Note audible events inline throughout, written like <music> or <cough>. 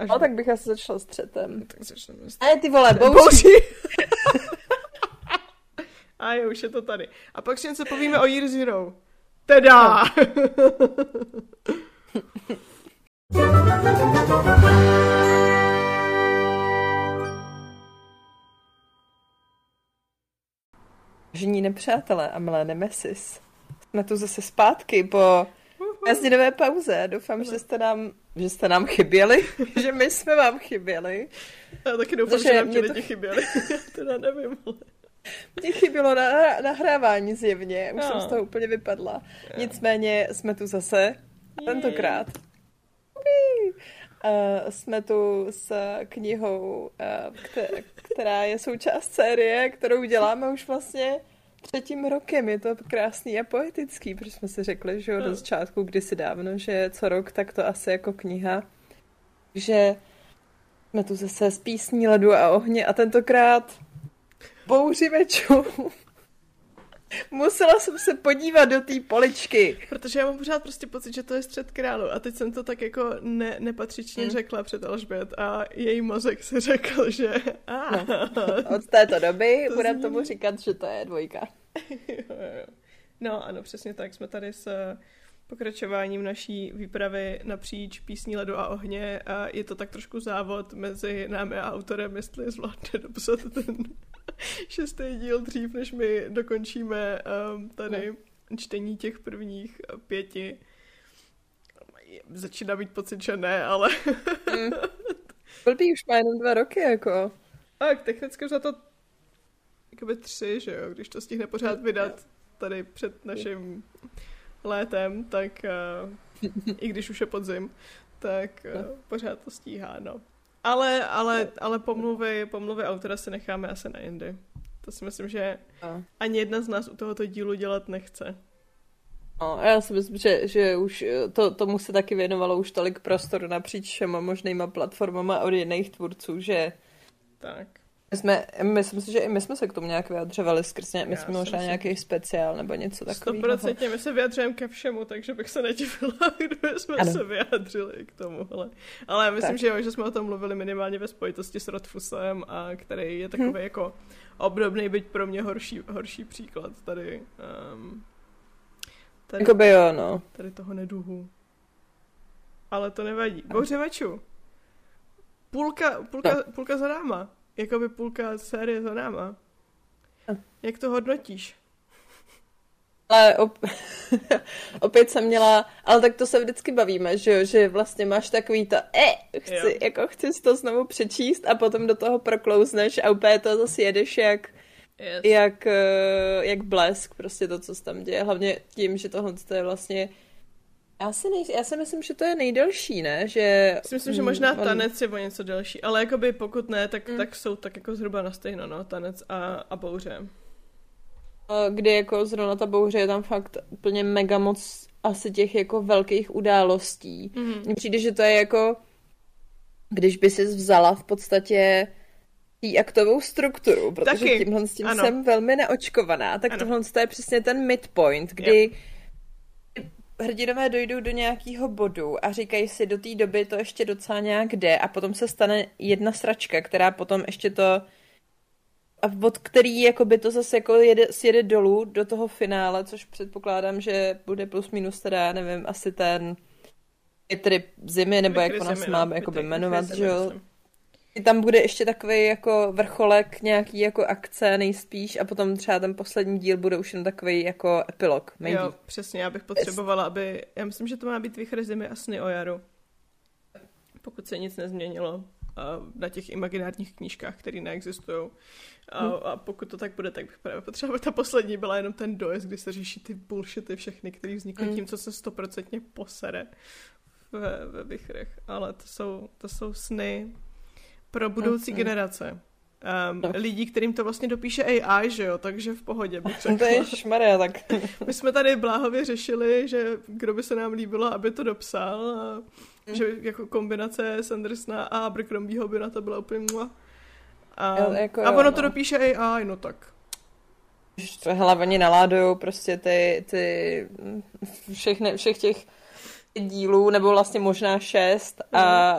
Až No, tak bych asi začala s třetem. tak začneme s A ty vole, bouři. A jo, už je to tady. A pak si něco povíme o Year Zero. Teda! <laughs> Žení nepřátelé a milé nemesis. Jsme tu zase zpátky po jazdinové pauze. Doufám, že jste nám, že jste nám chyběli, <laughs> že my jsme vám chyběli. Já taky doufám, že nám ti to- lidi chyběli. <laughs> teda nevím. Mně chybělo na, nahrávání zjevně, už No. jsem z toho úplně vypadla. Nicméně jsme tu zase, tentokrát. Uh, jsme tu s knihou, uh, kte- která je součást série, kterou děláme už vlastně třetím rokem. Je to krásný a poetický, protože jsme si řekli, že jo, No. do začátku kdysi dávno, že co rok, tak to asi jako kniha. Takže jsme tu zase s písní ledu a ohně a tentokrát bouři mečů. Musela jsem se podívat do té poličky. Protože já mám pořád prostě pocit, že to je střed králu. A teď jsem to tak jako ne, nepatřičně Hmm. řekla před Alžbět a její mozek si řekl, že... A, Od této doby <laughs> To budeme zní- tomu říkat, že to je dvojka. Jo, jo, jo. No ano, přesně tak. Jsme tady s eh, pokračováním naší výpravy napříč písní ledu a ohně a je to tak trošku závod mezi námi a autorem, jestli zvládne dopsat ten <laughs> šestý díl dřív, než my dokončíme um, tady čtení těch prvních eh, pěti. Začíná mít pocit, že ne, ale <laughs> Mm. <laughs> Blbý už má jenom dva roky, jako. tak technicky za to jakoby tři, že jo, když to stihne pořád vydat tady před naším létem, tak uh, i když už je podzim, tak uh, pořád to stíhá, no. Ale, ale, ale pomluvy, pomluvy autora si necháme asi na jindy. To si myslím, že ani jedna z nás u tohoto dílu dělat nechce. No, já si myslím, že, že už eh, to, tomu se taky věnovalo už tolik prostoru napříč všema možnýma platformama od jiných tvůrců, že Tak. My jsme, myslím si, že i my jsme se k tomu nějak vyjadřovali skrz ně, my Já jsme možná nějaký speciál nebo něco takového. 100% my se vyjadřujeme ke všemu, takže bych se nedivila, <laughs> kdyby jsme Ano. se vyjadřili k tomu. Ale, myslím, Tak. že jo, že jsme o tom mluvili minimálně ve spojitosti s Rodfusem, a který je takový Hm. jako obdobný, byť pro mě horší, horší příklad tady, um, tady, Jakoby jo, no. tady toho neduhu. Ale to nevadí. Bouře mečů. Půlka, půlka, půlka za náma. Jakoby půlka série za náma. Jak to hodnotíš? Ale op... <laughs> opět jsem měla, ale tak to se vždycky bavíme, že jo, že vlastně máš takový to, e, chci, Jo. jako chci si to znovu přečíst a potom do toho proklouzneš a úplně to zase jedeš jak, Yes. jak, eh, jak blesk, prostě to, co se tam děje, hlavně tím, že tohle to je vlastně já si, nej, já si myslím, že to je nejdelší, ne? Že, Já si myslím, že možná mm, on- tanec je o něco delší, ale jakoby pokud ne, tak, Mm. tak jsou tak jako zhruba na stejno, no, tanec a, a bouře. Kdy jako zrovna ta bouře je tam fakt úplně mega moc asi těch jako velkých událostí. Mm. Mně přijde, že to je jako, když by si vzala v podstatě tý aktovou strukturu, protože Taky, tímhle s tím ano. jsem velmi neočkovaná, tak Ano. tohle to je přesně ten midpoint, kdy hrdinové dojdou do nějakého bodu a říkají si, do té doby to ještě docela nějak jde a potom se stane jedna sračka, která potom ještě to a od který jakoby to zase jako jede, sjede dolů do toho finále, což předpokládám, že bude plus minus teda, já nevím, asi ten trip zimy, nebo jak Vykry zimy, se no, má vy- jakoby vykry jmenovat, že jo. Tam bude ještě takový jako vrcholek nějaký jako akce nejspíš a potom třeba ten poslední díl bude už jen takový jako epilog, maybe. Jo, přesně, já bych potřebovala, aby, já myslím, že to má být výchry zimy a sny o jaru. Pokud se nic nezměnilo na těch imaginárních knížkách, které neexistují. A, Hm. a pokud to tak bude, tak bych právě potřebovala, ta poslední byla jenom ten dojezd, kdy se řeší ty bullshity všechny, které vznikly Hm. tím, co se stoprocentně posere ve, ve vychrech. Ale to jsou, to jsou sny pro budoucí Mhm. generace. Um, No. lidí, kterým to vlastně dopíše AI, že jo, takže v pohodě bych řekla. <laughs> To je šmarja, tak <laughs> My jsme tady bláhově řešili, že kdo by se nám líbilo, aby to dopsal. A že jako kombinace Sandersona a Abercrombieho by na to byla úplně mua. A, Jo, jako a jo, ono no. to dopíše AI, no tak. hele, oni naládujou prostě ty, ty všechny, všech těch dílů, nebo vlastně možná šest a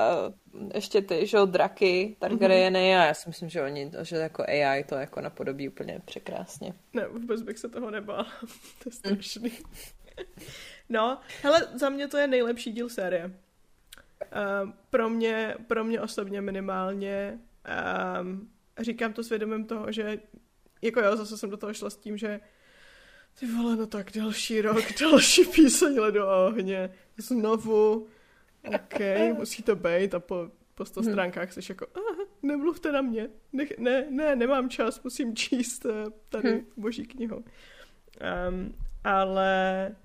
ještě ty, že jo, draky, Targaryeny mm-hmm. a já si myslím, že oni, že jako AI to jako napodobí úplně překrásně. Ne, vůbec bych se toho nebál. <laughs> to je strašný. Mm. no, hele, za mě to je nejlepší díl série. Uh, pro mě, pro mě osobně minimálně. Um, říkám to svědomím toho, že jako jo, zase jsem do toho šla s tím, že ty vole, no tak další rok, <laughs> další píseň a ohně. Znovu, OK, musí to být a po, po 100 hmm. stránkách jsi jako, ah, nemluvte na mě, ne, ne, ne, nemám čas, musím číst eh, tady hmm. boží knihu. Um, ale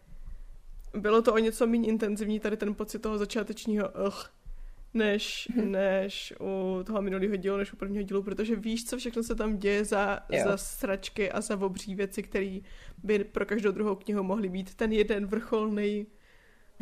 bylo to o něco méně intenzivní, tady ten pocit toho začátečního ugh, než, hmm. než u toho minulého dílu, než u prvního dílu, protože víš, co všechno se tam děje za, za sračky a za obří věci, které by pro každou druhou knihu mohly být ten jeden vrcholný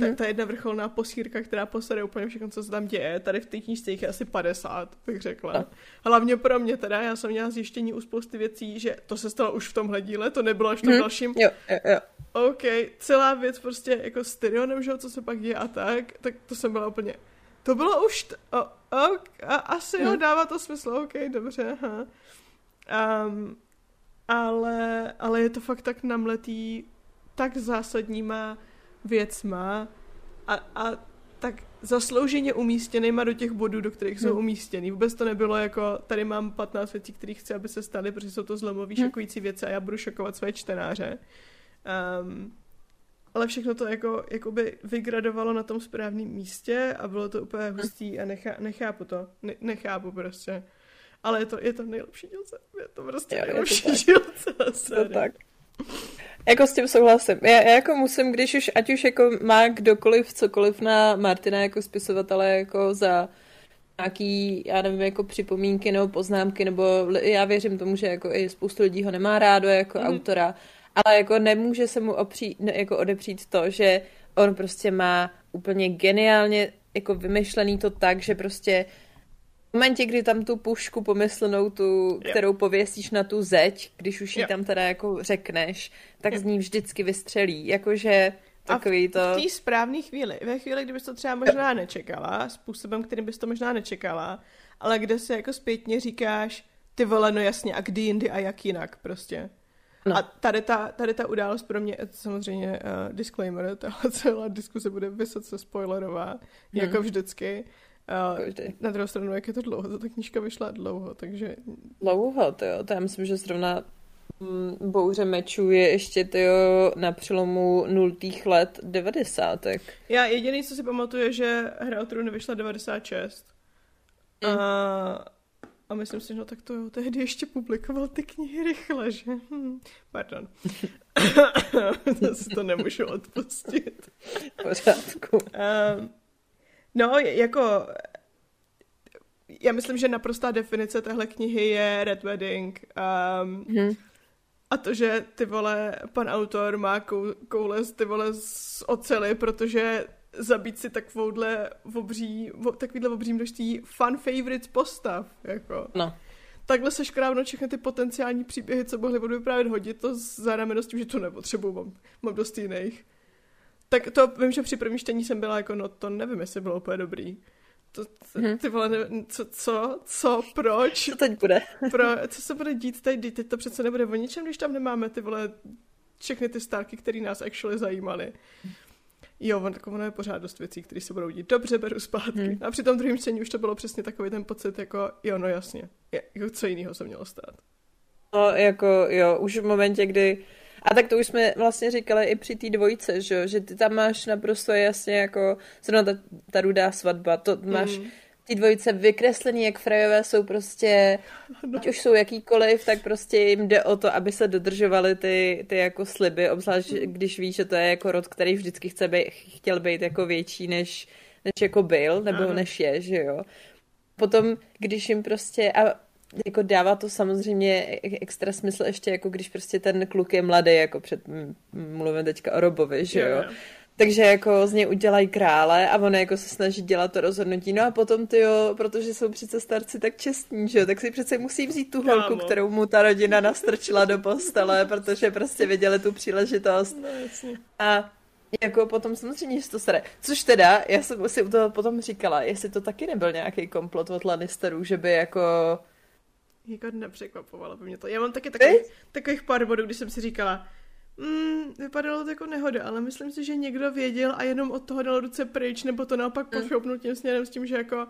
ta, hmm. ta jedna vrcholná posírka, která posede úplně všechno, co se tam děje. Tady v té knižce jich je asi 50, bych řekla. Hlavně pro mě teda, já jsem měla zjištění u spousty věcí, že to se stalo už v tomhle díle, to nebylo až v tom hmm. dalším. Jo, jo, jo. OK, celá věc prostě jako s Tyrionem, že co se pak děje a tak, tak to jsem byla úplně... To bylo už... T- o, o, a, asi hmm. jo, dává to smysl, OK, dobře, aha. Um, ale, ale je to fakt tak namletý tak zásadníma věcma a, a tak zaslouženě umístěnýma do těch bodů, do kterých hmm. jsou umístěný. Vůbec to nebylo jako, tady mám 15 věcí, které chci, aby se staly, protože jsou to zlomový, hmm. šokující věci a já budu šokovat své čtenáře. Um, ale všechno to jako, jakoby vygradovalo na tom správném místě a bylo to úplně hm. hustý a nechá, nechápu to. Ne, nechápu prostě. Ale je to, je to nejlepší dílce. Je to prostě jo, nejlepší dílce. To tak. Jako s tím souhlasím. Já, já jako musím, když už, ať už jako má kdokoliv cokoliv na Martina jako spisovatele jako za nějaký, já nevím, jako připomínky nebo poznámky, nebo já věřím tomu, že jako i spoustu lidí ho nemá rádo jako mm. autora, ale jako nemůže se mu opřít, ne, jako odepřít to, že on prostě má úplně geniálně jako vymyšlený to tak, že prostě momentě, kdy tam tu pušku pomyslenou, tu, kterou pověsíš na tu zeď, když už ji tam teda jako řekneš, tak z ní vždycky vystřelí. Jakože takový to... A v té správné chvíli, ve chvíli, kdybys to třeba možná nečekala, způsobem, kterým bys to možná nečekala, ale kde se jako zpětně říkáš, ty vole, no jasně, a kdy jindy a jak jinak prostě. No. A tady ta, tady ta událost pro mě, samozřejmě uh, disclaimer, tahle celá diskuse bude vysoce spoilerová, hmm. jako vždycky. Uh, na druhou stranu, jak je to dlouho, ta knížka vyšla dlouho, takže... Dlouho, to jo, to já myslím, že zrovna mm, Bouře mečů je ještě tyjo, na přelomu nultých let devadesátek. Já jediný, co si pamatuju, je, že Hra o trůny vyšla 96. Mm. A, a myslím si, no tak to jo, tehdy ještě publikoval ty knihy rychle, že? Hm, pardon. <coughs> to si to nemůžu odpustit. Pořádku. Um, No, jako já myslím, že naprostá definice téhle knihy je Red Wedding. Um, hmm. A to, že ty vole, pan autor má kou, koule ty vole z ocely, protože zabít si takovouhle obří, takovýhle obří množství fan favorites postav, jako. No. Takhle se škrávno všechny ty potenciální příběhy, co mohly vyprávět, hodit to za rameno s tím, že to nepotřebuju, mám, mám dost jiných. Tak to vím, že při prvním čtení jsem byla jako, no to nevím, jestli bylo úplně dobrý. To, to, hmm. ty vole, nevím, co, co, co, proč? Co teď bude? Pro, co se bude dít teď? Teď to přece nebude o ničem, když tam nemáme ty vole všechny ty stárky, které nás actually zajímaly. Jo, on, tak ono je pořád dost věcí, které se budou dít. Dobře, beru zpátky. Hmm. A při tom druhém čtení už to bylo přesně takový ten pocit, jako jo, no jasně. Je, jako co jiného se mělo stát. No, jako jo, už v momentě, kdy a tak to už jsme vlastně říkali i při té dvojce, že, že ty tam máš naprosto jasně jako, zrovna ta, ta rudá svatba, to máš mm. ty dvojice vykreslený, jak frajové jsou prostě, no. ať už jsou jakýkoliv, tak prostě jim jde o to, aby se dodržovaly ty, ty jako sliby, obzvlášť mm. když víš, že to je jako rod, který vždycky chce být, chtěl být jako větší, než, než jako byl, nebo Aha. než je, že jo. Potom, když jim prostě, a jako dává to samozřejmě extra smysl ještě, jako když prostě ten kluk je mladý, jako před, mluvím teďka o Robovi, že jo. Yeah. Takže jako z něj udělají krále a on jako se snaží dělat to rozhodnutí. No a potom ty jo, protože jsou přece starci tak čestní, že jo, tak si přece musí vzít tu holku, Kámo. kterou mu ta rodina nastrčila do postele, protože prostě viděli tu příležitost. No, jasně. A jako potom samozřejmě, že to sere. Což teda, já jsem si u toho potom říkala, jestli to taky nebyl nějaký komplot od Lannisterů, že by jako... Jako nepřekvapovalo by mě to. Já mám taky takových, takových pár bodů, když jsem si říkala, mm, vypadalo to jako nehoda, ale myslím si, že někdo věděl a jenom od toho dal ruce pryč, nebo to naopak mm. pošoupnul tím směrem s tím, že jako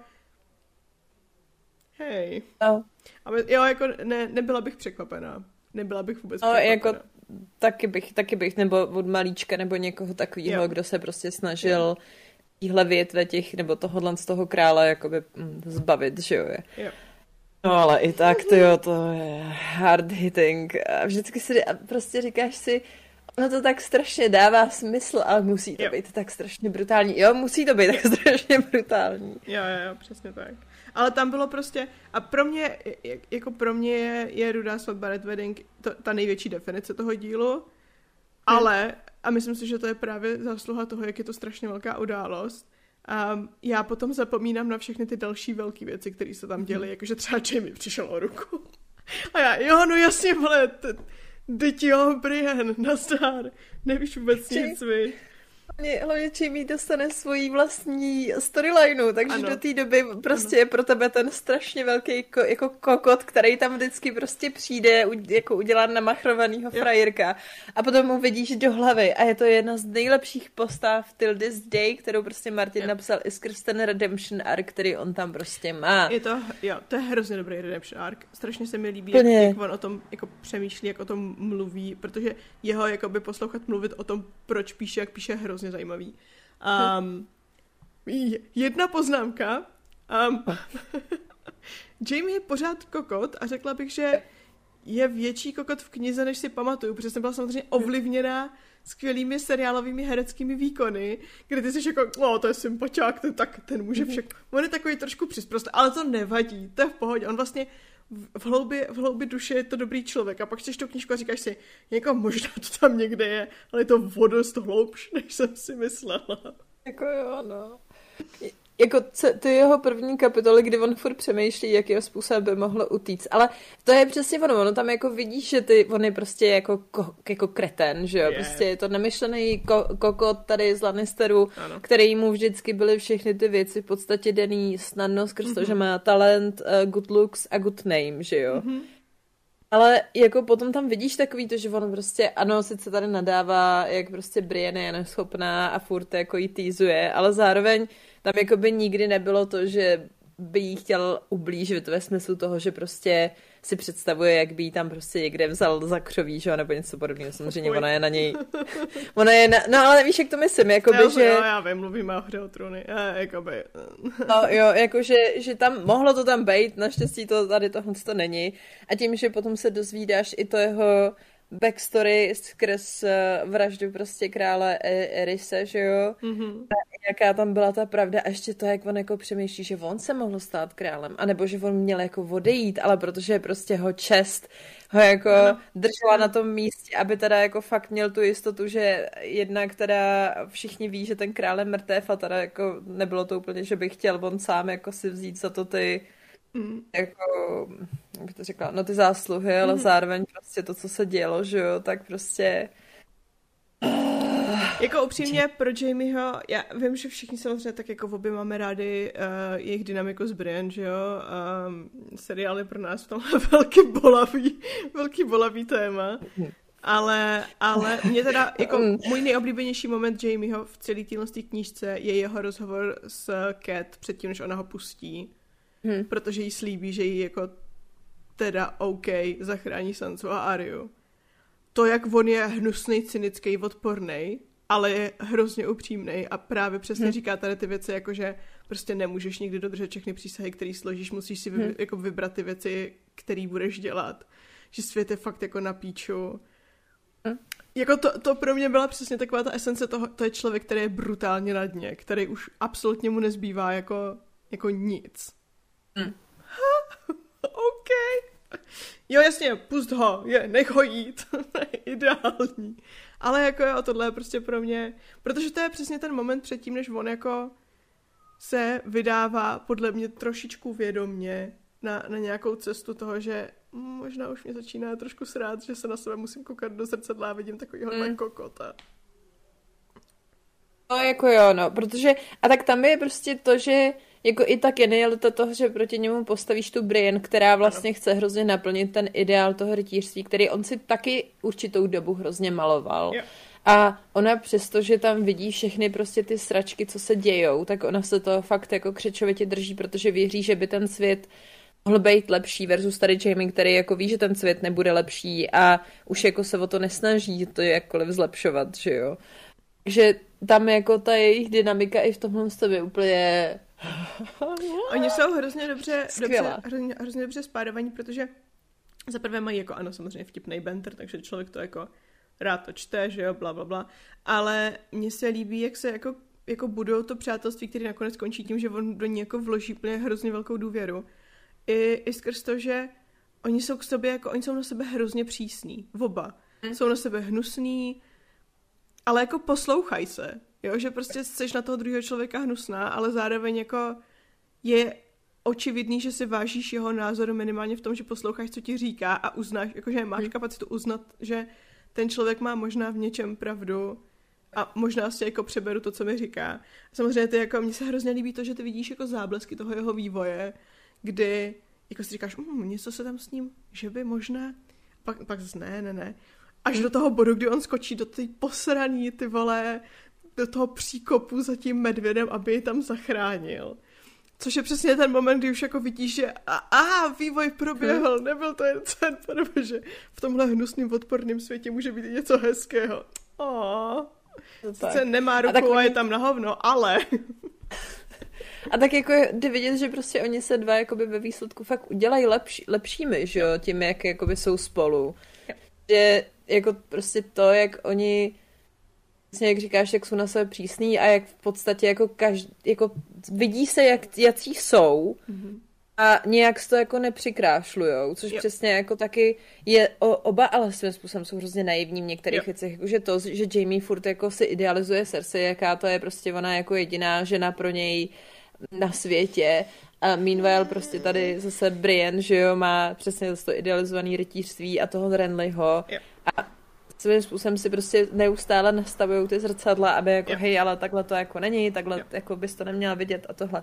hej. No. A jo, jako ne, nebyla bych překvapená. Nebyla bych vůbec no, překvapená. jako taky bych, taky bych, nebo od malíčka, nebo někoho takového, kdo se prostě snažil tíhle větve těch, nebo tohohle z toho krále jakoby mm, zbavit, že jo. Jo. No ale i tak, to jo, to je hard hitting. A vždycky si a prostě říkáš si, no to tak strašně dává smysl, ale musí to Jo. být tak strašně brutální. Jo, musí to být <laughs> tak strašně brutální. Jo, jo, jo, přesně tak. Ale tam bylo prostě, a pro mě, jak- jako pro mě je, je Rudá svatba Red Wedding to, ta největší definice toho dílu, ale, a myslím si, že to je právě zásluha toho, jak je to strašně velká událost, um, já potom zapomínám na všechny ty další velké věci, které se tam děly, jakože třeba Jamie přišel o ruku. A já, jo, no jasně, vole, teď jo, Brian, nazdar, nevíš vůbec nic, vy. Hlavně, hlavně Jamie dostane svoji vlastní storylineu, takže Ano. do té doby prostě je pro tebe ten strašně velký ko, jako kokot, který tam vždycky prostě přijde u, jako udělat namachrovanýho Jo. frajerka a potom mu vidíš do hlavy a je to jedna z nejlepších postav till this day, kterou prostě Martin Jo. napsal i skrz ten redemption arc, který on tam prostě má. Je to, jo, to je hrozně dobrý redemption arc. Strašně se mi líbí, jak, jak on o tom jako přemýšlí, jak o tom mluví, protože jeho jakoby poslouchat mluvit o tom, proč píše, jak píše, je hrozně zajímavý. Um, j- jedna poznámka. Um, <laughs> Jamie je pořád kokot a řekla bych, že je větší kokot v knize, než si pamatuju, protože jsem byla samozřejmě ovlivněná skvělými seriálovými hereckými výkony, kde ty jsi jako, o, to je sympatiák, ten, tak ten může však. On je takový trošku přisprost, ale to nevadí, to je v pohodě. On vlastně v hloubi, v hloubi duše je to dobrý člověk a pak čteš tu knížku a říkáš si, jako možná to tam někde je, ale je to o dost hloubš, než jsem si myslela. Jako jo, no. Jako ty jeho první kapitoly, kdy on furt přemýšlí, jakým způsobem by mohlo utíct. Ale to je přesně ono, ono tam jako vidíš, že ty, on je prostě jako, ko, jako kreten, že jo, Je. prostě je to nemyšlený ko, kokot tady z Lannisterů, Ano. který mu vždycky byly všechny ty věci v podstatě daný snadno skrz to, že má talent, uh, good looks a good name, že jo. Mhm. Ale jako potom tam vidíš takový to, že on prostě, ano, sice tady nadává, jak prostě Brienne je neschopná a furt jako jí týzuje, ale zároveň tam jako by nikdy nebylo to, že by jí chtěl ublížit ve smyslu toho, že prostě si představuje, jak by jí tam prostě někde vzal za křoví, že nebo něco podobného. Samozřejmě Fuj. ona je na něj, <laughs> ona je na, no ale víš, jak to myslím, jakoby, Já, že... jo, já vím, mluvíme o hře o trůny. Eh, jakoby, <laughs> No jo, jakože že tam mohlo to tam být, naštěstí to tady tohle to není. A tím, že potom se dozvídáš i to jeho backstory skrz eh, vraždu prostě krále E- Erise, že jo? mhm. Jaká tam byla ta pravda a ještě to, jak on jako přemýšlí, že on se mohl stát králem, anebo že on měl jako odejít, ale protože prostě ho čest ho jako Ano. držela na tom místě, aby teda jako fakt měl tu jistotu, že jednak teda všichni ví, že ten král je mrtev a teda jako nebylo to úplně, že by chtěl on sám jako si vzít za to ty Mm. jako, jak bych to řekla, no ty zásluhy, ale Mhm. zároveň prostě to, co se dělo, že jo, tak prostě Jako upřímně pro Jamieho, já vím, že všichni samozřejmě tak jako v obě máme rádi uh, jejich dynamiku s Brian, že jo, um, seriál je pro nás v tomhle <laughs> velký bolavý, velký bolavý téma. Ale, ale mě teda, jako Mm. můj nejoblíbenější moment Jamieho v celé téhle knížce je jeho rozhovor s Cat předtím, než ona ho pustí. Hm. Protože jí slíbí, že jí jako teda OK zachrání Sansu a Ariu. To, jak on je hnusný, cynický, odporný, ale je hrozně upřímný a právě přesně Hm. říká tady ty věci, jako že prostě nemůžeš nikdy dodržet všechny přísahy, které složíš, musíš si vy, Hm. jako vybrat ty věci, které budeš dělat. Že svět je fakt jako na píču. Hm. Jako to, to pro mě byla přesně taková ta esence toho, to je člověk, který je brutálně na dně, který už absolutně mu nezbývá jako, jako nic. Hm. <laughs> OK. Jo, jasně, pust ho, je, nech ho jít. <laughs> Ideální. Ale jako jo, tohle je prostě pro mě, protože to je přesně ten moment předtím, než on jako se vydává podle mě trošičku vědomně na, na nějakou cestu toho, že možná už mě začíná trošku srát, že se na sebe musím koukat do zrcadla a vidím takovýho Mm. mm. kokota. No jako jo, no, protože, a tak tam je prostě to, že jako i ta genialita toho, že proti němu postavíš tu Brian, která vlastně ano. chce hrozně naplnit ten ideál toho rytířství, který on si taky určitou dobu hrozně maloval. Jo. A ona přesto, že tam vidí všechny prostě ty sračky, co se dějou, tak ona se to fakt jako křečovitě drží, protože věří, že by ten svět mohl být lepší versus tady Jamie, který jako ví, že ten svět nebude lepší a už jako se o to nesnaží to jakkoliv zlepšovat, že jo. Takže tam jako ta jejich dynamika i v tomhle je úplně... <laughs> Oni jsou hrozně dobře, dobře hrozně, hrozně dobře spádovaní, protože za prvé mají jako, ano, samozřejmě vtipný banter, takže člověk to jako rád to čte, že jo, bla, bla, bla. Ale mně se líbí, jak se jako, jako budou to přátelství, které nakonec končí tím, že on do ní jako vloží plně hrozně velkou důvěru. I, i skrz to, že oni jsou k sobě, jako oni jsou na sebe hrozně přísní. Oba. Hmm. Jsou na sebe hnusný, ale jako poslouchaj se. Jo, že prostě jsi na toho druhého člověka hnusná, ale zároveň jako je očividný, že si vážíš jeho názoru minimálně v tom, že posloucháš, co ti říká a uznáš, jakože máš hmm. kapacitu uznat, že ten člověk má možná v něčem pravdu a možná si jako přeberu to, co mi říká. Samozřejmě ty jako, mně se hrozně líbí to, že ty vidíš jako záblesky toho jeho vývoje, kdy jako si říkáš, mm, něco se tam s ním, že by možná, pak, pak ne, ne, ne. Až do toho bodu, kdy on skočí do té posraný, ty vole, do toho příkopu za tím medvědem, aby ji tam zachránil. Což je přesně ten moment, kdy už jako vidíš, že a, a vývoj proběhl, hmm. nebyl to jen sen, protože v tomhle hnusným odporným světě může být něco hezkého. Oh. Sice nemá ruku a, a je tam na hovno, ale... <laughs> A tak jako jde vidět, že prostě oni se dva jakoby ve výsledku fakt udělají lepší, lepšími, že jo, tím, jak jakoby jsou spolu. Že jako prostě to, jak oni přesně jak říkáš, jak jsou na sebe přísný a jak v podstatě jako, každý, jako vidí se, jak, jaký jsou mm-hmm. a nějak to jako nepřikrášlujou, což jo. přesně jako taky je o, oba, ale svým způsobem jsou hrozně naivní v některých jo. věcech, jakože to, že Jamie furt jako si idealizuje Cersei, jaká to je prostě ona jako jediná žena pro něj na světě a meanwhile prostě tady zase Brienne, že jo, má přesně to idealizovaný rytířství a toho Renlyho a svým způsobem si prostě neustále nastavují ty zrcadla, aby jako jo. hej, ale takhle to jako není, takhle jo. jako bys to neměla vidět a tohle.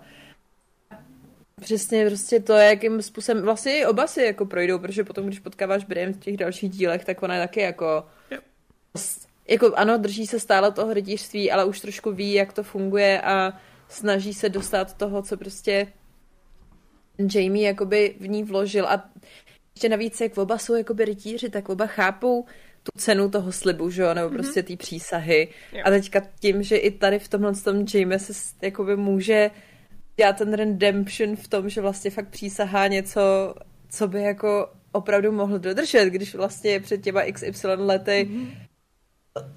Přesně prostě to, jakým způsobem, vlastně i oba si jako projdou, protože potom, když potkáváš Brian v těch dalších dílech, tak ona je taky jako, jo. jako ano, drží se stále toho rytířství, ale už trošku ví, jak to funguje a snaží se dostat toho, co prostě Jamie jakoby v ní vložil a ještě navíc, jak oba jsou jakoby rytíři, tak oba chápou tu cenu toho slibu, že jo, nebo mm-hmm. prostě té přísahy. Jo. A teďka tím, že i tady v tomhle tom Jamie se jakoby může dělat ten redemption v tom, že vlastně fakt přísahá něco, co by jako opravdu mohl dodržet, když vlastně před těma XY lety mm-hmm.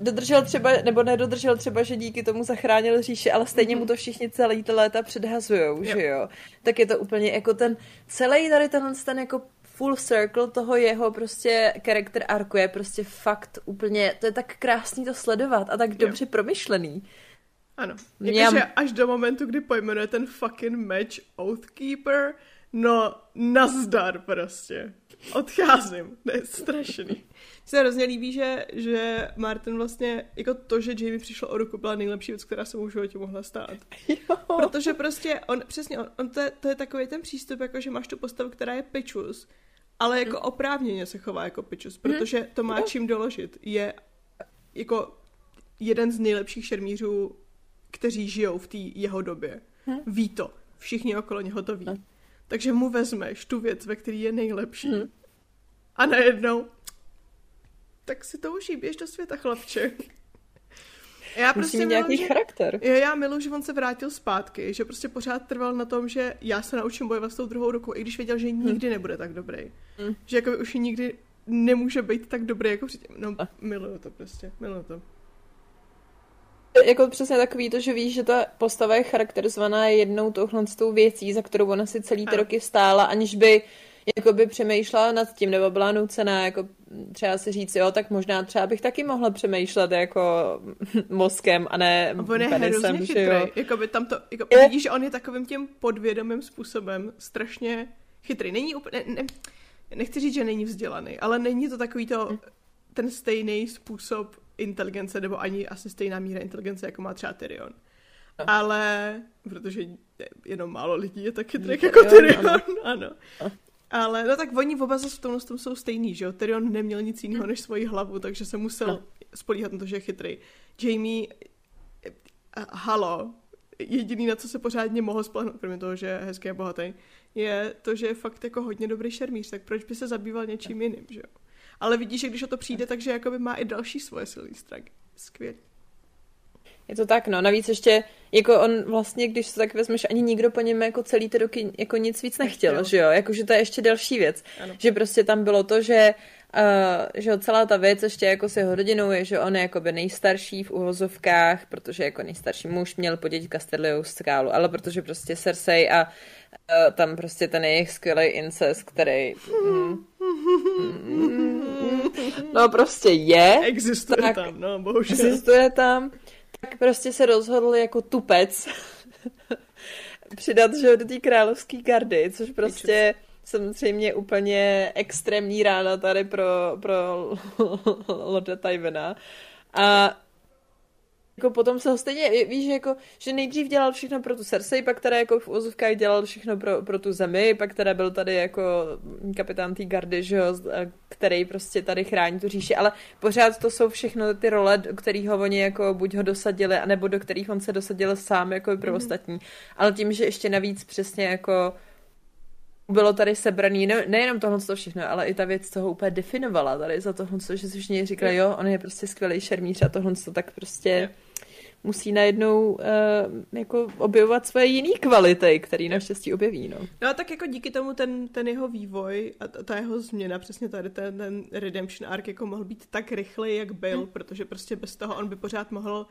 dodržel třeba, nebo nedodržel třeba, že díky tomu zachránil říši, ale stejně mm-hmm. mu to všichni celý ty léta předhazujou, jo. že jo. Tak je to úplně jako ten celý tady tenhle ten jako full circle toho jeho prostě charakter arku je prostě fakt úplně, to je tak krásný to sledovat a tak dobře jo. promyšlený. Ano. Jakože až do momentu, kdy pojmenuje ten fucking match Oathkeeper, no nazdar prostě. Odcházím. To je strašný. se hrozně líbí, že, že Martin vlastně, jako to, že Jamie přišlo o ruku, byla nejlepší věc, která se mu v životě mohla stát. Jo. Protože prostě on, přesně, on, on to, je, to je takový ten přístup, jako že máš tu postavu, která je pičus, ale jako mm. oprávněně se chová jako pičus, mhm. protože to má čím doložit. Je jako jeden z nejlepších šermířů, kteří žijou v té jeho době. Hmm. Ví to. Všichni okolo něho to ví. Hmm. Takže mu vezmeš tu věc, ve které je nejlepší. Hmm. A najednou tak si to užij, běž do světa, chlapče. Já Musí prostě mít nějaký že, charakter. Jo, já miluji, že on se vrátil zpátky, že prostě pořád trval na tom, že já se naučím bojovat s tou druhou rukou, i když věděl, že hm. nikdy hmm. nebude tak dobrý. Hmm. Že jako už nikdy nemůže být tak dobrý jako předtím. No, miluju to prostě, miluju to. Jako přesně takový to, že víš, že ta postava je charakterizovaná jednou touhle tou věcí, za kterou ona si celý ty roky stála, aniž by jakoby přemýšlela nad tím, nebo byla nucená jako třeba si říct, jo, tak možná třeba bych taky mohla přemýšlet jako <laughs> mozkem a ne On je penisem, hrozně chytrý. Jo. Jakoby tam to, jako, je... vidíš, že on je takovým tím podvědomým způsobem strašně chytrý. Není úplně, ne, nechci říct, že není vzdělaný, ale není to takový to, ten stejný způsob inteligence, nebo ani asi stejná míra inteligence, jako má třeba Tyrion. Ale, protože jenom málo lidí je tak chytrých jako Tyrion, ano. ano. No. Ale no tak oni oba zase v tomhle tom jsou stejný, že jo? Tyrion neměl nic jiného než svoji hlavu, takže se musel no. spolíhat na to, že je chytrý. Jamie, uh, halo, jediný, na co se pořádně mohl spolehnout, kromě toho, že je hezký a bohatý, je to, že je fakt jako hodně dobrý šermíř, tak proč by se zabýval něčím jiným, že jo? Ale vidíš, že když o to přijde, takže jakoby má i další svoje silné stránky. Skvělý. Je to tak, no. Navíc ještě, jako on vlastně, když se tak vezmeš, ani nikdo po něm jako celý ty roky jako nic víc nechtěl, nechtěl. že jo? Jakože to je ještě další věc. Ano. Že prostě tam bylo to, že Uh, že celá ta věc ještě jako s jeho rodinou je, že on je jakoby nejstarší v uvozovkách, protože jako nejstarší muž měl podědit Casterliou skálu, ale protože prostě Cersei a uh, tam prostě ten jejich skvělý incest, který mm, mm, no prostě je. Existuje tak, tam, no bohužel. Existuje tam tak prostě se rozhodl jako tupec <laughs> přidat že do té královské gardy, což prostě samozřejmě úplně extrémní rána tady pro, pro <laughs> Lorda Tywena. A jako potom se ho stejně, víš, jako, že nejdřív dělal všechno pro tu Cersei, pak teda jako v úzovkách dělal všechno pro, pro tu zemi, pak teda byl tady jako kapitán té gardy, že jo, který prostě tady chrání tu říši, ale pořád to jsou všechno ty role, do kterých ho oni jako buď ho dosadili, anebo do kterých on se dosadil sám jako pro mm-hmm. ostatní. Ale tím, že ještě navíc přesně jako bylo tady sebraný ne, nejenom tohle to všechno, ale i ta věc toho úplně definovala tady za tohle, že si všichni říkali, jo, on je prostě skvělý šermíř a tohle to tak prostě musí najednou uh, jako objevovat svoje jiné kvality, které naštěstí objeví. No. no a tak jako díky tomu ten, ten jeho vývoj a ta, ta jeho změna, přesně tady ten, ten redemption arc jako mohl být tak rychlý, jak byl, hmm. protože prostě bez toho on by pořád mohl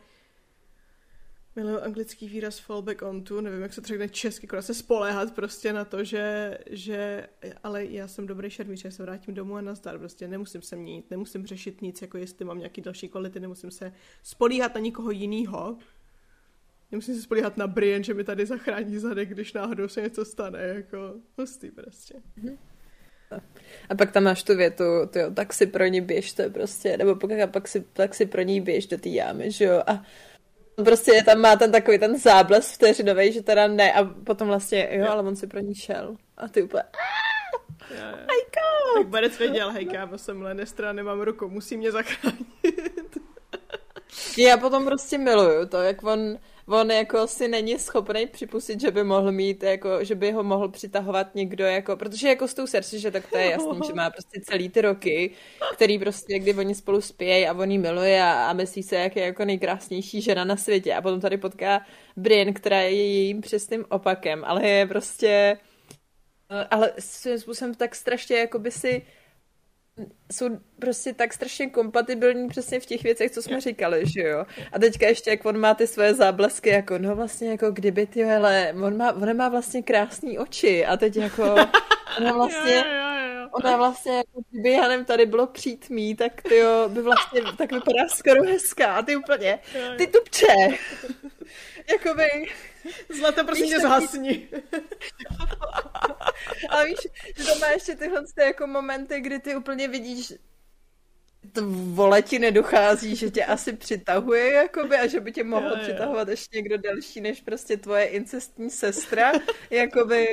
Miluji anglický výraz fallback on to, nevím, jak se to řekne česky, jako se spoléhat prostě na to, že, že ale já jsem dobrý šermíř, já se vrátím domů a nazdar, prostě nemusím se měnit, nemusím řešit nic, jako jestli mám nějaký další kvality, nemusím se spolíhat na nikoho jiného, nemusím se spolíhat na Brian, že mi tady zachrání zadek, když náhodou se něco stane, jako hustý prostě. Mm-hmm. A pak tam máš tu větu, tyjo, tak si pro ní běžte prostě, nebo pak, pak si, tak si pro ní běž do té jámy, že jo, a Prostě je tam má ten takový ten zábles vteřinový, že teda ne a potom vlastně, jo, ale on si pro ní šel. A ty úplně, Hejka! Tak Barec věděl, hejka, bo jsem Lenestra, nemám ruku, musí mě zachránit. Já potom prostě miluju to, jak on on jako si není schopný připustit, že by mohl mít, jako, že by ho mohl přitahovat někdo, jako, protože jako s tou Cersei, že tak to je jasný, že má prostě celý ty roky, který prostě, kdy oni spolu spějí a on jí miluje a, a myslí se, jak je jako nejkrásnější žena na světě. A potom tady potká Brienne, která je jejím přesným opakem, ale je prostě ale svým způsobem tak strašně jako by si jsou prostě tak strašně kompatibilní přesně v těch věcech, co jsme říkali, že jo. A teďka ještě, jak on má ty svoje záblesky, jako no vlastně jako kdyby ty, hele, on má, on má vlastně krásné oči a teď jako ona <laughs> vlastně, ona vlastně jako kdyby, já nevím, tady bylo přítmí, tak ty jo, by vlastně, tak vypadá skoro hezká a ty úplně, ty tupče. <laughs> Jakoby... <laughs> Zlata, prosím tě, zhasni. <laughs> Ale víš, že to má ještě tyhle jako momenty, kdy ty úplně vidíš, to vole ti nedochází, že tě asi přitahuje, jakoby, a že by tě mohl jo, jo. přitahovat ještě někdo další, než prostě tvoje incestní sestra, <laughs> jakoby...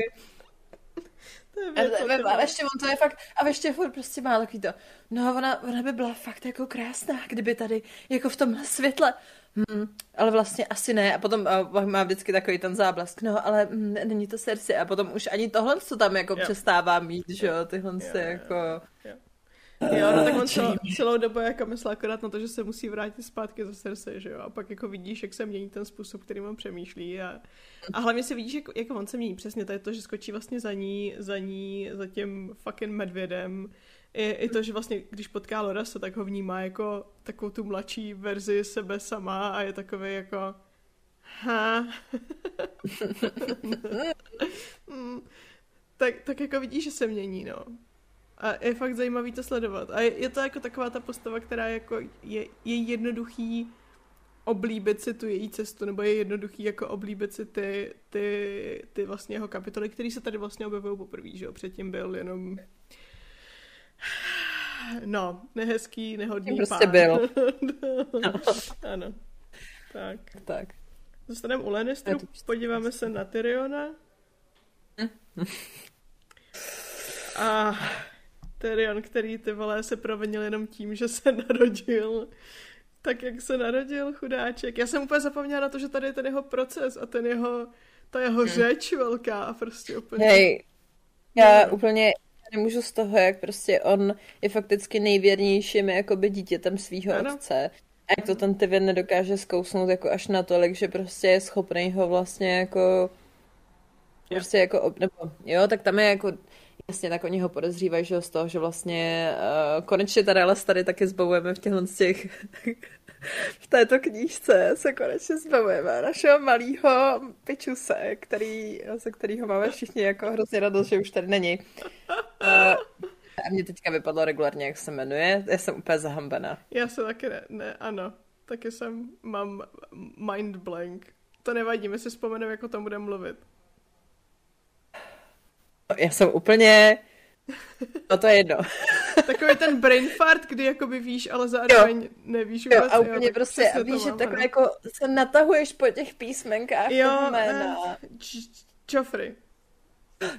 A, a, a ještě on to je fakt, a ještě furt prostě má takový to, no ona, ona by byla fakt jako krásná, kdyby tady, jako v tomhle světle, Hmm, ale vlastně asi ne. A potom uh, má vždycky takový ten záblesk. No, ale mm, není to srdce. A potom už ani tohle, co tam jako jo. přestává mít, že jo, tyhle se jako... Jo. Jo, no tak on celou, celou dobu jako myslel akorát na to, že se musí vrátit zpátky za srdce, že jo. A pak jako vidíš, jak se mění ten způsob, kterým on přemýšlí. A, a hlavně si vidíš, jak, jak on se mění. Přesně to je to, že skočí vlastně za ní, za ní, za tím fucking medvědem i, i to, že vlastně, když potká Lorasa, tak ho vnímá jako takovou tu mladší verzi sebe sama a je takový jako ha. tak, tak jako vidíš, že se mění, no. A je fakt zajímavý to sledovat. A je, je to jako taková ta postava, která jako je, je jednoduchý oblíbit si tu její cestu, nebo je jednoduchý jako oblíbit si ty, ty, ty vlastně jeho kapitoly, které se tady vlastně objevují poprvé, že jo? Předtím byl jenom No, nehezký, nehodný prostě pán. byl. <laughs> no. Ano. Tak. Tak. Zostaneme u Lannisterů, podíváme se na Tyriona. <laughs> A Tyrion, který ty vole se provinil jenom tím, že se narodil tak, jak se narodil, chudáček. Já jsem úplně zapomněla na to, že tady je ten jeho proces a ten jeho, ta jeho řeč velká a prostě úplně... Hej, já úplně nemůžu z toho, jak prostě on je fakticky nejvěrnějším jakoby dítětem svého otce. A jak to ten Tyvian nedokáže zkousnout jako až natolik, že prostě je schopný ho vlastně jako prostě jako, nebo jo, tak tam je jako Jasně, tak oni ho podezřívají, že z toho, že vlastně uh, konečně tady ale tady taky zbavujeme v těchto z těch v této knížce se konečně zbavujeme našeho malého pičuse, který, se kterého máme všichni jako hrozně radost, že už tady není. Uh, a mě teďka vypadlo regulárně, jak se jmenuje. Já jsem úplně zahambená. Já se taky ne, ne ano. Taky jsem, mám mind blank. To nevadí, my si vzpomeneme, jak o tom budeme mluvit. Já jsem úplně... No to je jedno. <laughs> Takový ten brain fart, kdy jakoby víš, ale zároveň jo. nevíš vůbec. Jo, a úplně jo, prostě, a víš, že takhle jako se natahuješ po těch písmenkách jo, jména. Uh, Joffrey.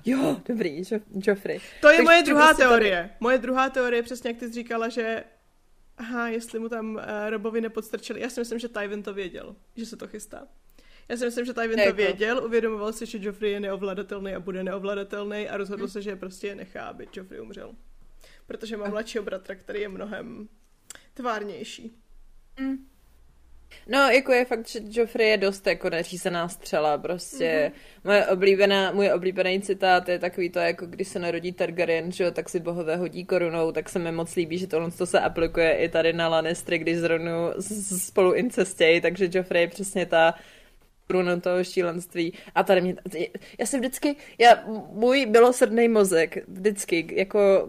Jo, dobrý, jo, Joffrey. To je tak moje druhá teorie. Tady... Moje druhá teorie, přesně jak ty jsi říkala, že aha, jestli mu tam uh, Robovi nepodstrčili. Já si myslím, že Tywin to věděl, že se to chystá. Já si myslím, že Tywin to jako- věděl, uvědomoval si, že Joffrey je neovladatelný a bude neovladatelný a rozhodl hmm. se, že prostě je nechá, aby Joffrey umřel. Protože má mladšího bratra, který je mnohem tvárnější. Hmm. No, jako je fakt, že Joffrey je dost jako neřízená střela, prostě. Mm-hmm. Moje oblíbená, můj oblíbený citát je takový to, jako když se narodí Targaryen, že jo, tak si bohové hodí korunou, tak se mi moc líbí, že tohle to se aplikuje i tady na Lannistry, když zrovna spolu incestějí, takže Joffrey je přesně ta krunu toho šílenství. A tady mě, já se vždycky, já, můj milosrdný mozek vždycky jako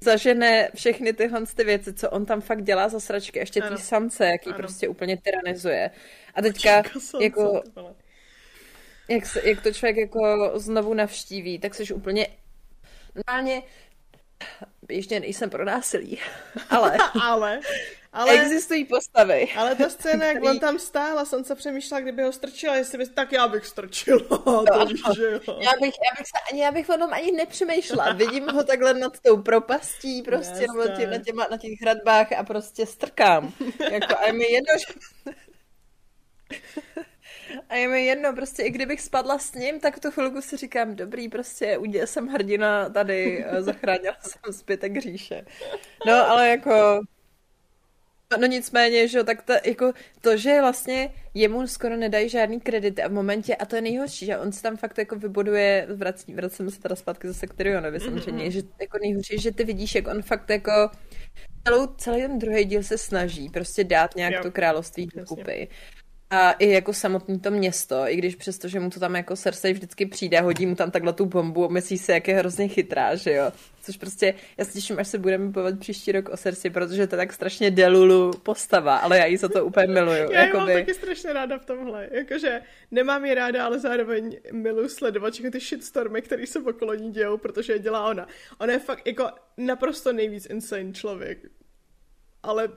zažene všechny tyhle ty věci, co on tam fakt dělá za sračky, ještě ty samce, jaký ano. prostě úplně tyranizuje. A teďka jako, jak, se, jak to člověk jako znovu navštíví, tak jsi úplně normálně ještě nejsem pro násilí, <laughs> ale, ale ale, Existují postavy. Ale ta scéna, jak on tam stál a jsem se přemýšlela, kdyby ho strčila, jestli by, tak já bych strčila. <laughs> No, to víš, že jo. Já bych, já bych, se, ani, já bych o tom ani nepřemýšlela. Vidím ho takhle nad tou propastí, prostě yes, tě, na, těma, na těch hradbách a prostě strkám. jako, a je mi jedno, že... A je mi jedno, prostě i kdybych spadla s ním, tak tu chvilku si říkám, dobrý, prostě udělal jsem hrdina tady, zachránila <laughs> jsem zbytek říše. No, ale jako No nicméně, že tak to, jako to, že vlastně jemu skoro nedají žádný kredit a v momentě, a to je nejhorší, že on si tam fakt jako vybuduje, vrací, vracíme se teda zpátky zase k Tyrionovi samozřejmě, mm-hmm. že jako nejhorší, že ty vidíš, jak on fakt jako celou, celý ten druhý díl se snaží prostě dát nějak jo. to království dokupy. A i jako samotný to město, i když přesto, že mu to tam jako Cersei vždycky přijde, hodí mu tam takhle tu bombu a myslí se, jak je hrozně chytrá, že jo. Což prostě, já se těším, až se budeme bavit příští rok o Cersei, protože to je tak strašně delulu postava, ale já jí za to úplně miluju. Já jakoby... mám taky strašně ráda v tomhle. Jakože nemám ji ráda, ale zároveň miluji sledovat všechny ty shitstormy, které se okolo ní dějou, protože je dělá ona. Ona je fakt jako naprosto nejvíc insane člověk ale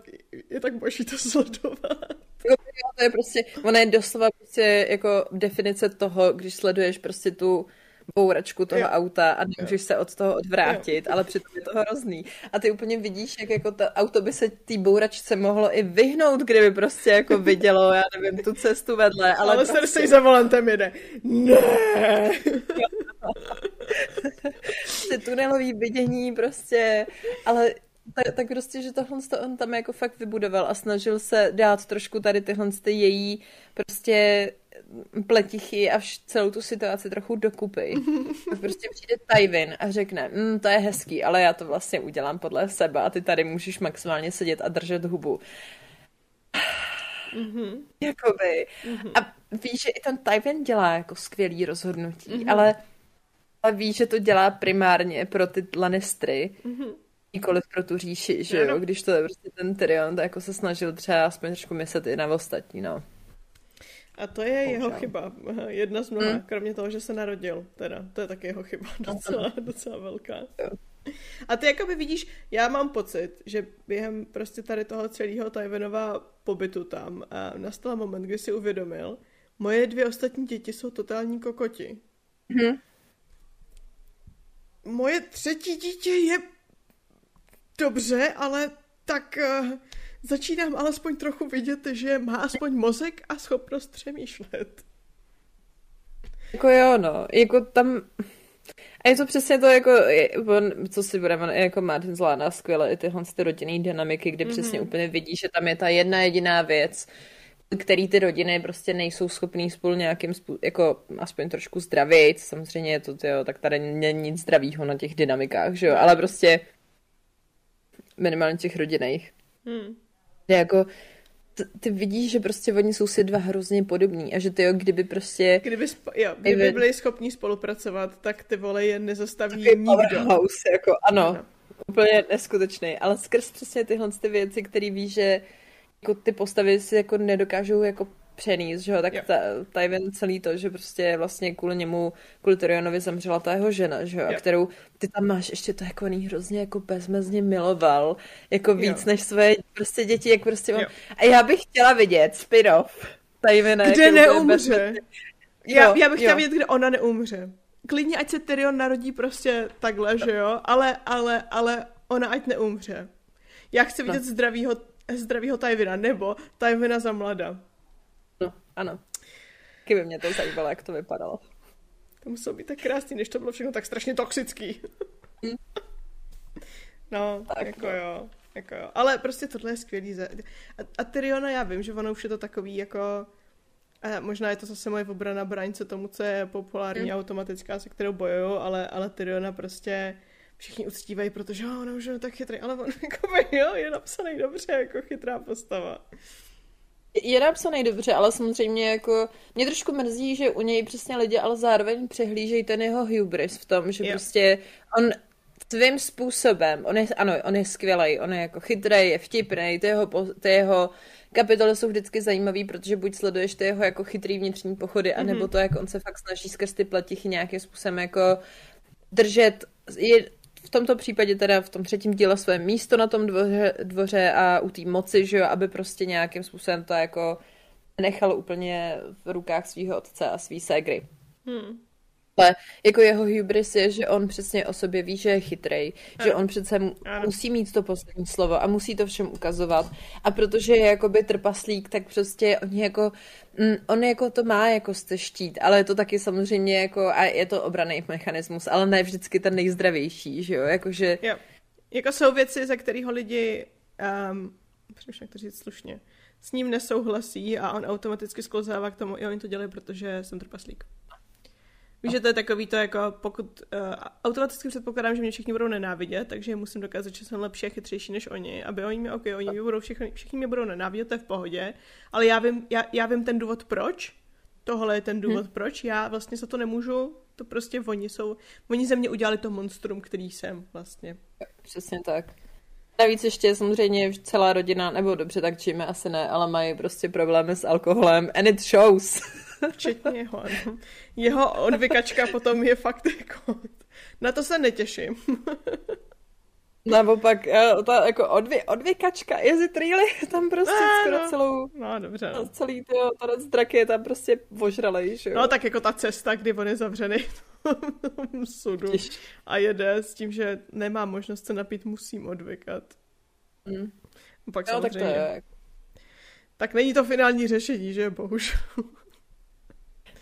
je tak boží to sledovat. To je prostě, ona je doslova prostě jako definice toho, když sleduješ prostě tu bouračku toho jo. auta a nemůžeš jo. se od toho odvrátit, jo. ale přitom je to hrozný. A ty úplně vidíš, jak jako to auto by se té bouračce mohlo i vyhnout, kdyby prostě jako vidělo, já nevím, tu cestu vedle. Ale, ale prostě... se za volantem jede. Ne! <laughs> Ty tunelový vidění prostě, ale tak, tak prostě, že tohle to on tam jako fakt vybudoval a snažil se dát trošku tady tyhle ty její prostě pletichy a vš- celou tu situaci trochu dokupy. Prostě přijde Tywin a řekne, mm, to je hezký, ale já to vlastně udělám podle sebe a ty tady můžeš maximálně sedět a držet hubu. Mm-hmm. Jakoby. Mm-hmm. A víš, že i ten Tywin dělá jako skvělý rozhodnutí, mm-hmm. ale, ale víš, že to dělá primárně pro ty Lannistry, mm-hmm nikoliv pro tu říši, že jo, když to je prostě ten Tyrion, tak jako se snažil třeba aspoň trošku myslet i na ostatní, no. A to je Bohužel. jeho chyba, jedna z mnoha, hmm. kromě toho, že se narodil, teda, to je taky jeho chyba, <laughs> docela, docela velká. Jo. A ty jakoby vidíš, já mám pocit, že během prostě tady toho celého Tajvanova pobytu tam a nastal moment, kdy si uvědomil, moje dvě ostatní děti jsou totální kokoti. Mhm. Moje třetí dítě je dobře, ale tak uh, začínám alespoň trochu vidět, že má aspoň mozek a schopnost přemýšlet. Jako jo, no, jako tam... A je to přesně to, jako, on, co si budeme, jako Martin zvládá skvěle i tyhle ty rodinné dynamiky, kdy mm-hmm. přesně úplně vidí, že tam je ta jedna jediná věc, který ty rodiny prostě nejsou schopný spolu nějakým způsobem, jako aspoň trošku zdravit, samozřejmě je to, tyjo, tak tady není nic zdravýho na těch dynamikách, že jo, ale prostě minimálně těch rodinných. Hmm. Jako, ty vidíš, že prostě oni jsou si dva hrozně podobní a že ty jo, kdyby prostě... Kdyby, spo, jo, kdyby byli schopni spolupracovat, tak ty vole je nezastaví nikdo. House, jako ano, ano, úplně neskutečný, ale skrz přesně tyhle ty věci, které víš, že jako ty postavy si jako nedokážou jako přenést, že jo, tak ta, Tywin celý to, že prostě vlastně kvůli němu, kvůli Tyrionovi zemřela ta jeho žena, že jo, a kterou ty tam máš ještě to jako hrozně jako bezmezně miloval, jako víc jo. než svoje prostě děti, jak prostě mám. A já bych chtěla vidět spin-off Tywina. Kde neumře. Já, jo, já bych chtěla vidět, kde ona neumře. Klidně, ať se Tyrion narodí prostě takhle, že jo, ale, ale, ale ona ať neumře. Já chci vidět no. zdravýho, zdravýho Tywina, nebo Tywina za mlada. No, ano. Kdyby mě to zajímalo, jak to vypadalo. To muselo být tak krásný, než to bylo všechno tak strašně toxický. Hm. no, tak, jako no. jo. Jako jo. Ale prostě tohle je skvělý. A, a Tyriona já vím, že ono už je to takový jako... A možná je to zase moje obrana braňce tomu, co je populární mm. automatická, se kterou bojuju, ale, ale Tyriona prostě všichni uctívají, protože oh, on už je tak chytrý, ale on <laughs> jako jo, je napsaný dobře, jako chytrá postava. Je napsaný dobře, ale samozřejmě jako mě trošku mrzí, že u něj přesně lidi ale zároveň přehlížejí ten jeho hubris v tom, že jo. prostě on svým způsobem, on je, ano, on je skvělý, on je jako chytrý, je vtipný, ty jeho, ty jeho kapitoly jsou vždycky zajímavý, protože buď sleduješ ty jeho jako chytrý vnitřní pochody, anebo mm-hmm. to, jak on se fakt snaží skrz ty pletichy nějakým způsobem jako držet, je, tomto případě teda v tom třetím díle své místo na tom dvoře, dvoře a u té moci, že jo, aby prostě nějakým způsobem to jako nechal úplně v rukách svého otce a svý ségry. Hmm. Ale jako jeho hubris je, že on přesně o sobě ví, že je chytrej, ano. že on přece ano. musí mít to poslední slovo a musí to všem ukazovat. A protože je jakoby trpaslík, tak prostě oni jako, mm, on jako to má jako štít, ale je to taky samozřejmě jako, a je to obraný mechanismus, ale ne vždycky ten nejzdravější, že jo, jakože... Jo. Jako jsou věci, ze kterého lidi, um, přemýšlím, jak to říct slušně, s ním nesouhlasí a on automaticky sklouzává k tomu, jo, oni to dělají, protože jsem trpaslík. Víš, že to je takový to, jako pokud uh, automaticky předpokládám, že mě všichni budou nenávidět, takže musím dokázat, že jsem lepší a chytřejší než oni, aby oni mě, ok, oni mě budou všichni, všichni mě budou nenávidět, to je v pohodě, ale já vím, já, já vím ten důvod proč, tohle je ten důvod hmm. proč, já vlastně za to nemůžu, to prostě oni jsou, oni ze mě udělali to monstrum, který jsem vlastně. Přesně tak. Navíc ještě samozřejmě celá rodina, nebo dobře, tak číme asi ne, ale mají prostě problémy s alkoholem and it shows. <laughs> Včetně jeho, ano. Jeho odvykačka potom je fakt jako... Na to se netěším. Naopak, eh, ta jako odvy, odvykačka, it really? Tam prostě no, skoro no. celou... No, dobře. No. Celý ty tanec draky je tam prostě vožralej, že jo? No, tak jako ta cesta, kdy on je zavřený v sudu Těž. a jede s tím, že nemá možnost se napít, musím odvykat. Mm. Pak no, tak to je. Tak není to finální řešení, že bohužel.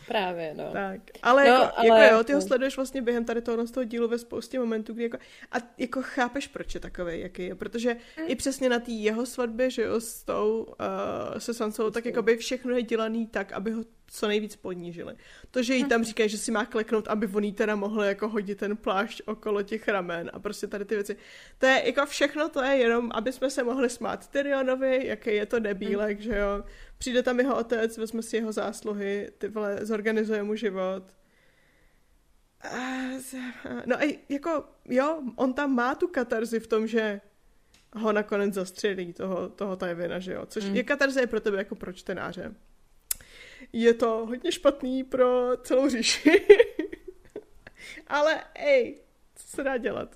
Právě, no. Tak, ale, no, jako, ale jako jo, ty ho sleduješ vlastně během tady toho, z toho dílu ve spoustě momentů, kdy jako, a jako chápeš, proč je takový, jaký je, protože mm. i přesně na té jeho svatbě, že jo, s tou, uh, se Sansou, tak jako by všechno je dělaný tak, aby ho co nejvíc ponížili. To, že jí tam říkají, že si má kleknout, aby on jí teda mohl jako hodit ten plášť okolo těch ramen a prostě tady ty věci. To je jako všechno, to je jenom, aby jsme se mohli smát Tyrionovi, jaký je to debílek, mm. že jo. Přijde tam jeho otec, vezme si jeho zásluhy, ty vole, zorganizuje mu život. No a jako, jo, on tam má tu katarzi v tom, že ho nakonec zastřelí, toho, toho Tajvina, že jo. Což mm. je katarze pro tebe jako pro čtenáře je to hodně špatný pro celou říši. <laughs> Ale ej, co se dá dělat?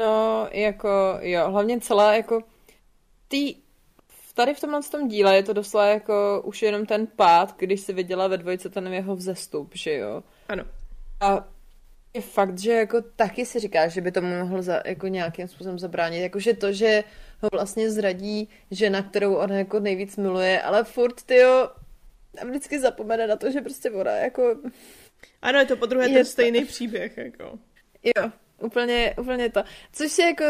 No, jako, jo, hlavně celá, jako, tý, tady v tomhle tom díle je to doslova jako už jenom ten pád, když si viděla ve dvojce ten jeho vzestup, že jo? Ano. A je fakt, že jako taky si říká, že by tomu mohl za, jako nějakým způsobem zabránit. Jakože to, že ho vlastně zradí žena, kterou on jako nejvíc miluje, ale furt, tyjo, a vždycky zapomene na to, že prostě ona jako... Ano, je to po druhé ten stejný příběh, jako. Jo, úplně, úplně to. Což je jako,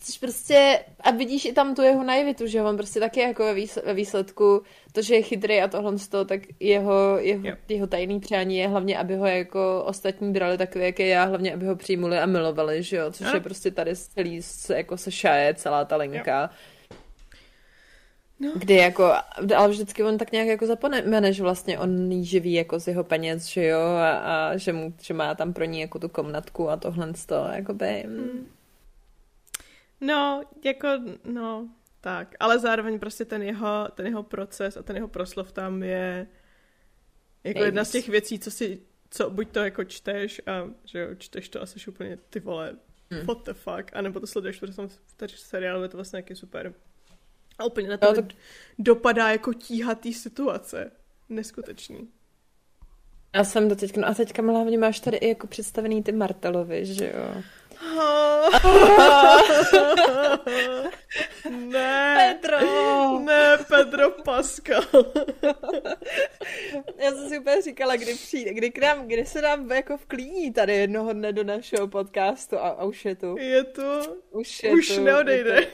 což prostě, a vidíš i tam tu jeho naivitu, že on prostě taky jako ve výsledku, to, že je chytrý a tohle z toho, tak jeho, jeho, jeho tajný přání je hlavně, aby ho jako ostatní brali takový, jak je já, hlavně, aby ho přijmuli a milovali, že jo, což ano. je prostě tady celý, jako se šaje celá ta linka. Jo. No. Kdy jako, ale vždycky on tak nějak jako zapomene, že vlastně on jí živí jako z jeho peněz, že jo, a, a že, mu, že má tam pro ní jako tu komnatku a tohle z toho, jakoby. Hmm. No, jako, no, tak, ale zároveň prostě ten jeho, ten jeho proces a ten jeho proslov tam je jako Nejvíc. jedna z těch věcí, co si, co buď to jako čteš a že jo, čteš to a jsi úplně ty vole, hmm. what the fuck, anebo to sleduješ, protože jsem v seriálu, je to vlastně nějaký super a úplně na to no, tak... dopadá jako tíhatý situace. Neskutečný. Já jsem do teďka, no a teďka hlavně máš tady i jako představený ty Martelovi, že jo? <laughs> ne. Pedro. Ne, Pedro Pascal. <laughs> Já jsem si úplně říkala, kdy přijde, kdy, k nám, kdy se nám jako vklíní tady jednoho dne do našeho podcastu a, a už je tu. Je tu. Už je už tu. neodejde. Je to,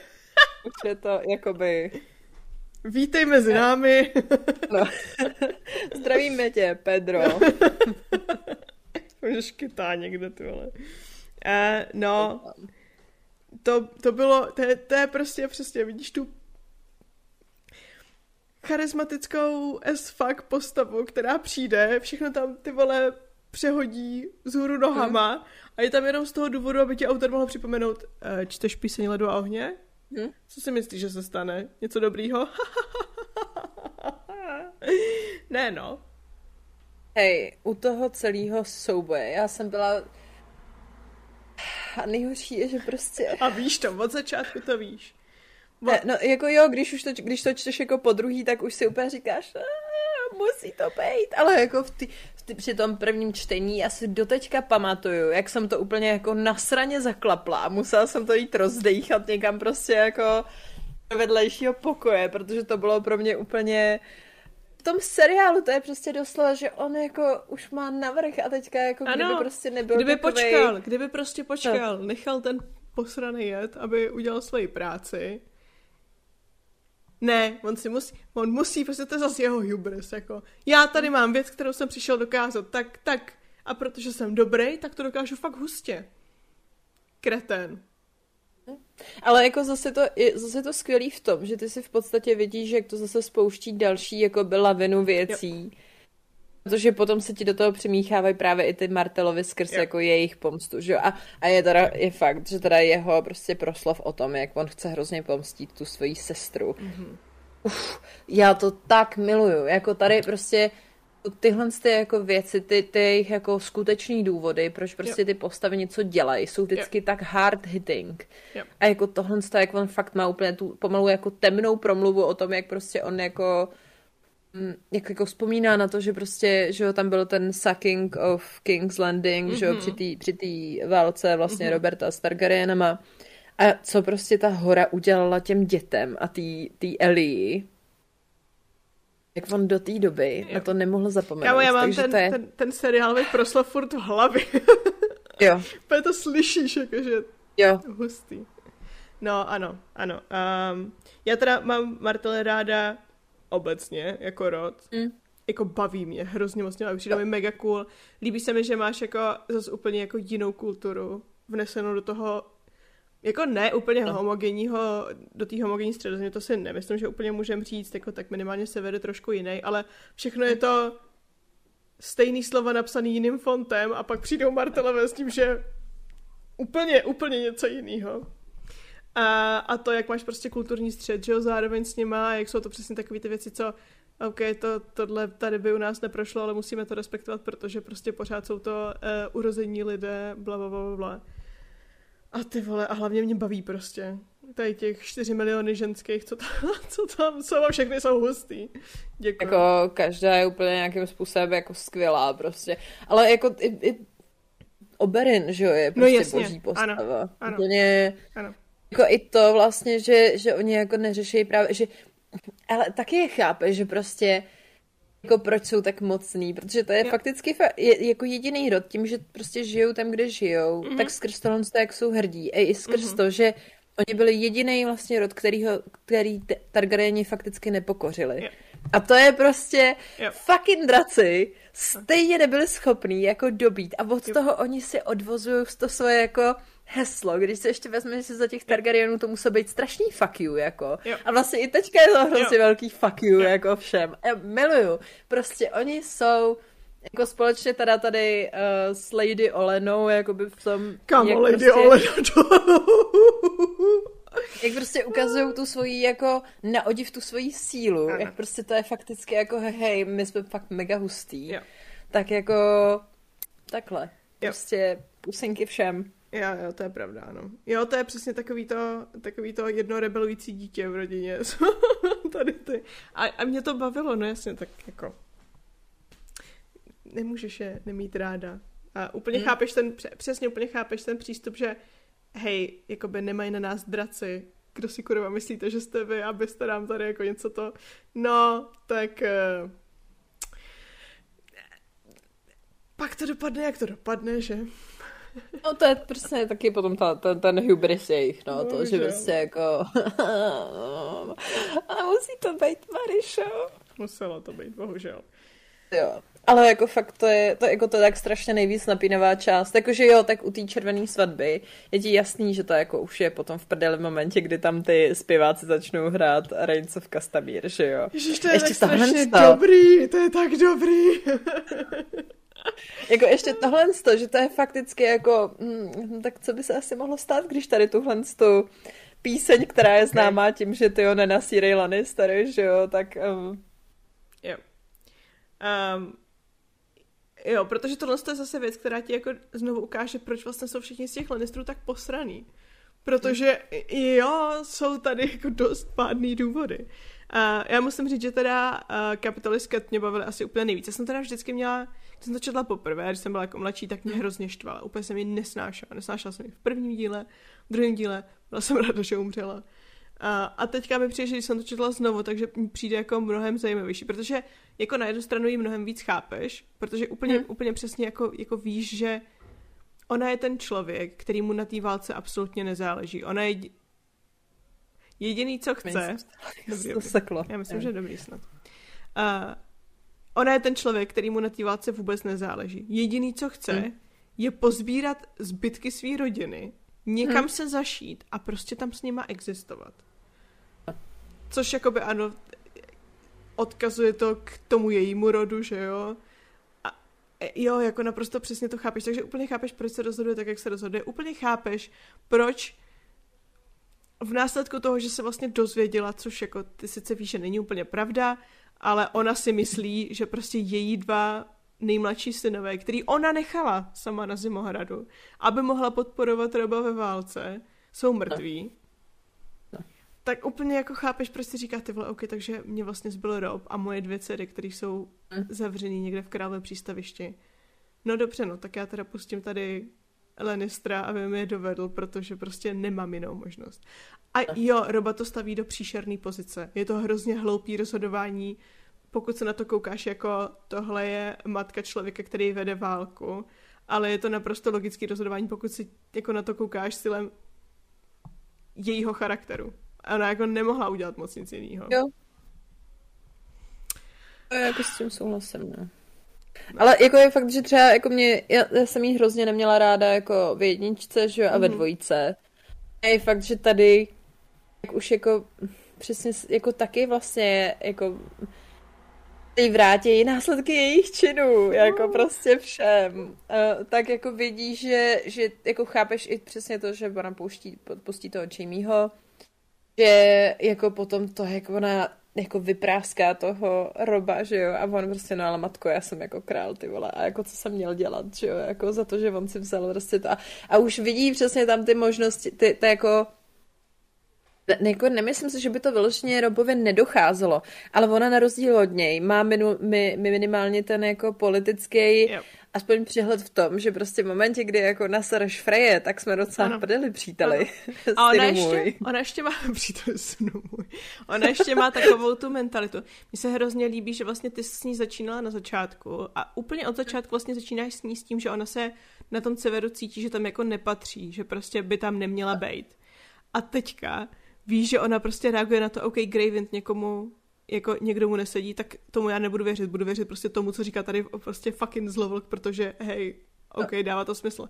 už je to jakoby... Vítej mezi námi. No. <laughs> Zdravíme tě, Pedro. Můžeš kytá někde, ty vole. Uh, no, to, to bylo, to je, to je prostě přesně, vidíš tu charismatickou as fuck postavu, která přijde, všechno tam ty vole přehodí vzhůru nohama hmm. a je tam jenom z toho důvodu, aby ti autor mohl připomenout, uh, čteš píseň Ledu a ohně? Hmm? Co si myslíš, že se stane? Něco dobrýho? <laughs> ne no. Hej, u toho celého souboje, já jsem byla a nejhorší je, že prostě... A víš to, od začátku to víš. Bo... Ne, no jako jo, když už to, když to čteš jako po druhý, tak už si úplně říkáš, musí to být, ale jako v ty, v ty, při tom prvním čtení já si doteďka pamatuju, jak jsem to úplně jako nasraně zaklapla a musela jsem to jít rozdejchat někam prostě jako do vedlejšího pokoje, protože to bylo pro mě úplně v tom seriálu to je prostě doslova, že on jako už má navrh a teďka jako ano, kdyby prostě nebyl kdyby takovej... počkal, kdyby prostě počkal, no. nechal ten posraný jet, aby udělal svoji práci. Ne, on si musí, on musí, prostě to je zase jeho hubris, jako já tady mám věc, kterou jsem přišel dokázat, tak, tak, a protože jsem dobrý, tak to dokážu fakt hustě. Kreten. Ale jako zase to, je, zase to skvělý v tom, že ty si v podstatě vidíš, že jak to zase spouští další jako byla vinu věcí. Jo. Protože potom se ti do toho přimíchávají právě i ty Martelovi skrz jo. jako jejich pomstu, že jo? A, a je teda je fakt, že teda jeho prostě proslov o tom, jak on chce hrozně pomstit tu svoji sestru. Mm-hmm. Uf, já to tak miluju, jako tady prostě tyhle ty jako věci, ty, ty jejich jako skutečný důvody, proč prostě ty postavy něco dělají, jsou vždycky tak hard hitting. A jako tohle, jak on fakt má úplně tu pomalu jako temnou promluvu o tom, jak prostě on jako jak jako vzpomíná na to, že prostě, že jo, tam byl ten sucking of King's Landing, mm-hmm. že jo, mhm. při té při válce vlastně mm-hmm. Roberta s Targaryenama. A co prostě ta hora udělala těm dětem a té Ellie, jak on do té doby jo. na to nemohl zapomenout. Kámo, já mám ten, je... ten, ten seriálový proslov furt v hlavě. <laughs> jo. Protože to slyšíš, jakože jo. hustý. No, ano, ano. Um, já teda mám Martele ráda obecně, jako rod. Mm. Jako baví mě, hrozně moc mě přijde mi mega cool. Líbí se mi, že máš jako zase úplně jako jinou kulturu vnesenou do toho jako ne úplně no. homogenního, do té homogenní středozemě, to si nemyslím, že úplně můžeme říct, jako tak minimálně sever je trošku jiný, ale všechno je to stejný slova napsaný jiným fontem a pak přijdou Martelové s tím, že úplně, úplně něco jiného. A, a to, jak máš prostě kulturní střed, že jo, zároveň s nima, jak jsou to přesně takové ty věci, co OK, to, tohle tady by u nás neprošlo, ale musíme to respektovat, protože prostě pořád jsou to uh, urození lidé, bla, bla, bla, bla. A ty vole, a hlavně mě baví prostě. Tady těch 4 miliony ženských, co tam, <laughs> co tam jsou a všechny jsou hustý. Děkuji. Jako každá je úplně nějakým způsobem jako skvělá prostě. Ale jako i, i Oberin, že jo, je prostě no jasně. boží postava. Ano, ano. Úplně, ano. Jako i to vlastně, že, že oni jako neřeší právě, že ale taky je chápe, že prostě jako proč jsou tak mocný, protože to je jo. fakticky fa- je, jako jediný rod, tím, že prostě žijou tam, kde žijou, mm-hmm. tak skrz tohle jak jsou hrdí. A i skrz mm-hmm. to, že oni byli jediný vlastně rod, kterýho, který Targaryeni fakticky nepokořili. Jo. A to je prostě jo. fucking draci, stejně nebyli schopní jako dobít a od jo. toho oni si odvozují to svoje jako heslo, když se ještě vezme, že za těch Targaryenů to musí být strašný fuck you, jako. Jo. A vlastně i teďka je to hrozně velký fuck you, jo. jako všem. Já miluju. Prostě oni jsou jako společně teda tady uh, s Lady Olenou, jako by v tom... Kamo, Lady prostě, Olena <laughs> Jak prostě ukazují tu svoji jako na odiv tu svoji sílu, ano. jak prostě to je fakticky jako hej, my jsme fakt mega hustý. Jo. Tak jako takhle. Jo. Prostě pusinky všem. Jo, jo, to je pravda, ano. Jo, to je přesně takový to, takový to jedno rebelující dítě v rodině. <laughs> Tady ty. A, a mě to bavilo, no jasně, tak jako nemůžeš je nemít ráda. A úplně hmm. chápeš ten, přesně úplně chápeš ten přístup, že hej, jakoby nemají na nás draci, kdo si kurva myslíte, že jste vy, abyste nám tady jako něco to, no, tak uh, pak to dopadne, jak to dopadne, že? No to je prostě taky potom ta, ten, ten hubris jejich, no, to, že prostě jako <laughs> a musí to být Marišo. Muselo to být, bohužel. Jo, ale jako fakt to je, to, jako to je tak strašně nejvíc napínavá část. Jakože jo, tak u té červené svatby je ti jasný, že to jako už je potom v prdeli v momentě, kdy tam ty zpěváci začnou hrát Reigns of Castamir, že jo. Ježiš, to je Ještě tak strašně dobrý, to je tak dobrý. <laughs> <laughs> jako ještě tohle, že to je fakticky jako, hm, tak co by se asi mohlo stát, když tady tuhle tu píseň, která je známá okay. tím, že ty ho nenasírej Lannister, že jo, tak... Um... Jo. Um, jo, protože tohle je zase věc, která ti jako znovu ukáže, proč vlastně jsou všichni z těch Lannisterů tak posraný. Protože jo, jsou tady jako dost pádný důvody. Uh, já musím říct, že teda uh, kapitalistka mě bavily asi úplně nejvíc. Já jsem teda vždycky měla, jsem to četla poprvé, když jsem byla jako mladší, tak mě hrozně štvala. Úplně jsem ji nesnášela. Nesnášela jsem ji v prvním díle, v druhém díle, byla jsem <laughs> ráda, že umřela. A, a teďka mi přijde, že jsem to četla znovu, takže mi přijde jako mnohem zajímavější, protože jako na jednu stranu ji mnohem víc chápeš, protože úplně, hmm. úplně přesně jako, jako víš, že ona je ten člověk, který mu na té válce absolutně nezáleží. Ona je jediný, co chce... Dobrý, <laughs> to seklo. Já myslím, že dobrý snad. Uh, ona je ten člověk, který mu na té válce vůbec nezáleží. Jediný, co chce, hmm. je pozbírat zbytky své rodiny, někam hmm. se zašít a prostě tam s nima existovat. Což jakoby ano, odkazuje to k tomu jejímu rodu, že jo. A jo, jako naprosto přesně to chápeš, takže úplně chápeš, proč se rozhoduje tak, jak se rozhoduje. Úplně chápeš, proč v následku toho, že se vlastně dozvěděla, což jako ty sice víš, že není úplně pravda, ale ona si myslí, že prostě její dva nejmladší synové, který ona nechala sama na Zimohradu, aby mohla podporovat Roba ve válce, jsou mrtví tak úplně jako chápeš, proč si říká ty vole, OK, takže mě vlastně zbyl Rob a moje dvě dcery, které jsou mm. zavřený někde v králově přístavišti. No dobře, no, tak já teda pustím tady Lenistra, aby mi je dovedl, protože prostě nemám jinou možnost. A jo, Roba to staví do příšerné pozice. Je to hrozně hloupý rozhodování, pokud se na to koukáš jako tohle je matka člověka, který vede válku, ale je to naprosto logický rozhodování, pokud si jako na to koukáš stylem jejího charakteru ona jako nemohla udělat moc nic jiného. Jo. To je jako s tím souhlasem, no. Ale jako je fakt, že třeba jako mě, já, já jsem jí hrozně neměla ráda jako v jedničce, že jo, a ve mhm. dvojice. A je fakt, že tady jak už jako přesně jako taky vlastně jako vrátí vrátějí následky jejich činů, jako no. prostě všem. Uh, tak jako vidí, že, že jako chápeš i přesně to, že ona pouští, pustí toho Jamieho, že jako potom to, jak ona jako vypráská toho roba, že jo, a on prostě, no ale matko, já jsem jako král, ty vole, a jako co jsem měl dělat, že jo, jako za to, že on si vzal prostě to. A, a už vidí přesně tam ty možnosti, ty, ty jako ne, jako nemyslím si, že by to vyloženě Robovi nedocházelo, ale ona na rozdíl od něj má minu, mi, mi minimálně ten jako politický yep aspoň přehled v tom, že prostě v momentě, kdy jako nasereš Freje, tak jsme docela ano. prdeli příteli. <laughs> A ona ještě, ona ještě má, <laughs> příteli synu můj, ona ještě má takovou tu mentalitu. Mně se hrozně líbí, že vlastně ty s ní začínala na začátku a úplně od začátku vlastně začínáš s ní s tím, že ona se na tom severu cítí, že tam jako nepatří, že prostě by tam neměla být. A teďka víš, že ona prostě reaguje na to, OK, Gravind někomu jako někdo mu nesedí, tak tomu já nebudu věřit. Budu věřit prostě tomu, co říká tady prostě fucking zlovlk, protože hej, OK, dává to smysl.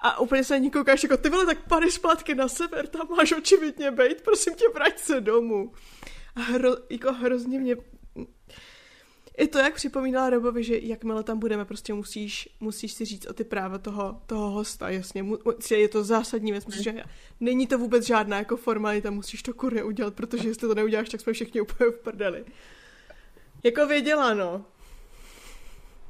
A úplně se ní koukáš jako, ty vole, tak pady zpátky na sever, tam máš očividně bejt, prosím tě, vrať se domů. A hro, jako hrozně mě i to, jak připomínala Robovi, že jakmile tam budeme, prostě musíš, musíš si říct o ty práva toho, toho hosta, jasně, mu, je to zásadní věc, musíš, že není to vůbec žádná jako formalita, musíš to kurně udělat, protože jestli to neuděláš, tak jsme všichni úplně v prdeli. Jako věděla, no.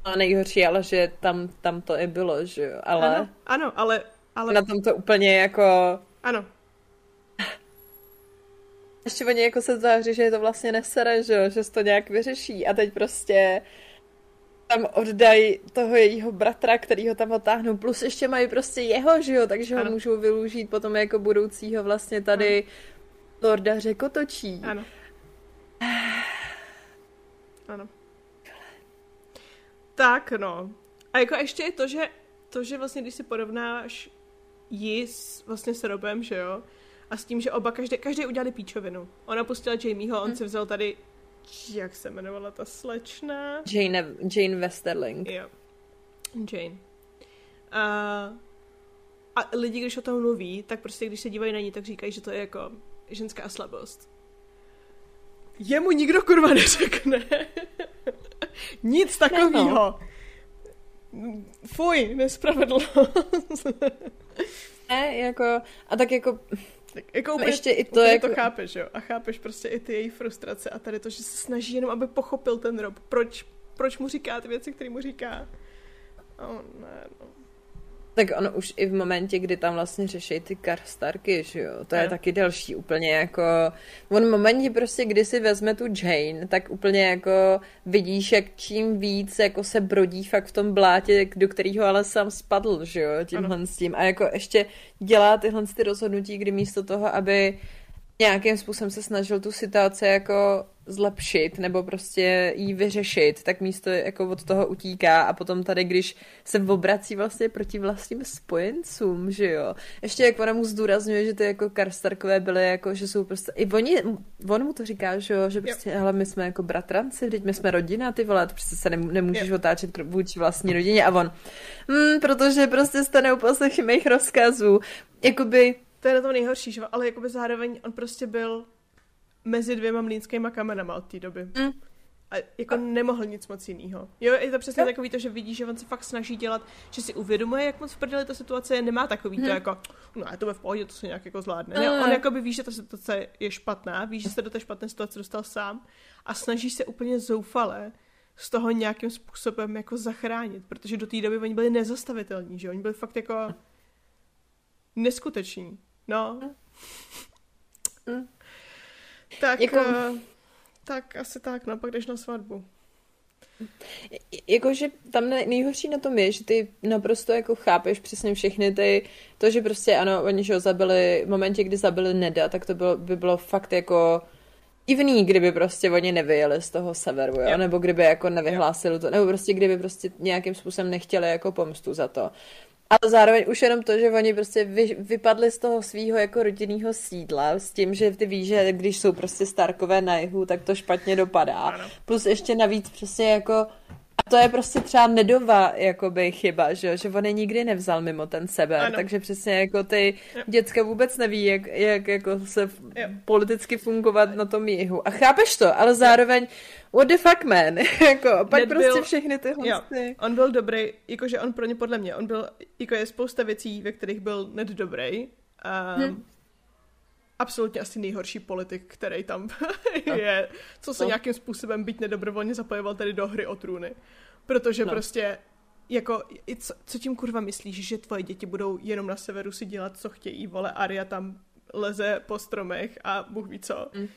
A nejhorší, ale že tam, tam to i bylo, že jo, ale... Ano, ano ale, ale... Na tom to úplně jako... Ano, ještě oni jako se tváří, že je to vlastně nesere, že, že se to nějak vyřeší a teď prostě tam oddají toho jejího bratra, který ho tam otáhnou, plus ještě mají prostě jeho, že jo, takže ano. ho můžou využít potom jako budoucího vlastně tady ano. Lorda Řekotočí. Ano. <sighs> Ano. Tak, no. A jako ještě je to, že to, že vlastně, když si porovnáš ji s, vlastně s Robem, že jo, a s tím, že oba, každý, každý udělali píčovinu. Ona pustila Jamieho, on hmm. si vzal tady, jak se jmenovala ta slečna? Jane, Jane Westerling. Jo. Jane. A, a lidi, když o tom mluví, tak prostě když se dívají na ní, tak říkají, že to je jako ženská slabost. Jemu nikdo kurva neřekne. <laughs> Nic takového. Fuj, nespravedlnost. ne, jako, a tak jako tak jako úplně, ještě i to, jako... to chápeš, jo? A chápeš prostě i ty její frustrace a tady to, že se snaží jenom, aby pochopil ten Rob, proč, proč mu říká ty věci, které mu říká. Oh, ne, no. Tak ono už i v momentě, kdy tam vlastně řeší ty Karstarky, že jo, to je ano. taky další úplně jako, on v momentě prostě, kdy si vezme tu Jane, tak úplně jako vidíš, jak čím víc jako se brodí fakt v tom blátě, do kterého ale sám spadl, že jo, tímhle ano. s tím a jako ještě dělá tyhle ty rozhodnutí, kdy místo toho, aby nějakým způsobem se snažil tu situaci jako zlepšit nebo prostě jí vyřešit, tak místo jako od toho utíká a potom tady, když se obrací vlastně proti vlastním spojencům, že jo. Ještě jak ona mu zdůrazňuje, že ty jako Karstarkové byly jako, že jsou prostě, i oni, on mu to říká, že jo, že prostě, jo. hele, my jsme jako bratranci, teď my jsme rodina, ty vole, prostě se nemůžeš jo. otáčet vůči vlastní rodině a on, hm, protože prostě jste neuposlechy mých rozkazů, jakoby to je na tom nejhorší, že? ale jakoby zároveň on prostě byl mezi dvěma mlínskýma kamenama od té doby. Mm. A jako a... nemohl nic moc jiného. Jo, je to přesně no. takový to, že vidí, že on se fakt snaží dělat, že si uvědomuje, jak moc v prdeli ta situace je, nemá takový hmm. to jako, no je to v pohodě, to se nějak jako zvládne. Ne, on jako by ví, že ta situace je špatná, ví, že se do té špatné situace dostal sám a snaží se úplně zoufale z toho nějakým způsobem jako zachránit, protože do té doby oni byli nezastavitelní, že oni byli fakt jako neskuteční. No. Mm. Tak, jako... Uh, tak asi tak, no, pak jdeš na svatbu. Jakože tam nejhorší na tom je, že ty naprosto jako chápeš přesně všechny ty, to, že prostě ano, oni že ho zabili, v momentě, kdy zabili Neda, tak to bylo, by bylo fakt jako divný, kdyby prostě oni nevyjeli z toho severu, jo? Yep. nebo kdyby jako nevyhlásili to, nebo prostě kdyby prostě nějakým způsobem nechtěli jako pomstu za to. Ale zároveň už jenom to, že oni prostě vy, vypadli z toho svého jako rodinného sídla s tím, že ty víš, že když jsou prostě Starkové na jihu, tak to špatně dopadá. Ano. Plus ještě navíc přesně jako a to je prostě třeba Nedova jakoby chyba, že, že on je nikdy nevzal mimo ten sever, ano. takže přesně jako ty jo. děcka vůbec neví, jak, jak jako se jo. politicky fungovat na tom jihu. A chápeš to, ale zároveň what the fuck man, <laughs> jako pak Ned prostě byl, všechny ty... on byl dobrý, jakože on pro ně podle mě, on byl, jako je spousta věcí, ve kterých byl Ned dobrý. Um, hm. Absolutně asi nejhorší politik, který tam <laughs> je, co se no. nějakým způsobem byť nedobrovolně zapojoval tady do hry o trůny. Protože no. prostě jako, co, co tím kurva myslíš, že tvoje děti budou jenom na severu si dělat, co chtějí, vole, Aria tam leze po stromech a Bůh ví co. Mm.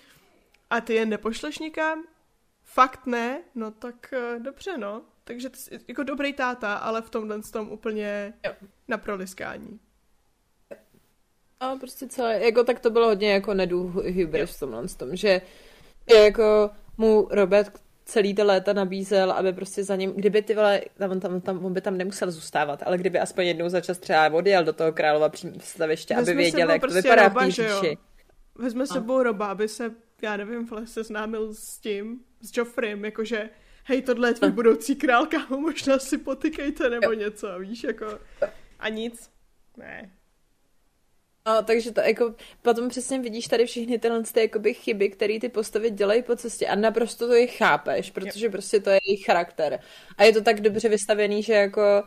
A ty je nepošleš nikam? Fakt ne? No tak uh, dobře, no. Takže jsi jako dobrý táta, ale v tomhle tom úplně jo. na proliskání. A prostě celé, jako tak to bylo hodně jako nedů hybris v tomhle tom, že jako mu Robert celý ty léta nabízel, aby prostě za ním, kdyby ty vole, tam, tam, tam, on by tam nemusel zůstávat, ale kdyby aspoň jednou za čas třeba odjel do toho králova staviště, aby věděl, jak prostě to vypadá roba, v té Vezme s sebou roba, aby se, já nevím, se známil s tím, s Joffrem, jakože hej, tohle je tvůj <laughs> budoucí král, kámo, možná si potykejte nebo jo. něco, víš, jako a nic. Ne, No, takže to jako potom přesně vidíš tady všechny tyhle ty jakoby chyby, které ty postavy dělají po cestě a naprosto to je chápeš, protože jo. prostě to je jejich charakter. A je to tak dobře vystavený, že jako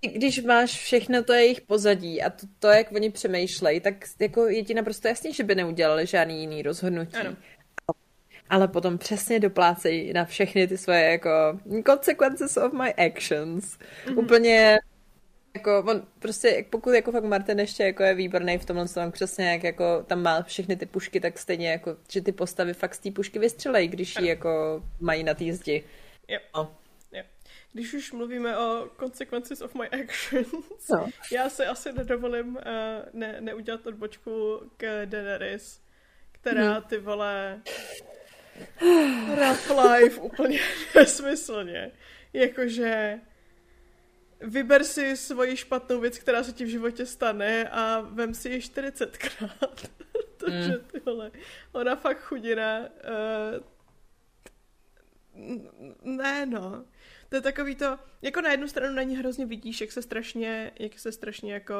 když máš všechno to jejich pozadí a to, to jak oni přemýšlejí, tak jako je ti naprosto jasný, že by neudělali žádný jiný rozhodnutí. Ano. Ale potom přesně doplácejí na všechny ty svoje jako consequences of my actions. Mm-hmm. Úplně jako on prostě, pokud jako fakt Martin ještě jako je výborný v tomhle tom, přesně jak jako tam má všechny ty pušky, tak stejně jako, že ty postavy fakt z té pušky vystřelejí, když ji jako mají na té zdi. Jo. No. jo. Když už mluvíme o consequences of my actions, no. já se asi nedovolím uh, ne, neudělat odbočku k Daenerys, která hmm. ty vole <sighs> rap life úplně <laughs> nesmyslně. Jakože vyber si svoji špatnou věc, která se ti v životě stane a vem si ji 40krát. <laughs> Takže mm. ty vole, ona fakt chudina. Uh, ne, no. To je takový to, jako na jednu stranu na ní hrozně vidíš, jak se strašně, jak se strašně jako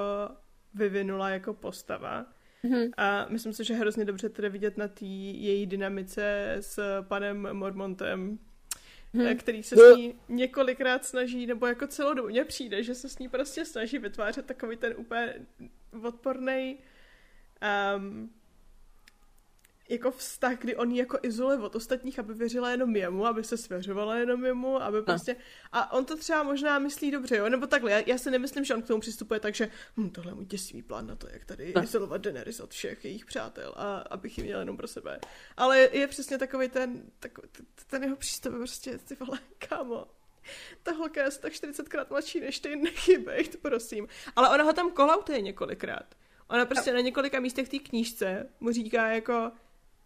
vyvinula jako postava. Mm-hmm. A myslím si, že hrozně dobře tedy vidět na té její dynamice s panem Mormontem, hmm. který se s ní několikrát snaží, nebo jako celou dobu mně přijde, že se s ní prostě snaží vytvářet takový ten úplně odporný um, jako vztah, kdy on jako izoluje od ostatních, aby věřila jenom jemu, aby se svěřovala jenom jemu, aby prostě... A on to třeba možná myslí dobře, jo? Nebo takhle, já, já si nemyslím, že on k tomu přistupuje tak, že hm, tohle je můj děsivý plán na to, jak tady no. izolovat Daenerys od všech jejich přátel a abych ji měl jenom pro sebe. Ale je přesně takový ten, takový, ten jeho přístup prostě, ty vole, kámo, ta holka je tak 40krát mladší než ty, nechybej, prosím. Ale ona ho tam kolautuje několikrát. Ona prostě no. na několika místech té knížce mu říká jako,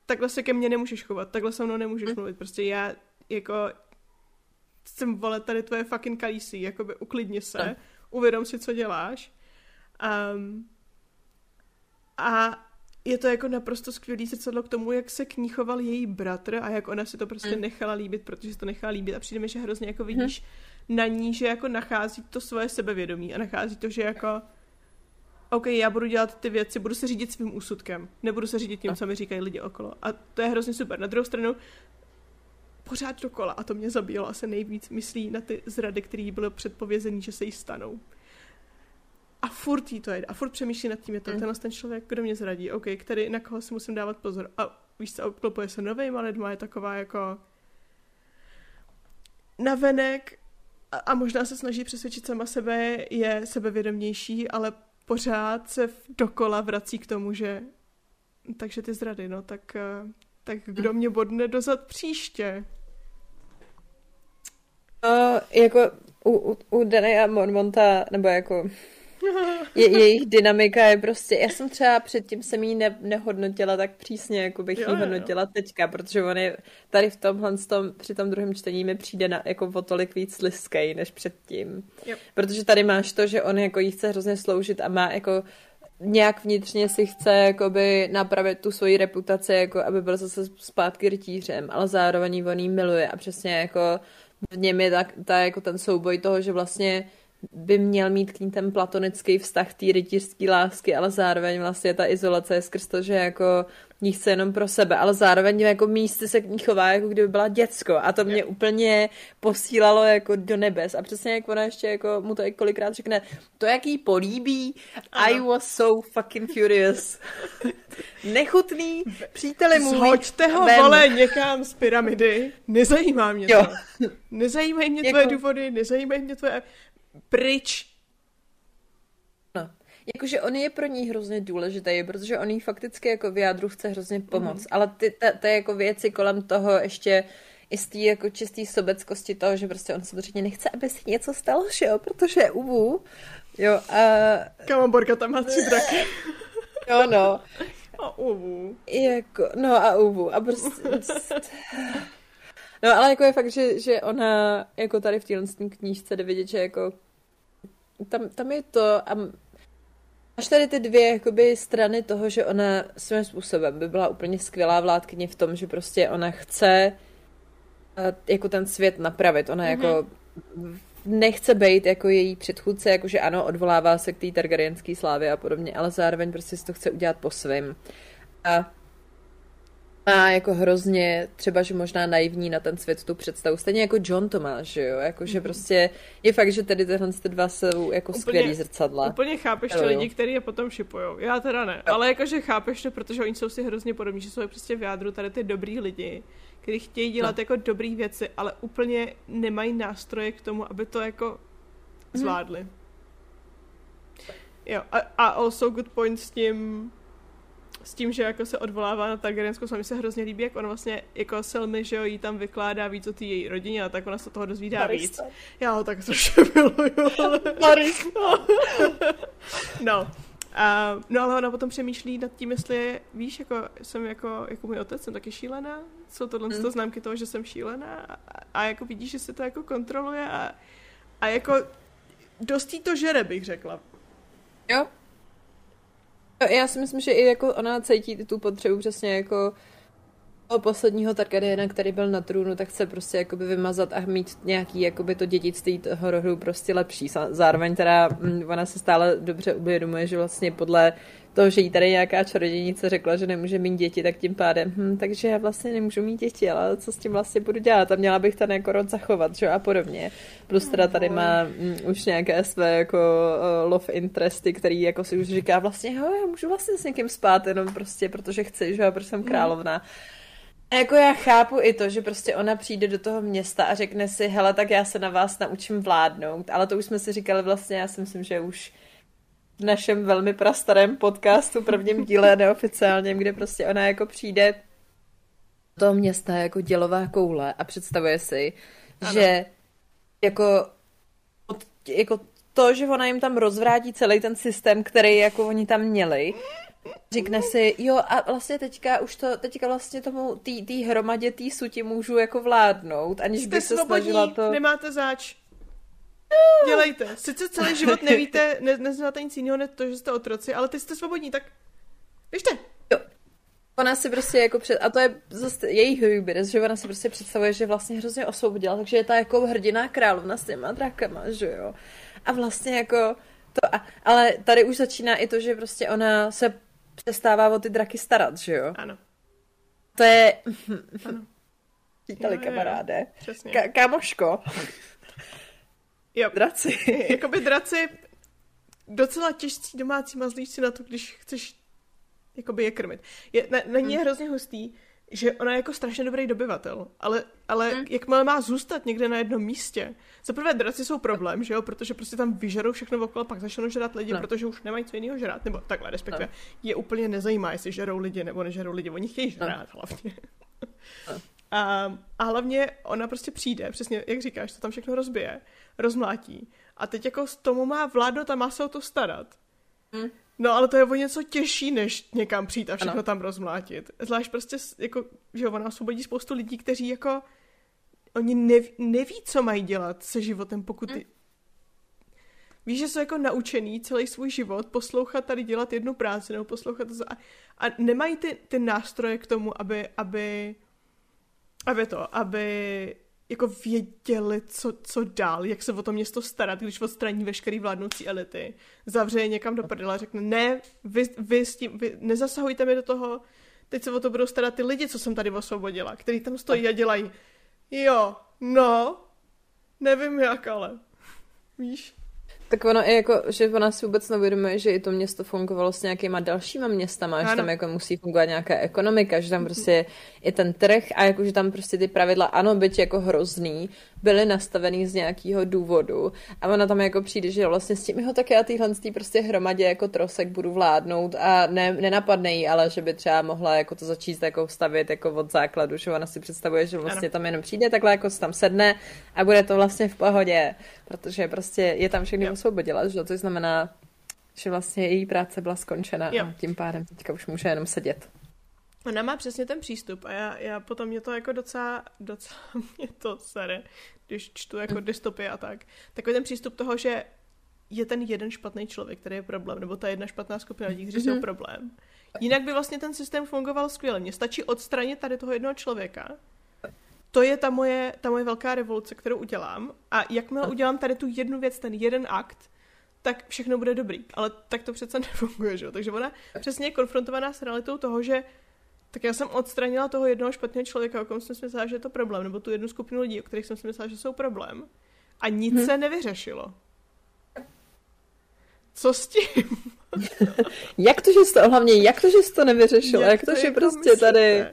takhle se ke mně nemůžeš chovat, takhle se mnou nemůžeš mm. mluvit, prostě já jako jsem vole tady tvoje fucking kalísí, jakoby uklidni se, tak. uvědom si, co děláš. Um, a je to jako naprosto skvělý zrcadlo k tomu, jak se k ní choval její bratr a jak ona si to prostě mm. nechala líbit, protože si to nechala líbit a přijde mi, že hrozně jako vidíš mm. na ní, že jako nachází to svoje sebevědomí a nachází to, že jako OK, já budu dělat ty věci, budu se řídit svým úsudkem, nebudu se řídit tím, co mi říkají lidi okolo. A to je hrozně super. Na druhou stranu, pořád dokola, a to mě zabíjelo asi nejvíc, myslí na ty zrady, které bylo předpovězený, že se jí stanou. A furt jí to jde. A furt přemýšlí nad tím, je to mm. tenhle ten člověk, kdo mě zradí, OK, který, na koho si musím dávat pozor. A víš co, obklopuje se novejma lidma, je taková jako navenek a, a možná se snaží přesvědčit sama sebe, je sebevědomější, ale pořád se dokola vrací k tomu, že takže ty zrady, no, tak, eh, tak kdo mě bodne dozad příště? No, jako u, u, u Dany a Mormonta, nebo jako je, jejich dynamika je prostě, já jsem třeba předtím jsem jí ne, nehodnotila tak přísně, jako bych jo, ji hodnotila jo. teďka, protože on je tady v tomhle, tom, při tom druhém čtení mi přijde na, jako o tolik víc liskej než předtím. Yep. Protože tady máš to, že on jako jí chce hrozně sloužit a má jako nějak vnitřně si chce jakoby napravit tu svoji reputaci, jako aby byl zase zpátky rytířem, ale zároveň on jí miluje a přesně jako v něm je tak, ta, jako ten souboj toho, že vlastně by měl mít k ní ten platonický vztah té rytířské lásky, ale zároveň vlastně ta izolace je skrz to, že jako ní chce jenom pro sebe, ale zároveň jako místy se k ní chová, jako kdyby byla děcko a to mě yeah. úplně posílalo jako do nebes a přesně jak ona ještě jako mu to i kolikrát řekne, to jak jí políbí, ano. I was so fucking furious. <laughs> Nechutný, příteli můj. Zhoďte ho, ven. vole, někam z pyramidy, nezajímá mě jo. to. Nezajímají mě <laughs> jako... tvoje důvody, nezajímají mě tvoje... Pryč, Jakože on je pro ní hrozně důležitý, protože on jí fakticky jako v jádru chce hrozně pomoct, mm. ale ty, ta, ta jako věci kolem toho ještě i z té jako čistý sobeckosti toho, že prostě on samozřejmě nechce, aby si něco stalo, že jo, protože je uvu. Jo, a... Kamamborka tam má tři draky. <laughs> jo, no. A uvu. Jako, no a uvu. A prostě... no, ale jako je fakt, že, že ona jako tady v téhle knížce jde vidět, že jako tam, tam je to a Máš tady ty dvě jakoby, strany toho, že ona svým způsobem by byla úplně skvělá vládkyně v tom, že prostě ona chce jako ten svět napravit. Ona mm-hmm. jako nechce být jako její předchůdce, jakože ano, odvolává se k té targaryenské slávě a podobně, ale zároveň prostě si to chce udělat po svým. A má jako hrozně třeba, že možná naivní na ten svět tu představu. Stejně jako John to má, že jo? Jako, že mm-hmm. prostě je fakt, že tady tyhle ty dva jsou jako úplně, skvělý zrcadla. Úplně chápeš ty lidi, kteří je potom šipujou. Já teda ne. Jo. Ale jakože chápeš to, protože oni jsou si hrozně podobní, že jsou prostě v jádru tady ty dobrý lidi, kteří chtějí dělat no. jako dobrý věci, ale úplně nemají nástroje k tomu, aby to jako mhm. zvládli. Mm. Jo, a, a also good point s tím, s tím, že jako se odvolává na Targaryenskou, se mi se hrozně líbí, jak on vlastně jako Selmy, že jo, jí tam vykládá víc o té její rodině a tak ona se toho dozvídá Marista. víc. Já ho tak trošku <laughs> miluju. Marista. no. A, no ale ona potom přemýšlí nad tím, jestli víš, jako jsem jako, jako můj otec, jsem taky šílená, jsou tohle mm. známky toho, že jsem šílená a, a jako vidíš, že se to jako kontroluje a, a jako dostí to žere, bych řekla. Jo, já si myslím, že i jako ona cítí tu potřebu přesně jako toho posledního Targaryena, který byl na trůnu, tak chce prostě jakoby vymazat a mít nějaký jakoby to dědictví toho rohu prostě lepší. Zároveň teda mm, ona se stále dobře uvědomuje, že vlastně podle toho, že jí tady nějaká čarodějnice řekla, že nemůže mít děti, tak tím pádem, hm, takže já vlastně nemůžu mít děti, ale co s tím vlastně budu dělat? A měla bych ten jako rod zachovat, že a podobně. Plus teda tady má hm, už nějaké své jako uh, love interesty, který jako si už říká vlastně, jo, já můžu vlastně s někým spát, jenom prostě protože chci, že a protože jsem mhm. královna. A jako já chápu i to, že prostě ona přijde do toho města a řekne si, hele, tak já se na vás naučím vládnout, ale to už jsme si říkali vlastně, já si myslím, že už v našem velmi prastarém podcastu, prvním díle <laughs> neoficiálním, kde prostě ona jako přijde do toho města jako dělová koule a představuje si, ano. že jako, jako to, že ona jim tam rozvrátí celý ten systém, který jako oni tam měli, Říkne si, jo a vlastně teďka už to, teďka vlastně tomu, tý, tý hromadě tý suti můžu jako vládnout, aniž bych se snažila to... nemáte záč. Dělejte. Sice celý život nevíte, ne, neznáte nic jiného, ne to, že jste otroci, ale ty jste svobodní, tak běžte. Jo. Ona si prostě jako před, a to je zase její hubris, že ona si prostě představuje, že vlastně hrozně osvobodila, takže je ta jako hrdiná královna s těma drakama, že jo. A vlastně jako to, a, ale tady už začíná i to, že prostě ona se přestává o ty draky starat, že jo. Ano. To je... Ano. <laughs> Příteli, kamaráde. Přesně. Ka- kámoško. <laughs> Jo. Draci. <laughs> Jakoby draci docela těžcí domácí mazlíčci na to, když chceš jakoby je krmit. Je, na, na ní je hmm. hrozně hustý, že ona je jako strašně dobrý dobyvatel, ale, ale hmm. jakmile má zůstat někde na jednom místě, za prvé draci jsou problém, že jo, protože prostě tam vyžerou všechno okolo, pak začnou žrat lidi, no. protože už nemají co jiného žrát, nebo takhle, respektive no. je úplně nezajímá, jestli žerou lidi nebo nežerou lidi, oni chtějí žrát no. hlavně. No. A, a hlavně ona prostě přijde, přesně jak říkáš, to tam všechno rozbije, rozmlátí. A teď jako z tomu má vládnout a má se o to starat. Hmm. No ale to je o něco těžší, než někam přijít a všechno ano. tam rozmlátit. Zvlášť prostě, jako, že ona osvobodí spoustu lidí, kteří jako, oni neví, neví, co mají dělat se životem, pokud hmm. Víš, že jsou jako naučený celý svůj život poslouchat tady dělat jednu práci nebo poslouchat to a, a nemají ty, ty nástroje k tomu, aby, aby aby to, aby jako věděli, co, co dál, jak se o to město starat, když odstraní veškerý vládnoucí elity, zavře je někam do prdela a řekne, ne, vy, vy, s tím, vy nezasahujte mi do toho, teď se o to budou starat ty lidi, co jsem tady osvobodila, který tam stojí a dělají, jo, no, nevím jak, ale, víš. Tak ono je jako, že ona si vůbec neuvědomuje, že i to město fungovalo s nějakýma dalšíma městama, ano. že tam jako musí fungovat nějaká ekonomika, že tam mhm. prostě je ten trh a jako, že tam prostě ty pravidla, ano, byť jako hrozný, byly nastavený z nějakého důvodu a ona tam jako přijde, že vlastně s tím jeho tak já týhle tý prostě hromadě jako trosek budu vládnout a ne, nenapadne jí, ale že by třeba mohla jako to začít jako stavět jako od základu, že ona si představuje, že vlastně ano. tam jenom přijde takhle jako tam sedne a bude to vlastně v pohodě, protože prostě je tam všechny osvobodila, že to znamená, že vlastně její práce byla skončena jo. a tím pádem teďka už může jenom sedět. Ona má přesně ten přístup a já, já potom mě to jako docela, docela <laughs> mě to sere, když čtu jako dystopie a tak. Takový ten přístup toho, že je ten jeden špatný člověk, který je problém, nebo ta jedna špatná skupina lidí, kteří mm-hmm. jsou mhm. problém. Jinak by vlastně ten systém fungoval skvěle. Mně stačí odstranit tady toho jednoho člověka. To je ta moje, ta moje velká revoluce, kterou udělám. A jakmile udělám tady tu jednu věc, ten jeden akt, tak všechno bude dobrý. Ale tak to přece <laughs> nefunguje, že jo? Takže ona přesně je konfrontovaná s realitou toho, že tak já jsem odstranila toho jednoho špatného člověka, o kom jsem si myslela, že je to problém, nebo tu jednu skupinu lidí, o kterých jsem si myslela, že jsou problém. A nic hmm. se nevyřešilo. Co s tím? <laughs> jak to, že jsi to, hlavně, jak to, že jsi to nevyřešil? Jak, jak to, že prostě myslíte? tady...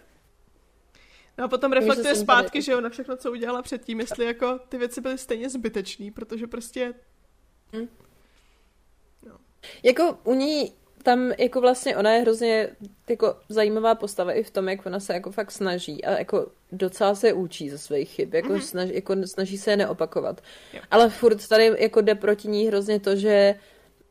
No a potom reflektuje zpátky, tady... že jo, na všechno, co udělala předtím, jestli jako ty věci byly stejně zbytečný, protože prostě... Hmm. No. Jako u ní tam jako vlastně ona je hrozně jako zajímavá postava i v tom, jak ona se jako fakt snaží a jako docela se učí ze svých chyb, jako, mm-hmm. snaží, jako snaží se je neopakovat. Jo. Ale furt tady jako jde proti ní hrozně to, že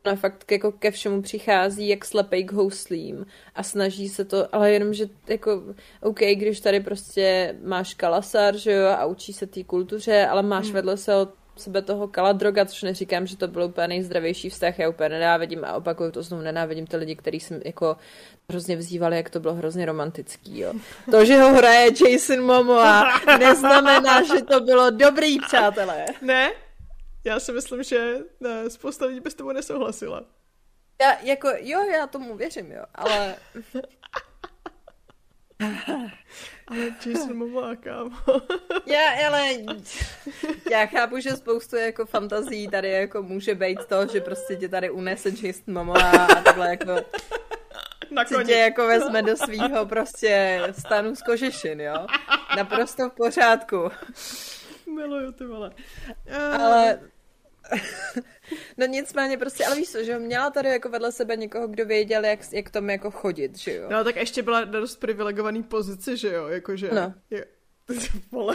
ona fakt jako ke všemu přichází jak slepej k houslím a snaží se to, ale jenom, že jako, OK, když tady prostě máš kalasar, že jo, a učí se té kultuře, ale máš mm. vedle se od sebe toho kala droga, což neříkám, že to byl úplně nejzdravější vztah, já úplně nenávidím a opakuju to znovu, nenávidím ty lidi, který jsem jako hrozně vzývali, jak to bylo hrozně romantický, jo. To, že ho hraje Jason Momoa, neznamená, že to bylo dobrý, přátelé. Ne? Já si myslím, že ne, spousta lidí bez toho nesouhlasila. Já, jako, jo, já tomu věřím, jo, ale... Ale Jason Momoa, kámo. já, ale já chápu, že spoustu jako fantazí tady jako může být to, že prostě tě tady unese Jason Momoa a takhle jako na si tě jako vezme do svýho prostě stanu z kožešin, jo? Naprosto v pořádku. Miluju ty vole. Ale <laughs> no nicméně prostě, ale víš co, že měla tady jako vedle sebe někoho, kdo věděl, jak, jak tomu jako chodit, že jo. No tak ještě byla na dost privilegovaný pozici, že jo, jakože. No. Je, <laughs> vole.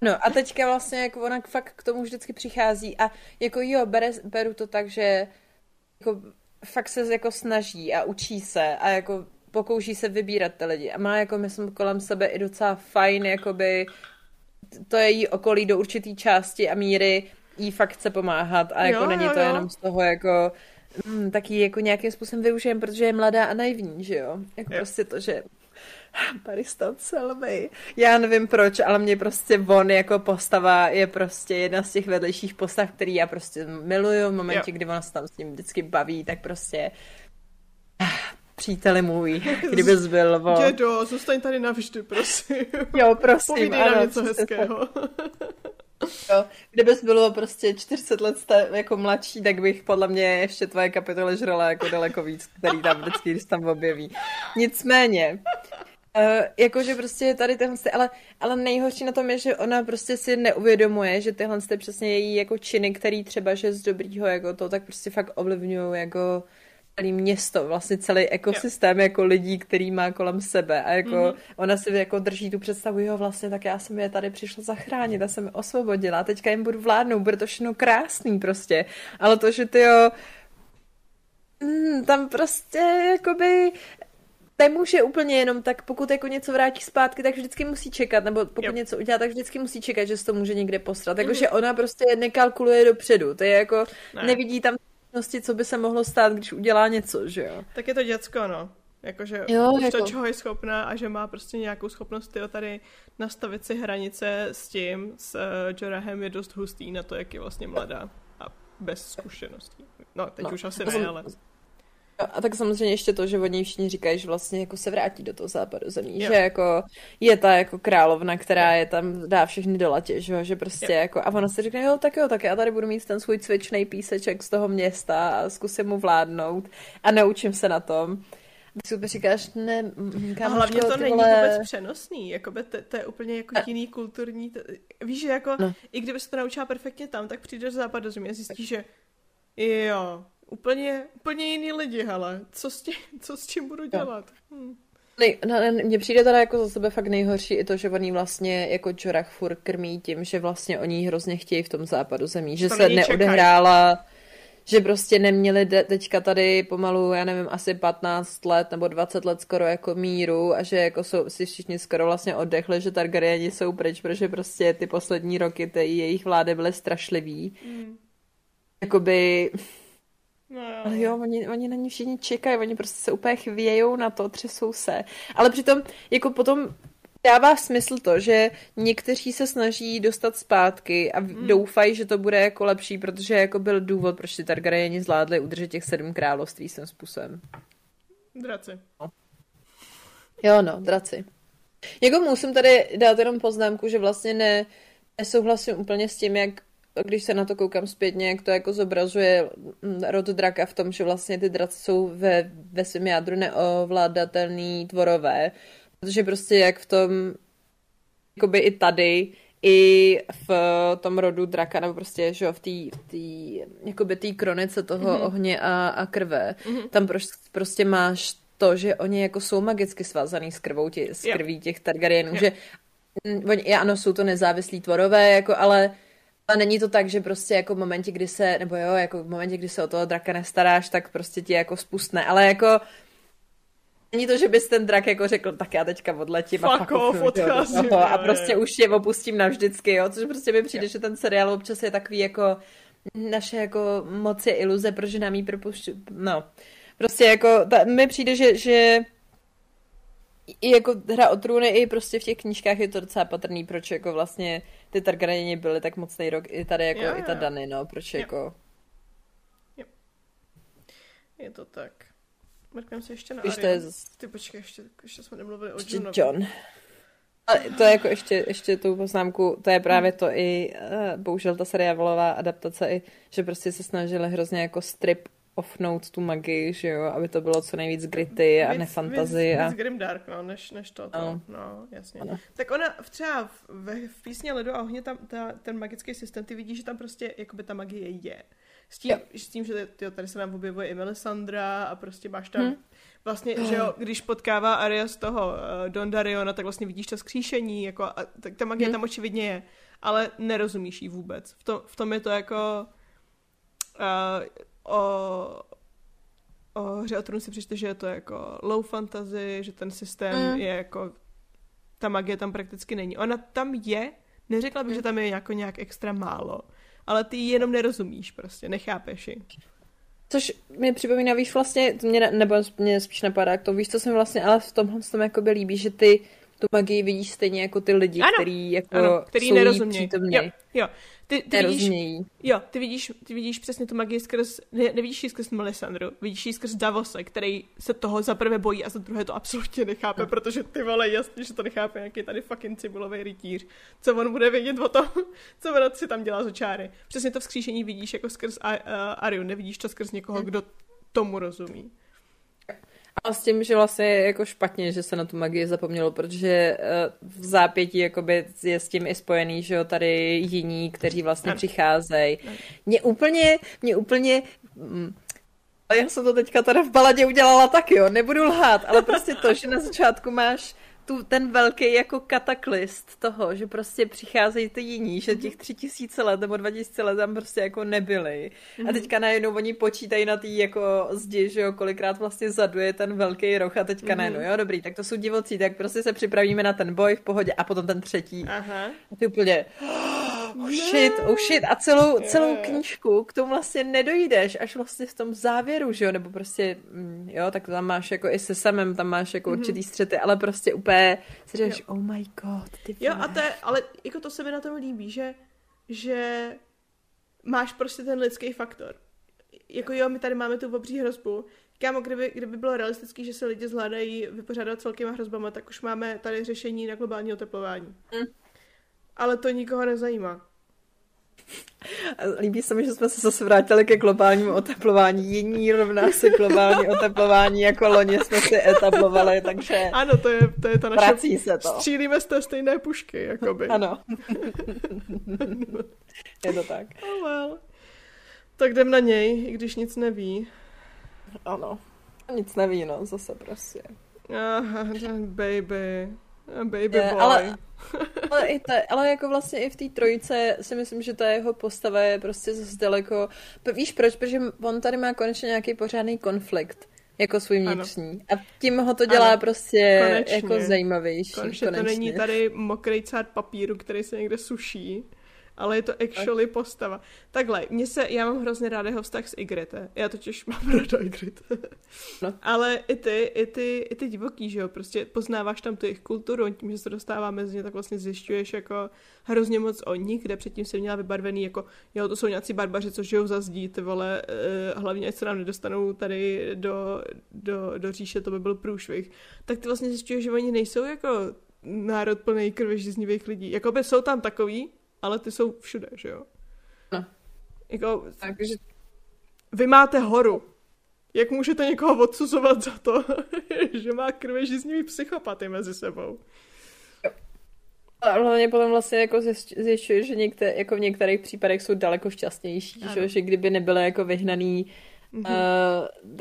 No a teďka vlastně jako ona fakt k tomu vždycky přichází a jako jo, bere, beru to tak, že jako fakt se jako snaží a učí se a jako pokouší se vybírat ty lidi a má jako myslím kolem sebe i docela fajn jakoby to je jí okolí do určitý části a míry jí fakt chce pomáhat a jako jo, není jo, to jo. jenom z toho jako hm, taky jako nějakým způsobem využijem, protože je mladá a naivní, že jo? Jako jo. prostě to, že <laughs> Paris Selmy. Já nevím proč, ale mě prostě on jako postava je prostě jedna z těch vedlejších postav, který já prostě miluju v momentě, jo. kdy on se tam s ním vždycky baví, tak prostě příteli můj, kdybys byl, vo... Dědo, zůstaň tady navždy, prosím. Jo, prosím, Povídej ano, nám něco hezkého. Jo, kdybys bylo prostě 40 let sta- jako mladší, tak bych podle mě ještě tvoje kapitoly žrala jako daleko víc, který tam vždycky, když tam objeví. Nicméně, Uh, jakože prostě tady tyhle, ale, ale nejhorší na tom je, že ona prostě si neuvědomuje, že tyhle přesně její jako činy, který třeba, že z dobrýho jako to, tak prostě fakt ovlivňují jako celé město, vlastně celý ekosystém jo. jako lidí, který má kolem sebe a jako mm-hmm. ona si jako drží tu představu, jo vlastně, tak já jsem je tady přišla zachránit, já jsem je osvobodila, teďka jim budu vládnout, bude to všechno krásný prostě, ale to, že ty jo, mm, tam prostě jakoby nemůže úplně jenom tak, pokud jako něco vrátí zpátky, tak vždycky musí čekat, nebo pokud jo. něco udělá, tak vždycky musí čekat, že se to může někde postrat. Takže mm-hmm. ona prostě nekalkuluje dopředu, to je jako, ne. nevidí tam co by se mohlo stát, když udělá něco, že jo? Tak je to děcko, no. Jakože Jo, už jako- to, čeho je schopná a že má prostě nějakou schopnost tyjo, tady nastavit si hranice s tím, s uh, Jorahem je dost hustý na to, jak je vlastně mladá a bez zkušeností. No, teď No, už asi to ne, jsem- ale... A tak samozřejmě ještě to, že něj všichni říkají, že vlastně jako se vrátí do toho západu zemí, Jo. že jako je ta jako královna, která je tam, dá všechny do latě, že, jo, že prostě Jo. jako, a ona si řekne, jo, tak jo, tak já tady budu mít ten svůj cvičný píseček z toho města a zkusím mu vládnout a naučím se na tom. Úplně říkáš, ne, mm, A kámoško, hlavně to není vole... vůbec přenosný, jakoby to, to je úplně jako jiný kulturní, to, víš, že jako, No. i kdyby se to naučila perfektně tam, tak přijdeš do západu země a zjistíš, že jo, úplně, úplně jiný lidi, hele, co s tím, co s tím budu dělat? Hm. Nej, no, ne, mně přijde teda jako za sebe fakt nejhorší i to, že oni vlastně jako Jorah furt krmí tím, že vlastně oni hrozně chtějí v tom západu zemí, že To se neodehrála, že prostě neměli de- teďka tady pomalu, já nevím, asi 15 let nebo 20 let skoro jako míru a že jako jsou, si všichni skoro vlastně oddechli, že Targaryeni jsou pryč, protože prostě ty poslední roky ty jejich vlády byly strašlivý. Mm. Jakoby, No jo. ale jo, oni, oni na ní všichni čekají, oni prostě se úplně chvějou na to, třesou se. Ale přitom, jako potom dává smysl to, že někteří se snaží dostat zpátky a mm. doufají, že to bude jako lepší, protože jako byl důvod, proč ty Targaryeni zvládli udržet těch sedm království svým způsobem. Draci. Jo, no, draci. Jako musím tady dát jenom poznámku, že vlastně ne, nesouhlasím úplně s tím, jak když se na to koukám zpětně, jak to jako zobrazuje mm, rod draka v tom, že vlastně ty draci jsou ve, ve svém jádru neovládatelný tvorové. Protože prostě jak v tom, jakoby i tady, i v tom rodu draka, nebo prostě, že jo, v té tý, jakoby té kronice toho mm-hmm. ohně a, a krve, mm-hmm. tam proš, prostě máš to, že oni jako jsou magicky svázaný s krvou, tě, s krví těch Targaryenů, Jo. že mm, oni, ano, jsou to nezávislí tvorové, jako, ale ale není to tak, že prostě jako v momentě, kdy se, nebo jo, jako v momentě, kdy se o toho draka nestaráš, tak prostě ti jako spustne, ale jako Není to, že bys ten drak jako řekl, tak já teďka odletím a Fuck pak off, <laughs> odcházím, toho a prostě už je opustím navždycky, jo, což prostě mi přijde, že ten seriál občas je takový jako naše jako moc je iluze, protože nám jí propušťu, no. Prostě jako, ta, mi přijde, že, že i jako hra o trůny, i prostě v těch knížkách je to docela patrný, proč jako vlastně ty Targaryeni byli tak mocný rok, i tady jako Jo, i ta jo. Dany, no, proč Jo. jako, Je to tak. Mrkneme se ještě na Víš, to je zas- Ty počkej, ještě, ještě jsme nemluvili o. John. Ale to je jako ještě, ještě tou poznámku, to je právě to i, uh, bohužel ta seriálová adaptace i, že prostě se snažili hrozně jako strip offnout tu magii, že jo, aby to bylo co nejvíc gritty a nefantazy víc, a... víc Grimdark, no, než, než to, to. Ano. No, jasně. Ano. Tak ona v, třeba v, v, v písně Ledu a ohně tam, ta, ten magický systém, ty vidíš, že tam prostě jakoby ta magie je. S tím, Jo. s tím že ty, tady se nám objevuje i Melisandra a prostě máš tam Hm. vlastně, že jo, když potkává Arya z toho uh, Dondariona, tak vlastně vidíš to skříšení, jako, a, tak ta magie Hm. tam očividně je, ale nerozumíš jí vůbec. V, to, v tom je to jako uh, o, o hře o trůn si přečte, že je to jako low fantasy, že ten systém Mm. je jako ta magie tam prakticky není. Ona tam je, neřekla bych, že tam je jako nějak extra málo, ale ty ji jenom nerozumíš prostě, nechápeš ji. Což mi připomíná, víš, vlastně, to mě, ne- nebo mě spíš napadá k tomu, víš, co se mi vlastně, ale v tomhle tom jakoby líbí, že ty tu magii vidíš stejně jako ty lidi, Ano, který jako Ano, který jsou jí nerozumějí. přítomní, Jo, jo. Ty, ty vidíš, jo, ty vidíš, ty vidíš přesně tu magii skrz, ne, nevidíš ji skrz Melisandru, vidíš ji skrz Davose, který se toho za prvé bojí a za druhé to absolutně nechápe, protože ty vole, jasně, že to nechápe, jaký tady fucking cibulový rytíř. Co on bude vědět o tom, <laughs> co ona si tam dělá za čáry. Přesně to vzkříšení vidíš jako skrz uh, Ariu, nevidíš to skrz někoho, kdo tomu rozumí. A s tím, že vlastně je jako špatně, že se na tu magii zapomnělo, protože eh, v zápětí jakoby je s tím i spojený, že jo, tady jiní, kteří vlastně přicházejí. Mě úplně, mě úplně, mm, já jsem to teďka tady v baladě udělala taky, jo, nebudu lhát, ale prostě to, že na začátku máš tu, ten velký jako kataklist toho, že prostě přicházejí ty jiní, že těch tři tisíce let nebo dva tisíce let tam prostě jako nebyly. A teďka najednou oni počítají na tý jako zdi, že jo, kolikrát vlastně zaduje ten velký roh a teďka najednou, jo, dobrý, tak to jsou divocí, tak prostě se připravíme na ten boj v pohodě a potom ten třetí. Aha. A ty úplně, <gasps> oh shit, oh shit. A celou, celou knížku k tomu vlastně nedojdeš, až vlastně v tom závěru, že jo, nebo prostě, mm, jo, tak tam máš jako i se samem, tam máš jako mm-hmm. určitý střety, ale prostě úplně si říkáš, oh my god, ty Jo, a to je, ale jako to se mi na tom líbí, že, že máš prostě ten lidský faktor. Jako jo, my tady máme tu obří hrozbu, Kámo, kdyby, kdyby bylo realistický, že se lidi zvládají vypořádat s velkýma hrozbama, tak už máme tady řešení na globální oteplování. Mm. Ale to nikoho nezajímá. Líbí se mi, že jsme se zase vrátili ke globálnímu oteplování. Jiní rovná se globální oteplování, jako loni jsme si etablovali, takže... Ano, to je, to je ta naše... Se to. Střílíme z té stejné pušky, jakoby. Ano. je to tak. Oh well. Tak jdem na něj, i když nic neví. Ano. Nic neví, no, zase prostě. Aha, baby. Baby je, boy. Ale, <laughs> ale, i te, ale jako vlastně i v té trojice si myslím, že ta jeho postava je prostě zase daleko... Víš proč? Protože on tady má konečně nějaký pořádný konflikt jako svůj vnitřní. A tím ho to dělá ano, prostě konečně. jako zajímavější. Konečně, konečně to není tady mokrý cát papíru, který se někde suší ale je to actually tak. postava. Takhle, mě se, já mám hrozně rád jeho vztah s Ygritte. Já totiž mám <laughs> ráda Ygritte. no. Ale i ty, i ty, i ty divoký, že jo, prostě poznáváš tam tu jejich kulturu, tím, že se dostává mezi ně, tak vlastně zjišťuješ jako hrozně moc o nich, kde předtím se měla vybarvený jako, jo, to jsou nějací barbaři, co žijou za zdí, ty vole, uh, hlavně ať se nám nedostanou tady do, do, do říše, to by byl průšvih. Tak ty vlastně zjišťuješ, že oni nejsou jako národ plný krvežíznivých lidí. Jakoby jsou tam takový, ale ty jsou všude, že jo? No. Jako, Takže... Vy máte horu. Jak můžete někoho odsuzovat za to, <laughs> že má krvežíznivý psychopaty mezi sebou? A hlavně potom vlastně jako zjišťuješ, že některé, jako v některých případech jsou daleko šťastnější, že, že kdyby nebyly jako vyhnaný mm-hmm.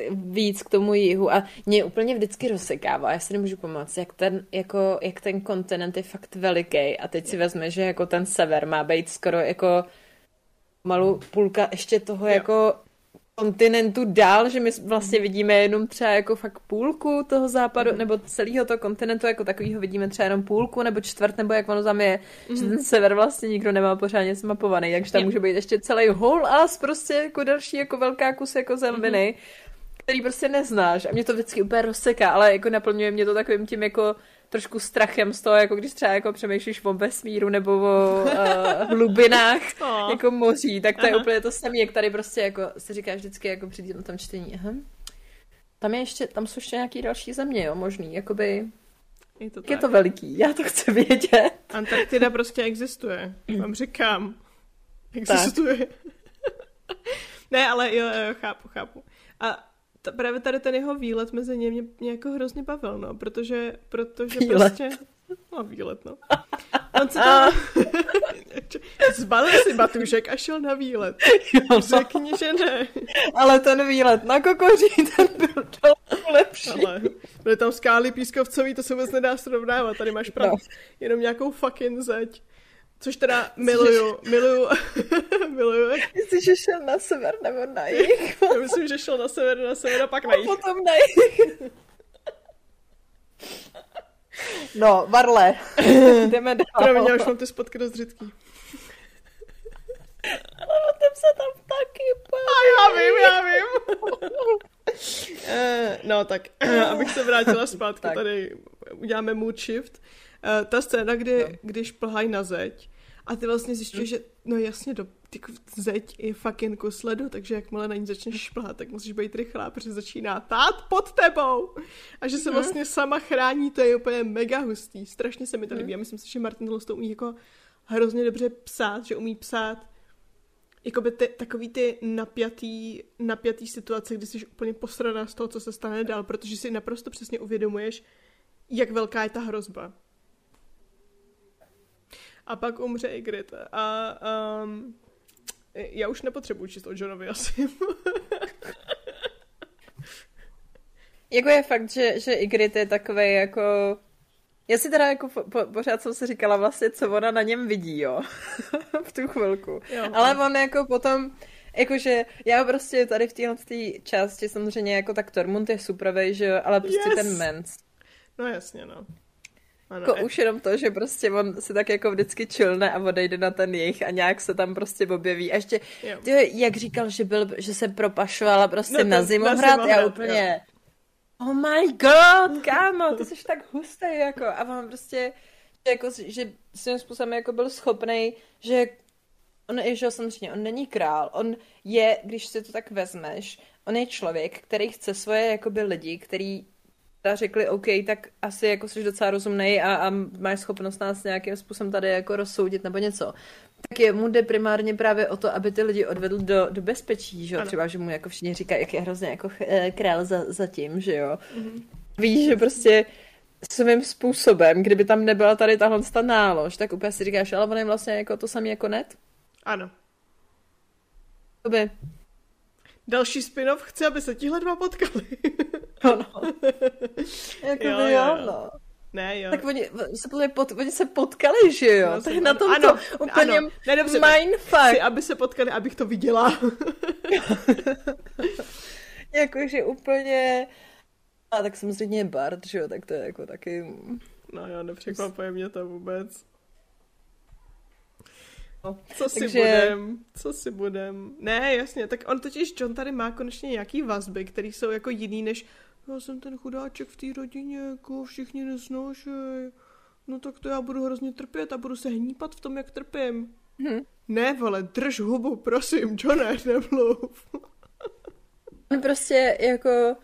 uh, víc k tomu jihu a mě úplně vždycky rozsekává, já si nemůžu pomoct, jak ten, jako, jak ten kontinent je fakt veliký a teď si vezme, že jako ten sever má být skoro jako malou půlka ještě toho jo. jako kontinentu dál, že my vlastně vidíme jenom třeba jako fakt půlku toho západu, mm. nebo celého toho kontinentu jako takového vidíme třeba jenom půlku, nebo čtvrt, nebo jak ono tam je, mm. že ten sever vlastně nikdo nemá pořádně zmapovaný, takže tam je. může být ještě celý whole as prostě jako další jako velká kus jako zeminy, mm. který prostě neznáš a mě to vždycky úplně rozseká, ale jako naplňuje mě to takovým tím jako trošku strachem z toho, jako když třeba jako přemýšlíš o vesmíru nebo o uh, hlubinách <laughs> oh. jako moří, tak to Aha. je úplně to samé, jak tady prostě jako si říkáš vždycky jako při tom čtení. Aha. Tam je ještě, tam jsou ještě nějaký další země, jo, možný, jakoby... Je to, tak. je to veliký, já to chci vědět. Antarktida prostě existuje, vám říkám. Existuje. <laughs> ne, ale jo, jo, chápu, chápu. A ta, právě tady ten jeho výlet mezi ně mě, mě jako hrozně bavil, no, protože, protože výlet. prostě... No, výlet, no. On se tam... <laughs> Zbalil si batušek a šel na výlet. Jo. Řekni, že ne. Ale ten výlet na kokoří, ten byl daleko lepší. Ale byly tam skály pískovcový, to se vůbec nedá srovnávat. Tady máš pravdu. No. Jenom nějakou fucking zeď. Což teda miluju, miluju, <laughs> miluju. Myslíš, že šel na sever nebo na jih? Já myslím, že šel na sever, na sever a pak na jih. A potom na jih. <laughs> No, Varle, <laughs> jdeme dál. Promiň, já už mám ty spotky dost řidký. Ale o tom se tam taky A já vím, já vím. uh, no tak, <clears throat> abych se vrátila zpátky, tak. tady uděláme mood shift. Uh, ta scéna, kdy, no. když plhají na zeď a ty vlastně zjišťuješ, hmm. že no jasně, do, ty zeď je fucking kus ledu, takže jakmile na ní začneš šplhat, tak musíš být rychlá, protože začíná tát pod tebou. A že se hmm. vlastně sama chrání, to je úplně mega hustý. Strašně se mi to hmm. líbí. Já myslím si, že Martin Tohle to umí jako hrozně dobře psát, že umí psát jakoby ty, takový ty napjatý, napjatý situace, kdy jsi úplně posraná z toho, co se stane dál, protože si naprosto přesně uvědomuješ, jak velká je ta hrozba a pak umře Ygritte. A um, já už nepotřebuji číst o Johnovi asi. <laughs> jako je fakt, že, že Ygritte je takový jako... Já si teda jako po, po, pořád jsem si říkala vlastně, co ona na něm vidí, jo. <laughs> v tu chvilku. Jo, Ale on jako potom... Jakože já prostě tady v téhle části samozřejmě jako tak Tormund je super, že jo, ale prostě yes. ten Mens. No jasně, no. Ano, jako už jenom to, že prostě on si tak jako vždycky čilne a odejde na ten jejich a nějak se tam prostě objeví. A ještě, ty, jak říkal, že, byl, že se propašovala prostě no, na zimohrad, já úplně... Jo. Oh my god, <laughs> kámo, ty jsi tak hustý, jako. A on prostě, jako, že svým způsobem jako byl schopný, že on je, že samozřejmě, on není král, on je, když si to tak vezmeš, on je člověk, který chce svoje jakoby lidi, který ta řekli, OK, tak asi jako jsi docela rozumný a, a máš schopnost nás nějakým způsobem tady jako rozsoudit nebo něco. Tak je, mu jde primárně právě o to, aby ty lidi odvedl do, do bezpečí, že jo? Třeba, že mu jako všichni říkají, jak je hrozně jako eh, král za, za tím, že jo? Mm-hmm. Víš, že prostě svým způsobem, kdyby tam nebyla tady tahle ta nálož, tak úplně si říkáš, ale on je vlastně jako to samé jako net? Ano. By. Další spin-off chce, aby se tihle dva potkali. <laughs> ano. <laughs> jako jo, by jo, jo, no. Ne, jo. Tak oni se, pot, oni se potkali, že jo? No, tak na tom ano, to úplně ano. Ne, dobře, mindfuck. Chci, aby se potkali, abych to viděla. <laughs> Jakože úplně... A tak samozřejmě Bart, že jo? Tak to je jako taky... No jo, nepřekvapuje mě to vůbec. No, co si Takže... budem, co si budem. Ne, jasně, tak on totiž John tady má konečně nějaký vazby, které jsou jako jiný než já jsem ten chudáček v té rodině, jako všichni nesnášej. No tak to já budu hrozně trpět a budu se hnípat v tom, jak trpím. Hmm. Ne, vole, drž hubu, prosím, Johne, nemluv. prostě jako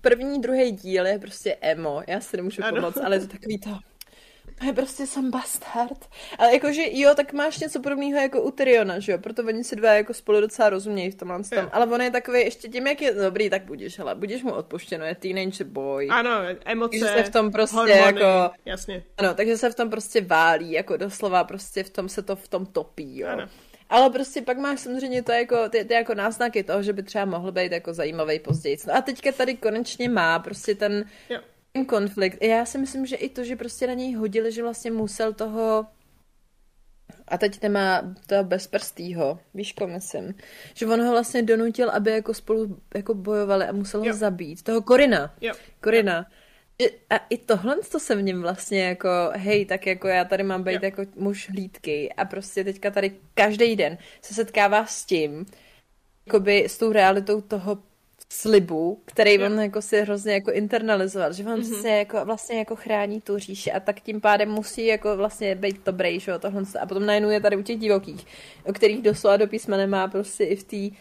první, druhý díl je prostě emo, já si nemůžu pomoct, ale je to takový to je prostě jsem bastard. Ale jakože jo, tak máš něco podobného jako u Tyriona, že jo? Proto oni si dva jako spolu docela rozumějí v tomhle tom. Ale on je takový ještě tím, jak je dobrý, tak budeš, ale budeš mu odpoštěno, je teenager boy. Ano, emoce, takže se v tom prostě hormony, jako... Jasně. Ano, takže se v tom prostě válí, jako doslova prostě v tom se to v tom topí, jo. Ano. Ale prostě pak máš samozřejmě to jako, ty, ty jako náznaky toho, že by třeba mohl být jako zajímavý později. No a teďka tady konečně má prostě ten, jo ten konflikt. Já si myslím, že i to, že prostě na něj hodili, že vlastně musel toho a teď nemá toho bezprstýho, víš, ko myslím, že on ho vlastně donutil, aby jako spolu jako bojovali a musel ho jo. zabít. Toho Korina. Jo. Korina. Jo. A i tohle to se v něm vlastně jako, hej, tak jako já tady mám být jo. jako muž hlídky a prostě teďka tady každý den se setkává s tím, jakoby s tou realitou toho slibu, který on jako si hrozně jako internalizoval, že on mm-hmm. se jako vlastně jako chrání tu říši a tak tím pádem musí jako vlastně být dobrý, že jo, tohle a potom najednou je tady u těch divokých, o kterých doslova do písma nemá prostě i v té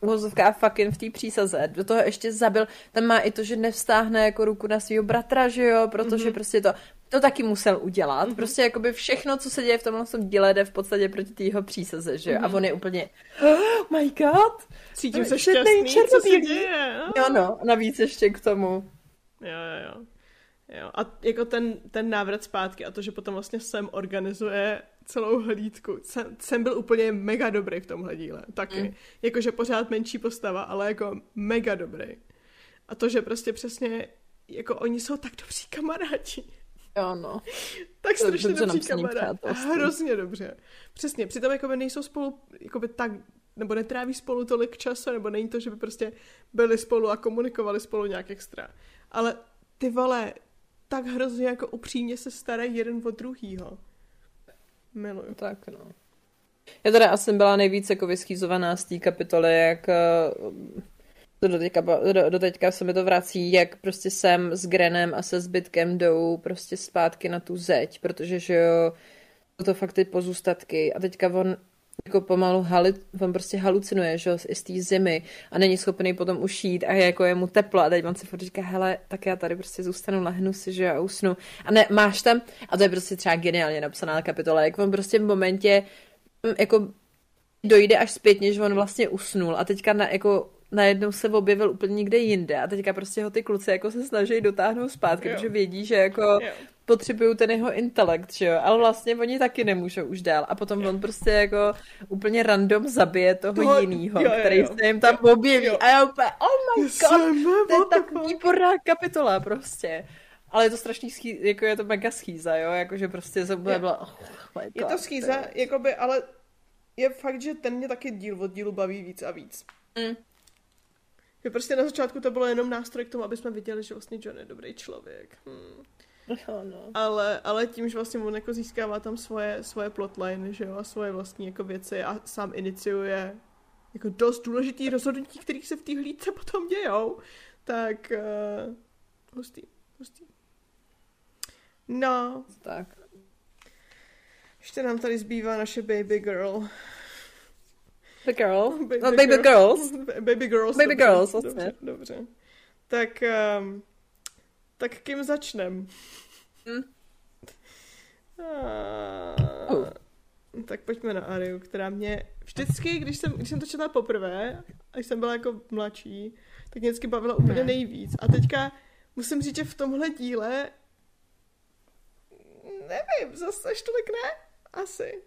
uvozovká fucking v té přísaze. Do toho ještě zabil, tam má i to, že nevstáhne jako ruku na svého bratra, že jo, protože mm-hmm. prostě to, to taky musel udělat. Mm-hmm. Prostě jakoby všechno, co se děje v tomhle díle, jde v podstatě proti té jeho přísaze, že jo. Mm-hmm. A on je úplně, oh my god, Cítím se šťastný, co se děje. Jo no, navíc ještě k tomu. Jo, jo, jo. Jo, a jako ten, ten návrat zpátky a to, že potom vlastně sem organizuje celou hlídku. Jsem, jsem byl úplně mega dobrý v tomhle díle, taky. Mm. Jakože pořád menší postava, ale jako mega dobrý. A to, že prostě přesně, jako oni jsou tak dobří kamarádi. Jo, no. tak strašně dobře dobří kamarádi. Hrozně dobře. Přesně, přitom jako nejsou spolu jakoby tak nebo netráví spolu tolik času, nebo není to, že by prostě byli spolu a komunikovali spolu nějak extra. Ale ty vole, tak hrozně jako upřímně se starají jeden od druhýho. Miluju. Tak no. Já teda asi byla nejvíc jako vyschýzovaná z té kapitoly, jak eh, to teďka, do, do teďka se mi to vrací, jak prostě sem s Grenem a se zbytkem jdou prostě zpátky na tu zeď, protože že jo, to fakt ty pozůstatky. A teďka on jako pomalu hali, on prostě halucinuje, že i z té zimy a není schopný potom ušít a jako je mu teplo. A teď on si furt říká, hele, tak já tady prostě zůstanu, lehnu si, že a usnu. A ne, máš tam, a to je prostě třeba geniálně napsaná kapitola, jak on prostě v momentě jako dojde až zpětně, že on vlastně usnul. A teďka na, jako najednou se objevil úplně někde jinde a teďka prostě ho ty kluci jako se snaží dotáhnout zpátky, jo. protože vědí, že jako jo. potřebují ten jeho intelekt, že jo, ale vlastně oni taky nemůžou už dál a potom jo. on prostě jako úplně random zabije toho, toho jinýho, jo, jo, který jo. se jim tam jo. objeví jo. a já úplně, oh my god, to je tak výborná kapitola prostě. Ale je to strašný schý, jako je to mega schýza, jo, jakože prostě jsem byla, oh my god, Je to schýza, jakoby, ale je fakt, že ten mě taky díl od dílu baví víc a víc. Mm. Že prostě na začátku to bylo jenom nástroj k tomu, aby jsme viděli, že vlastně John je dobrý člověk. Hmm. No, no. Ale, ale tím, že vlastně on jako získává tam svoje, svoje plotline, že jo, a svoje vlastní jako věci a sám iniciuje jako dost důležitý rozhodnutí, kterých se v té hlídce potom dějou, tak uh, hustý, hustý. No. Tak. Ještě nám tady zbývá naše baby girl. The girl? <laughs> Baby, no, baby girl. girls. <laughs> baby girls. Baby dobře, girls, vlastně. Dobře, dobře. Tak, um, tak kým začnem? Hmm. Uh, uh. Tak pojďme na Ariu, která mě vždycky, když jsem, když jsem to četla poprvé, a když jsem byla jako mladší, tak mě vždycky bavila úplně nejvíc. A teďka musím říct, že v tomhle díle nevím, zase až tolik ne? Asi.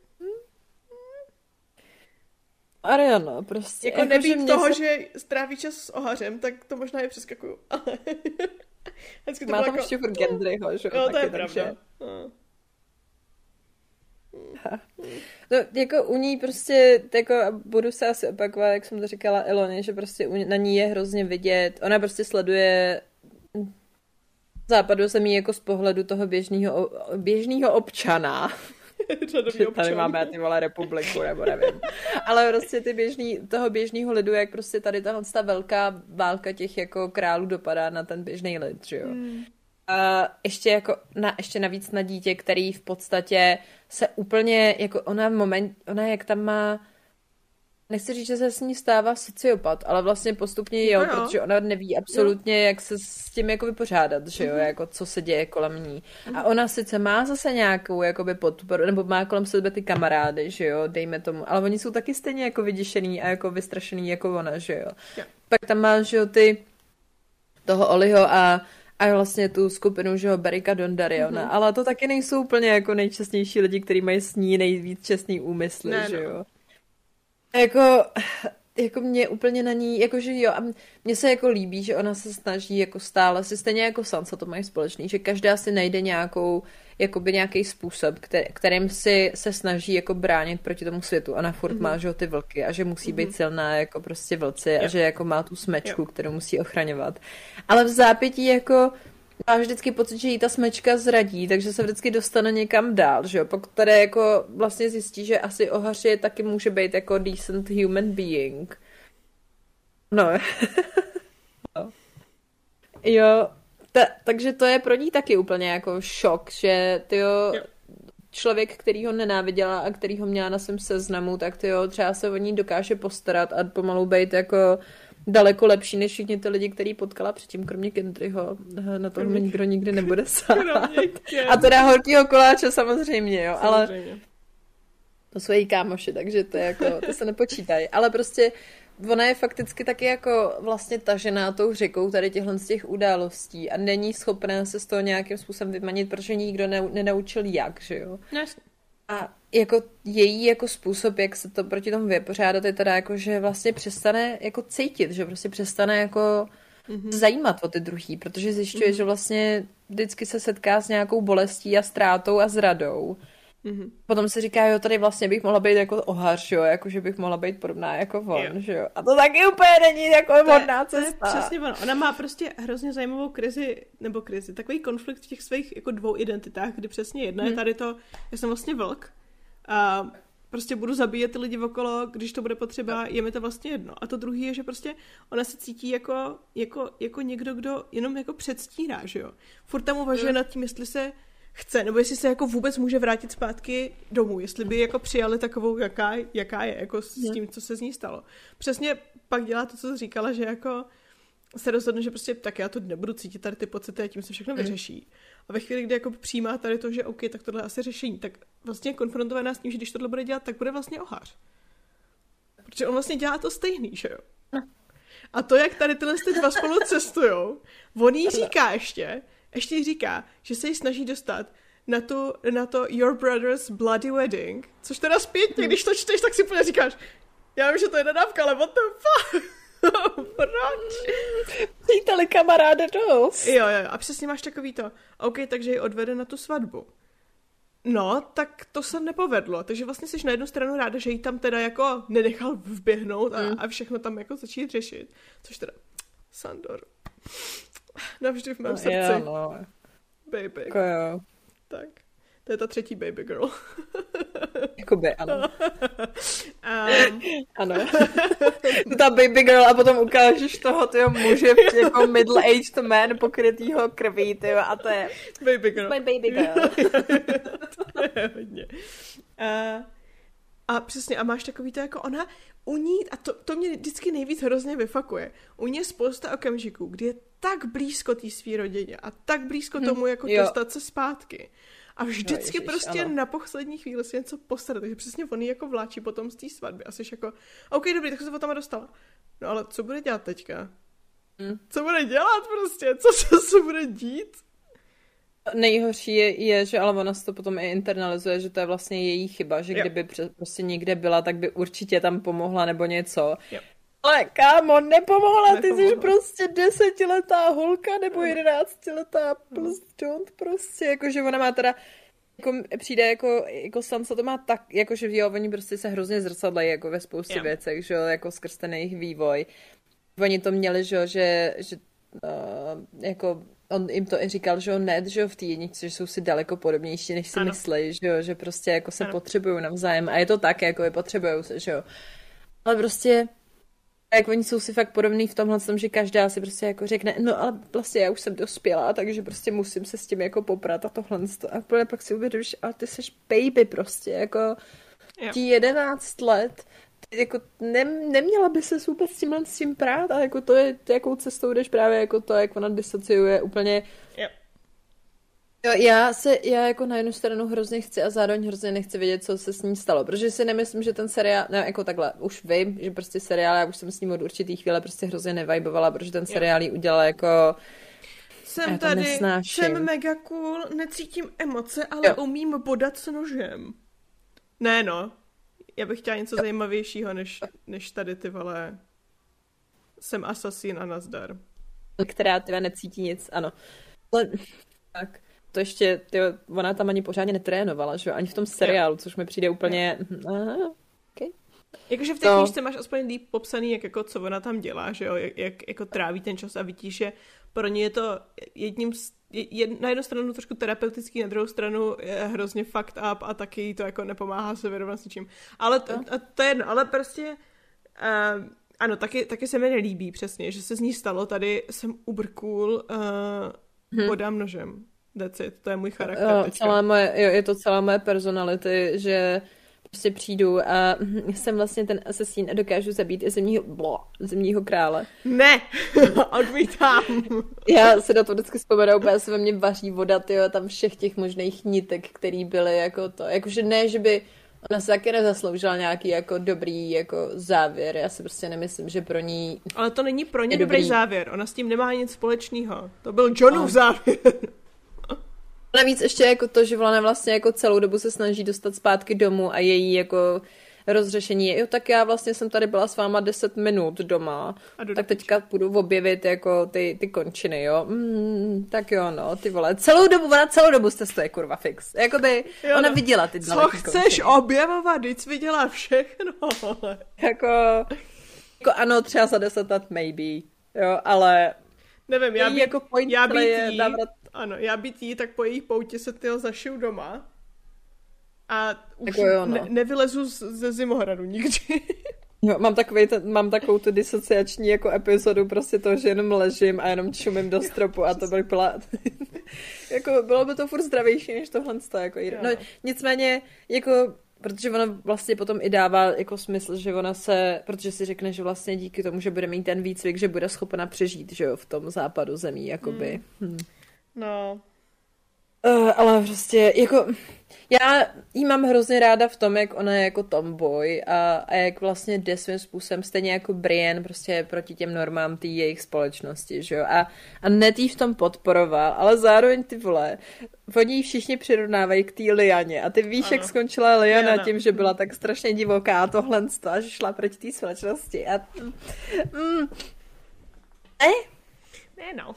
Ariano, prostě. Jako, jako nebýt toho, se... že stráví čas s ohařem, tak to možná je přeskakuju, <laughs> ale... to Má tam jako... furt Gendryho, že jo? to je pravda. No. No, jako u ní prostě, jako budu se asi opakovat, jak jsem to říkala Eloně, že prostě na ní je hrozně vidět, ona prostě sleduje západu zemí jako z pohledu toho běžného, běžného občana. <laughs> že tady máme ty vole republiku, nebo nevím. Ale prostě ty běžný, toho běžného lidu, jak prostě tady tahle ta velká válka těch jako králů dopadá na ten běžný lid, že jo. Hmm. A ještě jako na, ještě navíc na dítě, který v podstatě se úplně, jako ona v moment, ona jak tam má Nechci říct, že se s ní stává sociopat, ale vlastně postupně jo, no, jo. protože ona neví absolutně, jo. jak se s tím jako vypořádat, že jo, mm-hmm. jako co se děje kolem ní. Mm-hmm. A mhm. ona sice má zase nějakou jakoby podporu, nebo má kolem sebe ty kamarády, že jo, dejme tomu, ale oni jsou taky stejně jako vyděšený a jako vystrašený jako ona, že jo. jo. Pak tam má, že jo, ty toho Oliho a a vlastně tu skupinu, že jo, Berika Dondariona, mm-hmm. ale to taky nejsou úplně jako nejčastnější lidi, kteří mají s ní nejvíc čestný úmysly, ne, že no. Jo. Jako, jako mě úplně na ní, jakože jo, a mně se jako líbí, že ona se snaží jako stále, si stejně jako Sansa to mají společný, že každá si najde nějakou, jakoby nějaký způsob, který, kterým si se snaží jako bránit proti tomu světu. Ona furt mm-hmm. má, že ty vlky a že musí mm-hmm. být mhm. silná jako prostě vlci yep. a že jako má tu smečku, yep. kterou musí ochraňovat. Ale v zápětí jako má vždycky pocit, že jí ta smečka zradí, takže se vždycky dostane někam dál, že jo? Pokud tady jako vlastně zjistí, že asi ohaři taky může být jako decent human being. No. <laughs> no. Jo, ta, takže to je pro ní taky úplně jako šok, že ty jo, člověk, který ho nenáviděla a který ho měla na svém seznamu, tak ty jo, třeba se o ní dokáže postarat a pomalu být jako daleko lepší než všichni ty lidi, který potkala předtím, kromě Kendryho. Na tom mi nikdo nikdy nebude <laughs> sát. A teda horkýho koláče samozřejmě, jo, samozřejmě. ale to jsou její kámoši, takže to je jako, to se nepočítají. Ale prostě ona je fakticky taky jako vlastně tažená tou řekou tady těchhle z těch událostí a není schopná se z toho nějakým způsobem vymanit, protože nikdo ne, nenaučil jak, že jo. No, a jako její jako způsob, jak se to proti tomu vypořádat, je teda jako, že vlastně přestane jako cítit, že prostě přestane jako mm-hmm. zajímat o ty druhý, protože zjišťuje, mm-hmm. že vlastně vždycky se setká s nějakou bolestí a ztrátou a zradou. Mm-hmm. Potom si říká, jo, tady vlastně bych mohla být jako ohař, jo, jako že bych mohla být podobná jako on, jo. že jo. A to taky úplně není jako vhodná cesta. To je přesně ono. Ona má prostě hrozně zajímavou krizi, nebo krizi, takový konflikt v těch svých jako dvou identitách, kdy přesně jedna hmm. je tady to, já jsem vlastně vlk a prostě budu zabíjet ty lidi okolo, když to bude potřeba, je mi to vlastně jedno. A to druhý je, že prostě ona se cítí jako, jako, jako někdo, kdo jenom jako předstírá, že jo. Furt tam uvažuje hmm. nad tím, jestli se chce, nebo jestli se jako vůbec může vrátit zpátky domů, jestli by jako přijali takovou, jaká, jaká je, jako s hmm. tím, co se z ní stalo. Přesně pak dělá to, co jsi říkala, že jako se rozhodne, že prostě tak já to nebudu cítit tady ty pocity a tím se všechno hmm. vyřeší. A ve chvíli, kdy jako přijímá tady to, že OK, tak tohle je asi řešení, tak vlastně je konfrontovaná s tím, že když tohle bude dělat, tak bude vlastně ohář. Protože on vlastně dělá to stejný, že jo? No. A to, jak tady tyhle ty dva spolu cestujou, on jí říká ještě, ještě říká, že se jí snaží dostat na, tu, na to Your Brother's Bloody Wedding, což teda zpětně, hmm. když to čteš, tak si úplně říkáš, já vím, že to je nadávka, ale what the fuck? <laughs> Proč? Příteli kamaráde dost. Jo, jo, a přesně máš takový to, OK, takže ji odvede na tu svatbu. No, tak to se nepovedlo, takže vlastně jsi na jednu stranu ráda, že jí tam teda jako nenechal vběhnout a, mm. a všechno tam jako začít řešit, což teda Sandor navždy v mém no, srdci. Jo, no. baby. Jako jo. Tak. To je ta třetí baby girl. <laughs> Jakoby, ano. um, <laughs> ano. <laughs> ta baby girl a potom ukážeš toho tyho muže jako middle-aged man pokrytýho krví, tyjo, a to je baby girl. my baby girl. to je hodně. Uh, a přesně, a máš takový to jako ona, u ní, a to, to mě vždycky nejvíc hrozně vyfakuje, u ní je spousta okamžiků, kdy je tak blízko té svý rodině a tak blízko Hm, tomu jako jo. dostat se zpátky. A vždycky ježiš, prostě ano. na poslední chvíli si něco posrat, takže přesně on jako vláčí potom z té svatby a jsi jako, OK, dobrý, tak se to tam dostala. No ale co bude dělat teďka? Hm. Co bude dělat prostě? Co se, se bude dít? Nejhorší je, je, že ale ona si to potom i internalizuje, že to je vlastně její chyba, že Jo. kdyby pře- prostě někde byla, tak by určitě tam pomohla nebo něco. Jo. Ale kámo, nepomohla, ty jsi Nepomohla. prostě desetiletá holka nebo jedenáctiletá, plus don't prostě, jakože ona má teda jako přijde jako, jako Sansa to má tak, jakože jo, oni prostě se hrozně zrcadlají jako ve spoustě Jo. věcech, že jo, jako skrz ten jejich vývoj. Oni to měli, že jo, že, že uh, jako on jim to i říkal, že jo, Ned, že jo, v té jedničce, že jsou si daleko podobnější, než si Ano. myslí, že jo, že prostě jako se Ano. potřebují navzájem a je to tak, jako je potřebují se, že jo. Ale prostě jak oni jsou si fakt podobný v tomhle tom, že každá si prostě jako řekne, no ale vlastně já už jsem dospělá, takže prostě musím se s tím jako poprat a tohle. A úplně pak si uvědomíš, ale ty jsi baby prostě, jako Jo. ti 11 let, jako ne, neměla by se vůbec s tímhle s tím prát, ale jako to je, jakou cestou jdeš právě jako to, jak ona disociuje úplně Jo. Jo, já se, já jako na jednu stranu hrozně chci a zároveň hrozně nechci vědět, co se s ním stalo, protože si nemyslím, že ten seriál, ne, jako takhle, už vím, že prostě seriál, já už jsem s ním od určitý chvíle prostě hrozně nevajbovala, protože ten seriál jí udělal jako, Jsem Já to tady, nesnáším. jsem mega cool, necítím emoce, ale Jo. umím bodat s nožem. Ne no, já bych chtěla něco zajímavějšího, než, než tady ty vole jsem asasín a nazdar. která teda necítí nic, ano. Ale, tak, to ještě, ty, ona tam ani pořádně netrénovala, že jo, ani v tom seriálu, což mi přijde úplně, aha, okay. Jakože v té No. knížce máš aspoň líp popsaný, jak jako, co ona tam dělá, že jo, jak, jak jako tráví ten čas a vidíš, že pro ně je to jedním z, je, na jednu stranu trošku terapeutický, na druhou stranu je hrozně fucked up a taky to jako nepomáhá se vyrovnat s ničím. Ale to, a to je jedno, ale prostě uh, ano, taky, taky se mi nelíbí přesně, že se z ní stalo tady jsem uber cool, uh, hmm. podám nožem. That's it, to je můj charakter. Jo, teďka. celá moje, jo, je to celá moje personality, že prostě přijdu a <laughs> jsem vlastně ten asesín a dokážu zabít i zemního, blo, zemního krále. Ne, <laughs> odmítám. Já se na to vždycky vzpomenu, úplně se ve mně vaří voda, tyjo, tam všech těch možných nitek, který byly jako to, jakože ne, že by ona se taky nezasloužila nějaký jako dobrý jako závěr, já si prostě nemyslím, že pro ní Ale to není pro ně dobrý dobrý. závěr. Ona s tím nemá nic společného. To byl Johnův závěr. Navíc ještě jako to, že ona vlastně jako celou dobu se snaží dostat zpátky domů a její jako rozřešení je, jo, tak já vlastně jsem tady byla s váma 10 minut doma, A tak teďka budu objevit jako ty, ty končiny, jo. Mm, tak jo, no, ty vole, celou dobu, ona celou dobu cestuje, kurva, fix. Jakoby, Jo, ona no. viděla ty Co chceš končiny. objevovat? Jsi viděla všechno. Jako, jako ano, třeba za 10 let maybe, jo, ale Nevím, já být, jako point já být je jí, návrat ano, já být jí, tak po jejich poutě se tyho zašiju doma. A už Jako jo, no. ne, nevylezu z, ze Zimohradu nikdy. Jo, <laughs> mám, takový ten, mám takovou tu disociační jako epizodu prostě to, že jenom ležím a jenom čumím do stropu a to by byla... <laughs> jako bylo by to furt zdravější než tohle. Jako, Jo. no, nicméně, jako protože ona vlastně potom i dává jako smysl, že ona se, protože si řekne, že vlastně díky tomu, že bude mít ten výcvik, že bude schopna přežít, že jo, v tom západu zemí, jakoby. Hmm. No, Uh, ale prostě, jako, já jí mám hrozně ráda v tom, jak ona je jako tomboy a, a jak vlastně jde svým způsobem, stejně jako Brienne, prostě proti těm normám té jejich společnosti, že jo, a, a Ned jí v tom podporoval, ale zároveň ty vole, oni ji všichni přirovnávají k té Lianě a ty víš, Ano. jak skončila Liana Liana. tím, že byla tak strašně divoká a tohle a že šla proti té společnosti a mm, ne no.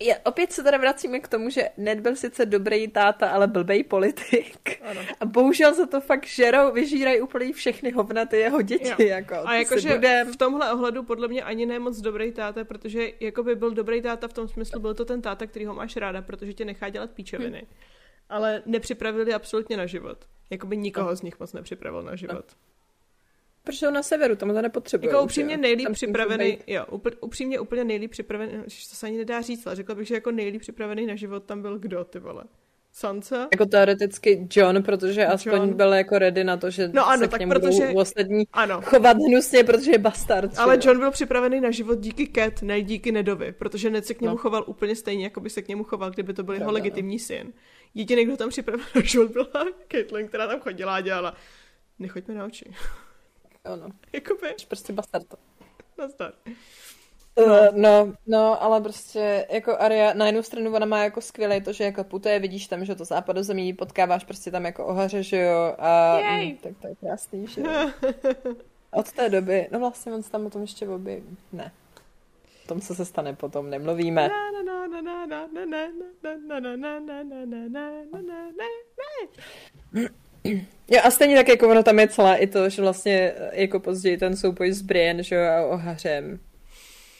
Je, opět se teda vracíme k tomu, že Ned byl sice dobrý táta, ale blbej politik. Ano. A bohužel za to fakt žerou, vyžírají úplně všechny hovnaty jeho děti. Jo. Jako, A jakože budem... v tomhle ohledu podle mě ani ne moc dobrý táta, protože jako by byl dobrý táta v tom smyslu, byl to ten táta, který ho máš ráda, protože tě nechá dělat píčoviny. Ale nepřipravili absolutně na život. Jakoby nikoho z nich moc nepřipravil na život. Protože on na severu, tam to nepotřebuje. Jako už, upřímně jo. nejlíp připravený, jo, upřímně úplně nejlíp připravený, to se ani nedá říct, ale řekla bych, že jako nejlíp připravený na život tam byl kdo, ty vole? Sansa? Jako teoreticky John, protože aspoň John. byl jako ready na to, že No ano, se k němu protože- ostatní Ano. chovat hnusně, protože je bastard. Ale jo. John byl připravený na život díky Cat, ne díky Nedovi, protože Ned se k němu No. choval úplně stejně, jako by se k němu choval, kdyby to byl jeho no. legitimní syn. Jediný, kdo tam připravený na život, byla Caitlyn, která tam chodila a dělala nechoďme na oči. Jo, no. Jakoby, Prostě bastard. nazdar. No. no, no, ale prostě jako Aria, na jednu stranu ona má jako skvělé to, že jako putuje, vidíš tam, že to západozemí, potkáváš prostě tam jako ohaře, že jo, a Jej. mm, tak to je krásný, že jo. Od té doby, no vlastně on se tam o tom ještě objeví, ne. O tom, co se stane potom, nemluvíme. Na, Jo a stejně tak jako ono tam je celá i to, že vlastně eh, jako později ten souboj s Brian, že jo, a ohařem.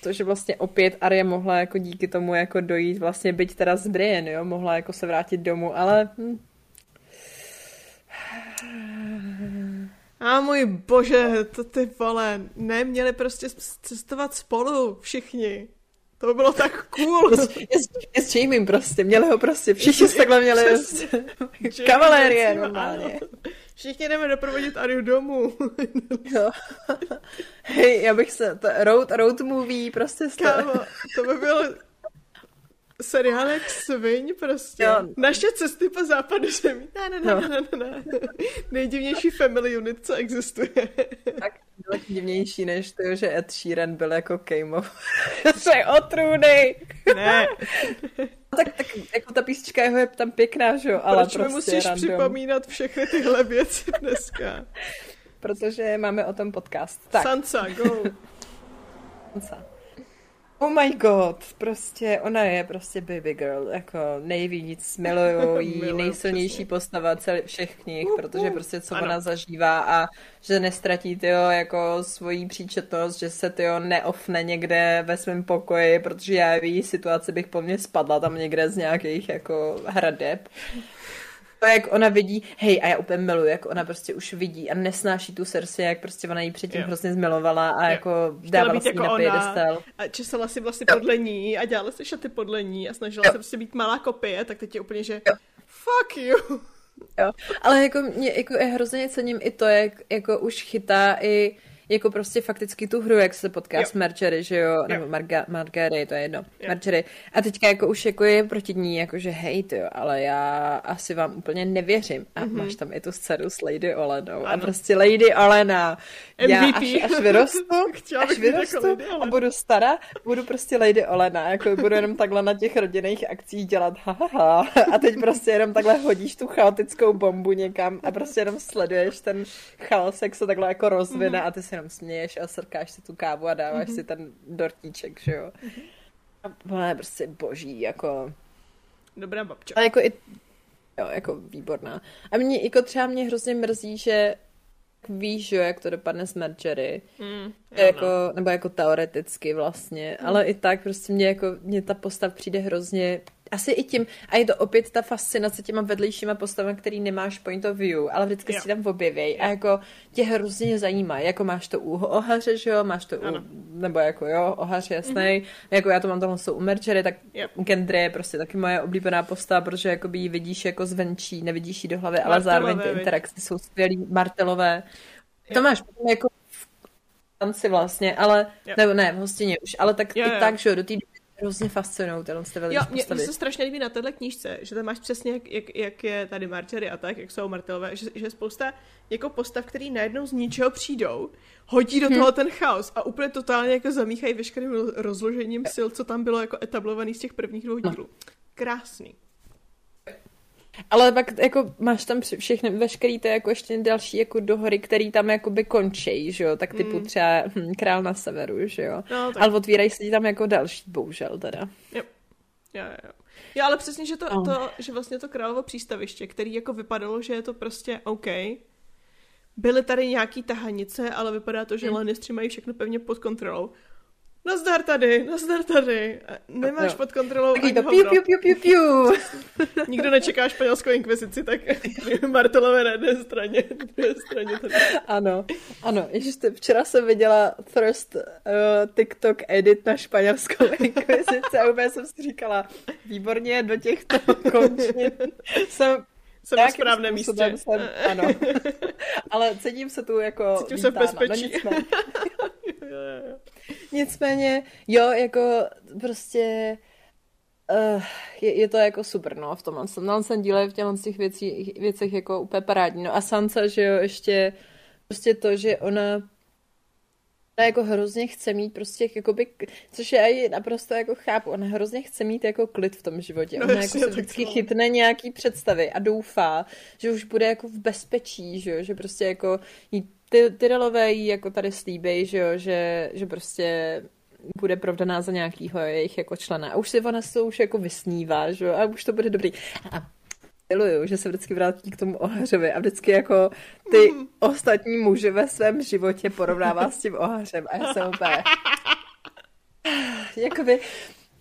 To, že vlastně opět Arya mohla jako díky tomu jako dojít vlastně byť teda s Brian, jo, mohla jako se vrátit domů, ale... Hm. A můj bože, to ty vole, neměli prostě cestovat spolu všichni. To by bylo tak cool. je, s- je s Jamiem prostě, měli ho prostě, všichni se takhle měli kavalérie Ano. normálně. Všichni jdeme doprovodit Ariu domů. <laughs> Jo. Hej, já bych se, to, road, road movie, prostě Kámo, to by byl seriálek sviň prostě. Jo. Naše cesty po západu zemí. Ne, ne, ne, No. ne, ne, ne. Nejdivnější family unit, co existuje. tak daleko divnější, než to, že Ed Sheeran byl jako Kejmo. <laughs> to je otrůny. Ne, <laughs> tak, tak jako ta písnička jeho je tam pěkná, že jo, ale proč mi prostě musíš random, připomínat všechny tyhle věci dneska? protože máme o tom podcast. Tak, Sansa, go. Sansa. Oh my god, prostě ona je prostě baby girl, jako nejvíc miluju <laughs> jí, nejsilnější přesně. postava celý, všech knih, Uh, protože prostě co ano. ona zažívá a že nestratí tyjo, jako svoji příčetnost, že se tyjo neofne někde ve svém pokoji, protože já v její situaci bych po mně spadla tam někde z nějakých jako hradeb. To, jak ona vidí, hej, a já úplně miluji, jak ona prostě už vidí a nesnáší tu Cersei, jak prostě ona ji předtím Jo. hrozně zmilovala a Jo. jako dávala si jako na piedestal. a česala si vlastně podle ní a dělala si šaty podle ní a snažila se prostě být malá kopie, tak teď je úplně, že fuck you. Jo. Ale jako mě jako já hrozně cením i to, jak jako už chytá i jako prostě fakticky tu hru, jak se potká Jo. s Margery, že jo, nebo Marga, Margery, to je jedno, Margery. A teďka jako už jako je proti ní, jako že hej, ty jo, ale já asi vám úplně nevěřím. A mm-hmm. máš tam i tu dceru s Lady Olenou. A Ano. prostě Lady Olena. Já MVP. až, až vyrostu, <laughs> až jako vyrostu a budu stará, budu prostě Lady Olena, jako budu jenom takhle na těch rodinných akcích dělat ha, ha, ha. a teď prostě jenom takhle hodíš tu chaotickou bombu někam a prostě jenom sleduješ ten chaos, jak se takhle jako rozvine Mhm. a ty si jenom směješ a srkáš si tu kávu a dáváš si ten dortíček, že jo. Mhm. A ona je prostě boží, jako... Dobrá babča. Ale jako i... Jo, jako výborná. A mě, jako třeba mě hrozně mrzí, že víš, jo, jak to dopadne s Margery. Mm, je jako, nebo jako teoreticky vlastně, Hmm. ale i tak prostě mě jako, mě ta postav přijde hrozně, asi i tím, a je to opět ta fascinace těma vedlejšíma postavami, který nemáš point of view, ale vždycky Jo. si tam objevěj a jako tě hrozně zajímá, jako máš to u ohaře, že jo, máš to u, Ano. nebo jako jo, ohař jasný, mm-hmm. jako já to mám tohle u Merchery, tak Yep. Gendry je prostě taky moje oblíbená postava, protože jakoby ji vidíš jako zvenčí, nevidíš ji do hlavy, ale Martelové, zároveň ty interakce jsou skvělý, martelové. To Jo. máš jako v tanci vlastně, ale, Jo. nebo ne, v hostině už, ale tak Jo, i jo. tak, že jo, do té doby hrozně fascinují tyhle ty Jo, velké mě, postavy. mě se strašně líbí na téhle knížce, že tam máš přesně, jak, jak, jak je tady Margery a tak, jak jsou Martelové, že, že je spousta jako postav, který najednou z ničeho přijdou, hodí do Hm. toho ten chaos a úplně totálně jako zamíchají veškerým ro- rozložením sil, co tam bylo jako etablovaný z těch prvních dvou No. dílů. Krásný. Ale pak jako máš tam všechny, veškerý to jako ještě další jako dohory, který tam jakoby končí, že jo, tak typu Mm. třeba hm, Král na severu, že jo. No, tak Ale otvírají se tam jako další, bohužel teda. Jo. Jo, jo, jo. Ale přesně, že to, oh. to, že vlastně to královo přístaviště, který jako vypadalo, že je to prostě OK, byly tady nějaký tahanice, ale vypadá to, že hmm. Lannistři mají všechno pevně pod kontrolou. Nazdar tady, nazdar tady. Nemáš no. pod kontrolou Taky to piu, piu, piu, piu, piu. <laughs> Nikdo nečeká španělskou inkvizici, tak <laughs> Martelové na jedné straně, na druhé straně tady. Ano, ano. Ježiš, včera jsem viděla first uh, TikTok edit na španělskou <laughs> inkvizici a úplně jsem si říkala, výborně, do těchto končin jsem jsem na správném místě. Jsem, ano. Ale cítím se tu jako Cítím se v no bezpečí. <laughs> No, Nicméně, jo, jako prostě uh, je, je, to jako super, no, v tomhle jsem, na jsem díle v těchto těch věcí, věcech jako úplně parádní. No a Sansa, že jo, ještě prostě to, že ona ona jako hrozně chce mít prostě jakoby, což já ji naprosto jako chápu, ona hrozně chce mít jako klid v tom životě. No, ona jako se vždycky no. chytne nějaký představy a doufá, že už bude jako v bezpečí, že, že prostě jako jí ty, Tyrellové jí jako tady slíbej, že jo, že, že prostě bude provdaná za nějakýho jejich jako člena. A už si ona se to už jako vysnívá, že jo, a už to bude dobrý. A miluju, že se vždycky vrátí k tomu ohařovi a vždycky jako ty mm. <laughs> ostatní muži ve svém životě porovnává s tím ohařem a já jsem úplně... <laughs> Jakoby,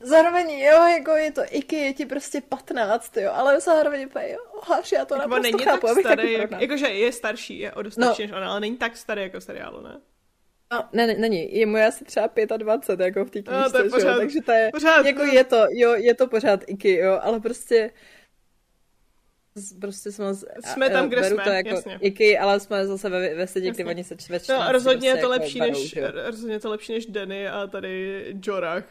Zároveň, jo, jako je to Iky, je ti prostě 15, jo, ale zároveň úplně, jo, haš, já to jako naprosto není chápu, tak starý, jak, jakože je starší, je o dost starší no. než ona, ale není tak starý jako seriálu, ne? No, ne, ne, není. Je mu asi třeba 25, jako v té knížce, no, to je pořád, jo? takže to je, pořád, jako je to, jo, je to pořád Iky, jo, ale prostě prostě jsme, jsme tam, kde jsme, to jako jasně. Iky, ale jsme zase ve, ve sedě, kdy oni se ve No, rozhodně je to prostě lepší jako než, rozhodně je to lepší než Danny a tady Jorah.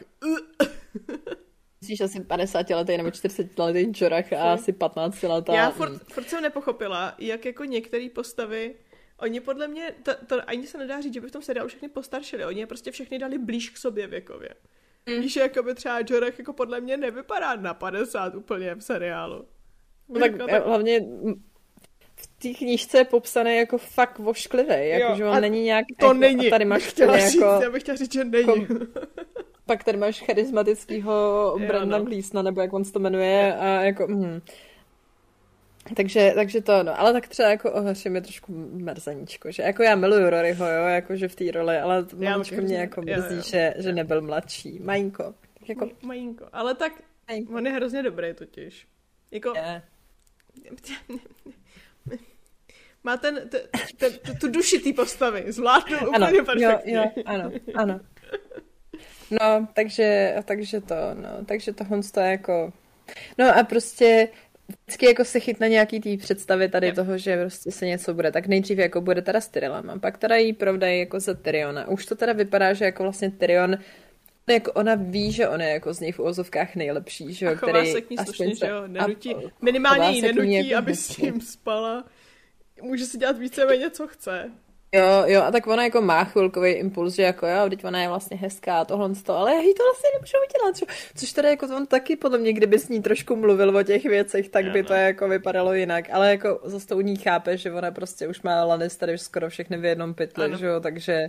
<laughs> Myslíš asi 50 letý nebo 40 letý Jorah a asi 15 letá. Já furt, furt jsem nepochopila, jak jako některé postavy Oni podle mě, to, to ani se nedá říct, že by v tom seriálu všechny postaršili. Oni je prostě všechny dali blíž k sobě věkově. Mm. Víš, jako by třeba Jorah jako podle mě nevypadá na 50 úplně v seriálu. No tak, tak hlavně v té knížce je popsané jako fakt vošklivý, jako, že on není nějak... To jako, není. Tady máš chtěla říct, jako, já bych chtěla říct, že není. Jako, <laughs> pak tady máš charismatického Branda no. Gleesna, nebo jak on se to jmenuje, a jako... Hm. Takže, takže to no, ale tak třeba jako ohařím je trošku merzaníčko, že jako já miluju Roryho, jo, jakože v té roli, ale mamičko mě jako mrzí, že, že nebyl mladší. Majinko. Tak jako... Majinko, ale tak Majinko. on je hrozně dobrý totiž. Jako... Je. <laughs> Má ten, ten, ten, tu duši té postavy, zvládnul úplně ano, perfektně. Jo, jo, ano, ano. <laughs> No, takže, takže to, no, takže to to jako... No a prostě vždycky jako se chytne nějaký tý představy tady je. toho, že prostě se něco bude. Tak nejdřív jako bude teda s Tyrellem a pak teda jí provdají jako za Tyriona. Už to teda vypadá, že jako vlastně Tyrion jako ona ví, že on je jako z něj v úvozovkách nejlepší, že jo, a který se k ní slušně, že jo, nenutí, a, minimálně jí nenutí, jako aby s tím spala. Může si dělat víceméně, co chce. Jo, jo, a tak ona jako má chvilkový impuls, že jako jo, teď ona je vlastně hezká a tohle to, ale já jí to vlastně nemůžu udělat, což teda jako on taky podle mě, kdyby s ní trošku mluvil o těch věcech, tak by to jako vypadalo jinak, ale jako zase to u ní chápe, že ona prostě už má Lannister skoro všechny v jednom pytli, že jo, takže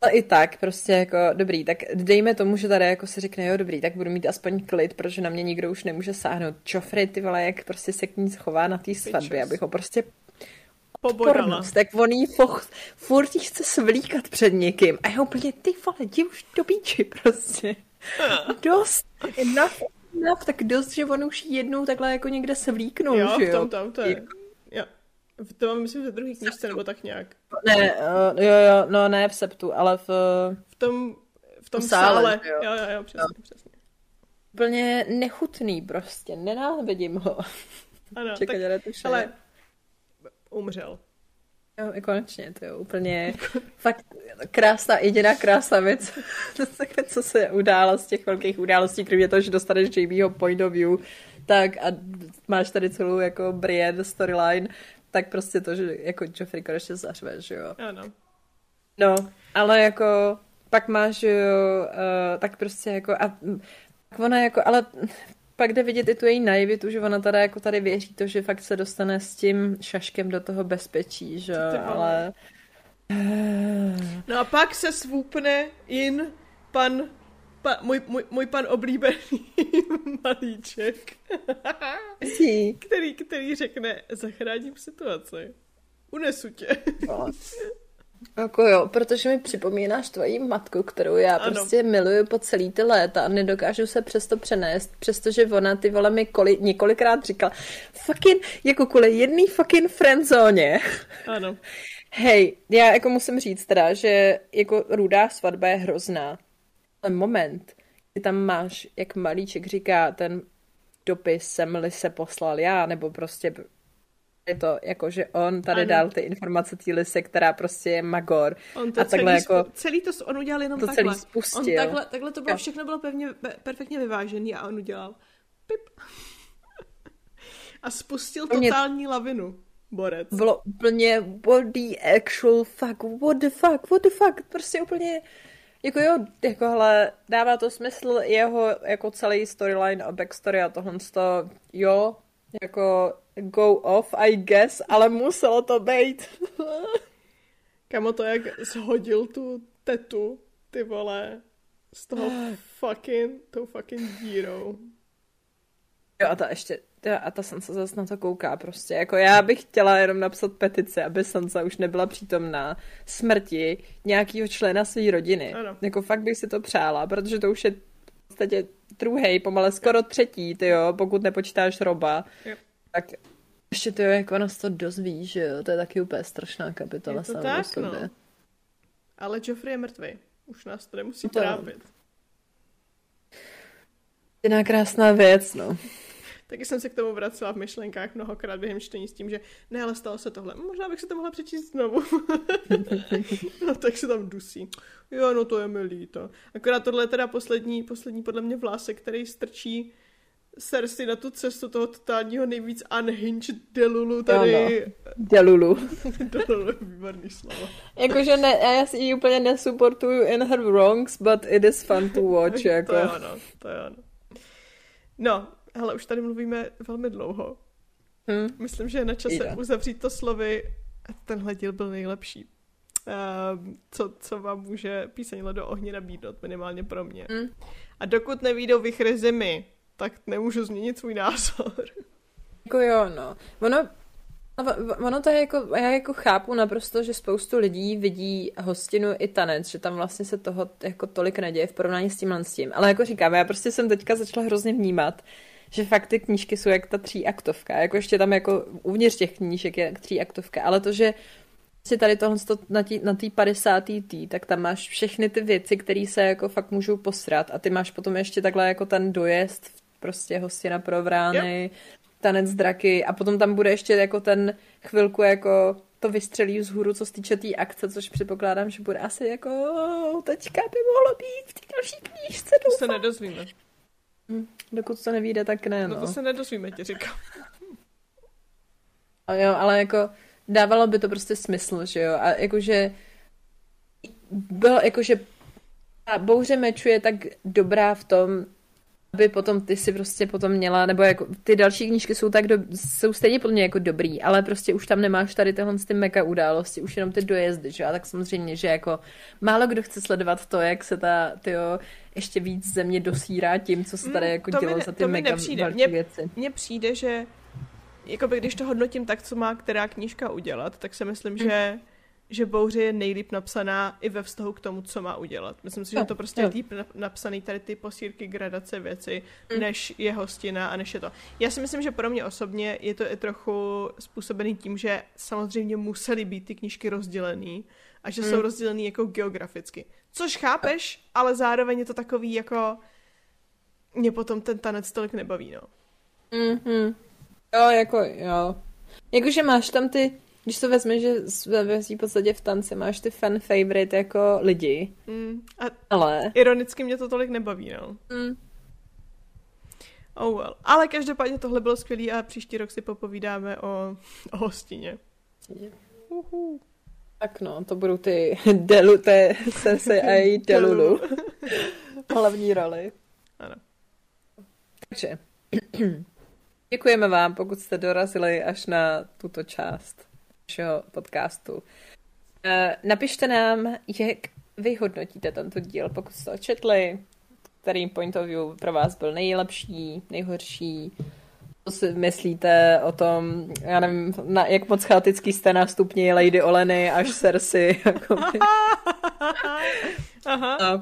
ale i tak, prostě jako, dobrý, tak dejme tomu, že tady jako se řekne, jo, dobrý, tak budu mít aspoň klid, protože na mě nikdo už nemůže sáhnout. Joffrey, ty vole, jak prostě se k ní schová na té svatbě, abych ho prostě Pobodala. tak on jí foch, furt jí chce svlíkat před někým. A já úplně, ty vole, jdi už do píči prostě. <laughs> dost, enough, enough, tak dost, že on už jednou takhle jako někde svlíknul, jo, že jo? v tom tam to je. Jo. To mám myslím ve druhé knižce, nebo tak nějak. Ne, uh, jo, jo, no ne v septu, ale v... V tom, v tom v sále. sále. Jo. jo, jo, jo, přesně, jo. přesně. Úplně nechutný prostě, nenávidím ho. Ano, Čekaj, tak, ale umřel. Jo, i konečně, to je úplně <laughs> fakt krásná, jediná krásná věc, <laughs> co se událo z těch velkých událostí, kromě toho, že dostaneš JBho point of view, tak a máš tady celou jako Brienne storyline, tak prostě to, že jako Joffrey konečně zařve, že jo. Ano. No, ale jako pak máš, jo, uh, tak prostě jako a ona jako, ale pak jde vidět i tu její naivitu, že ona tady jako tady věří to, že fakt se dostane s tím šaškem do toho bezpečí, že ale... No a pak se svůpne in pan pa, můj, můj, můj pan oblíbený <laughs> malíček, který, který řekne, zachráním situaci. Unesu tě. <laughs> Jako jo, protože mi připomínáš tvoji matku, kterou já ano. prostě miluju po celý ty léta a nedokážu se přesto přenést, přestože ona ty vole mi koli, několikrát říkala fucking, jako kvůli jedný fucking friendzóně. Ano. <laughs> Hej, já jako musím říct teda, že jako rudá svatba je hrozná. Ale moment, kdy tam máš, jak malíček říká, ten dopis jsem-li se poslal já, nebo prostě je to jako, že on tady ano. dal ty informace té lise, která prostě je magor. On to a takhle celý, jako, celý to on udělal jenom to takhle. Celý spustil. On takhle, takhle to bylo, všechno bylo pevně, perfektně vyvážený a on udělal pip. <laughs> a spustil totální lavinu. Borec. Bylo úplně the actual fuck, what the fuck, what the fuck, prostě úplně jako jo, jako hele, dává to smysl jeho jako celý storyline a backstory a tohle to, jo, jako go off, I guess, ale muselo to být. <laughs> Kamo to jak shodil tu tetu, ty vole, z toho fucking, tou fucking dírou. Jo a ta ještě, a ta Sansa zase na to kouká prostě. Jako já bych chtěla jenom napsat petici, aby Sansa už nebyla přítomná smrti nějakého člena své rodiny. Ano. Jako fakt bych si to přála, protože to už je v podstatě druhý, pomale skoro třetí, ty jo, pokud nepočítáš Roba. Yep. Tak ještě to, jak ona se to dozví, že jo, to je taky úplně strašná kapitola. Je to tak, no. Ale Joffrey je mrtvý. Už nás to nemusí to... trápit. Jiná krásná věc, no. Taky jsem se k tomu vracela v myšlenkách mnohokrát během čtení s tím, že ne, ale stalo se tohle. Možná bych se to mohla přečíst znovu. <laughs> no, tak se tam dusí. Jo, no to je mi líto. Akorát tohle je teda poslední, poslední podle mě vlásek, který strčí Cersei na tu cestu toho totálního nejvíc unhinged Delulu tady. Ano. Delulu. <laughs> Delulu je výborný slovo. Jakože ne, já si ji úplně nesupportuju in her wrongs, but it is fun to <laughs> watch. Jako. to je ono, to je ono. No, hele, už tady mluvíme velmi dlouho. Hmm. Myslím, že je na čase Jde. uzavřít to slovy. Tenhle díl byl nejlepší. Uh, co, co vám může píseň do ohně nabídnout, minimálně pro mě. Hmm. A dokud nevídou vychry zimy, tak nemůžu změnit svůj názor. <laughs> Jako jo, no. Ono, ono to je jako, já jako chápu naprosto, že spoustu lidí vidí hostinu i tanec, že tam vlastně se toho jako tolik neděje v porovnání s tímhle s tím. Ale jako říkám, já prostě jsem teďka začala hrozně vnímat, že fakt ty knížky jsou jak ta tříaktovka. Jako ještě tam jako uvnitř těch knížek je tříaktovka. Ale to, že si tady tohle na té na 50. tý, tak tam máš všechny ty věci, které se jako fakt můžou posrat a ty máš potom ještě takhle jako ten dojezd prostě hostina pro vrány, yep. tanec draky a potom tam bude ještě jako ten chvilku jako to vystřelí vzhůru, co se týče té tý akce, což předpokládám, že bude asi jako teďka by mohlo být v té další knížce. To se nedozvíme. Hm, dokud to nevíde, tak ne, no. No to se nedozvíme, ti říkám. A jo, ale jako dávalo by to prostě smysl, že jo, a jakože bylo jakože a bouře meču je tak dobrá v tom, aby potom ty si prostě potom měla, nebo jako ty další knížky jsou tak, do, jsou stejně podle mě jako dobrý, ale prostě už tam nemáš tady tyhle ty mega události, už jenom ty dojezdy, že a tak samozřejmě, že jako málo kdo chce sledovat to, jak se ta, tyjo, ještě víc země dosírá tím, co se tady mm, jako dělo za ty mega velké věci. Mně přijde, že jako když to hodnotím tak, co má která knížka udělat, tak si myslím, mm. že že Bouře je nejlíp napsaná i ve vztahu k tomu, co má udělat. Myslím si, že to prostě je líp napsaný tady ty posírky, gradace věci, mm. než je hostina a než je to. Já si myslím, že pro mě osobně je to i trochu způsobený tím, že samozřejmě musely být ty knížky rozdělený a že mm. jsou rozdělený jako geograficky. Což chápeš, ale zároveň je to takový jako mě potom ten tanec tolik nebaví, no. Mhm. Jo, jako jo. Jakože máš tam ty když to vezme, že ve v podstatě v tanci máš ty fan favorite jako lidi. Mm, a ale... Ironicky mě to tolik nebaví, no. Mm. Oh well. Ale každopádně tohle bylo skvělé a příští rok si popovídáme o, o hostině. Uhu. Tak no, to budou ty <laughs> Delu, té Cersei a její <laughs> Delulu. <laughs> Hlavní roli. Ano. Takže <clears throat> děkujeme vám, pokud jste dorazili až na tuto část našeho podcastu. Eh, napište nám, jak vy hodnotíte tento díl, pokud jste ho četli, který point of view pro vás byl nejlepší, nejhorší, co si myslíte o tom, já nevím, na, jak moc chaotický jste na stupni Lady Oleny až Cersei, <laughs> jako <laughs> Aha. a,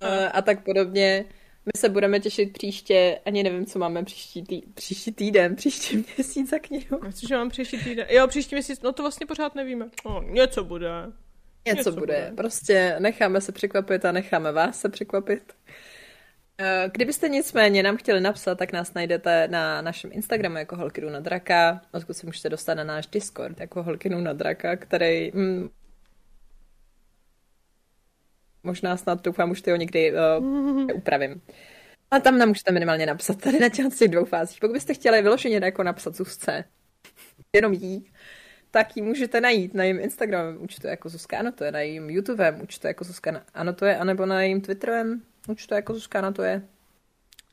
a, a tak podobně. My se budeme těšit příště, ani nevím, co máme příští, tý, příští týden, příští <laughs> měsíc za knihu. Myslím, že mám příští týden. Jo, příští měsíc, no to vlastně pořád nevíme. O, něco bude. Něco, Něco bude. bude. Prostě necháme se překvapit a necháme vás se překvapit. Eh, Kdybyste nicméně nám chtěli napsat, tak nás najdete na našem Instagramu jako Holky jdu na draka, odkud se můžete dostat na náš Discord jako Holky jdu na draka, který mm, možná snad doufám, už ty ho někdy uh, upravím. A tam nám můžete minimálně napsat tady na těch těch dvou fázích. Pokud byste chtěli vyloženě jako napsat Zuzce, jenom jí, tak ji můžete najít na jejím Instagramovém účtu jako Zuzka Anotuje, na jejím YouTubem účtu jako Zuzka Anotuje, anebo na jejím Twitterovém účtu jako Zuzka Anotuje.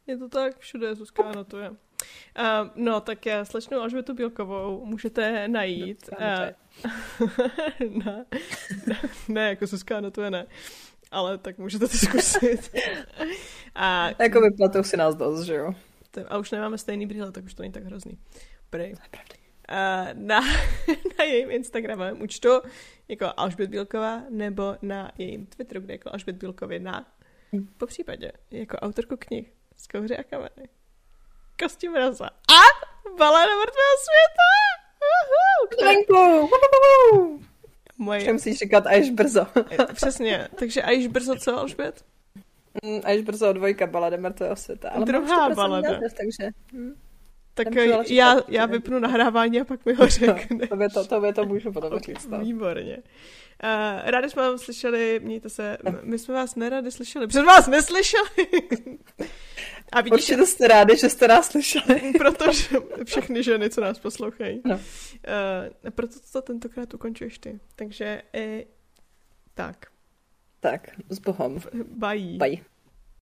Je to tak, všude je Zuzka, ano, to je. Uh, no, tak já slečnu Alžbětu Bílkovou můžete najít. Uh, <laughs> ne, ne, jako Zuzka, ano, to je ne. Ale tak můžete to zkusit. a, <laughs> Jako vyplatou si nás dost, že jo? a už nemáme stejný brýle, tak už to není tak hrozný. Prej. Na, <laughs> na jejím Instagramovém účtu jako Alžbět Bílková nebo na jejím Twitteru, kde jako Alžbět Bílkověna. Po případě jako autorku knih z Kouře a kameny. Kosti mraza. A balada mrtvého světa! Uhu! Moje, Že musíš říkat až brzo. <laughs> přesně. Takže a již brzo co, Alžbět? Mm, Až brzo dvojka balada mrtvého světa. Ale Druhá balada. název, takže hm, Tak já, já vypnu nahrávání a pak mi ho <laughs> řekne. tobě to, tobě to můžu potom říct. no. Výborně. Uh, rádi jsme vás slyšeli, mějte se, my jsme vás nerady slyšeli, před vás neslyšeli. <laughs> A vidíš, Určitě jste rádi, že jste nás slyšeli. <laughs> protože všechny ženy, co nás poslouchají. No. Uh, proto to tentokrát ukončuješ ty. Takže, eh, tak, Tak, s Bohem. bají. Bye.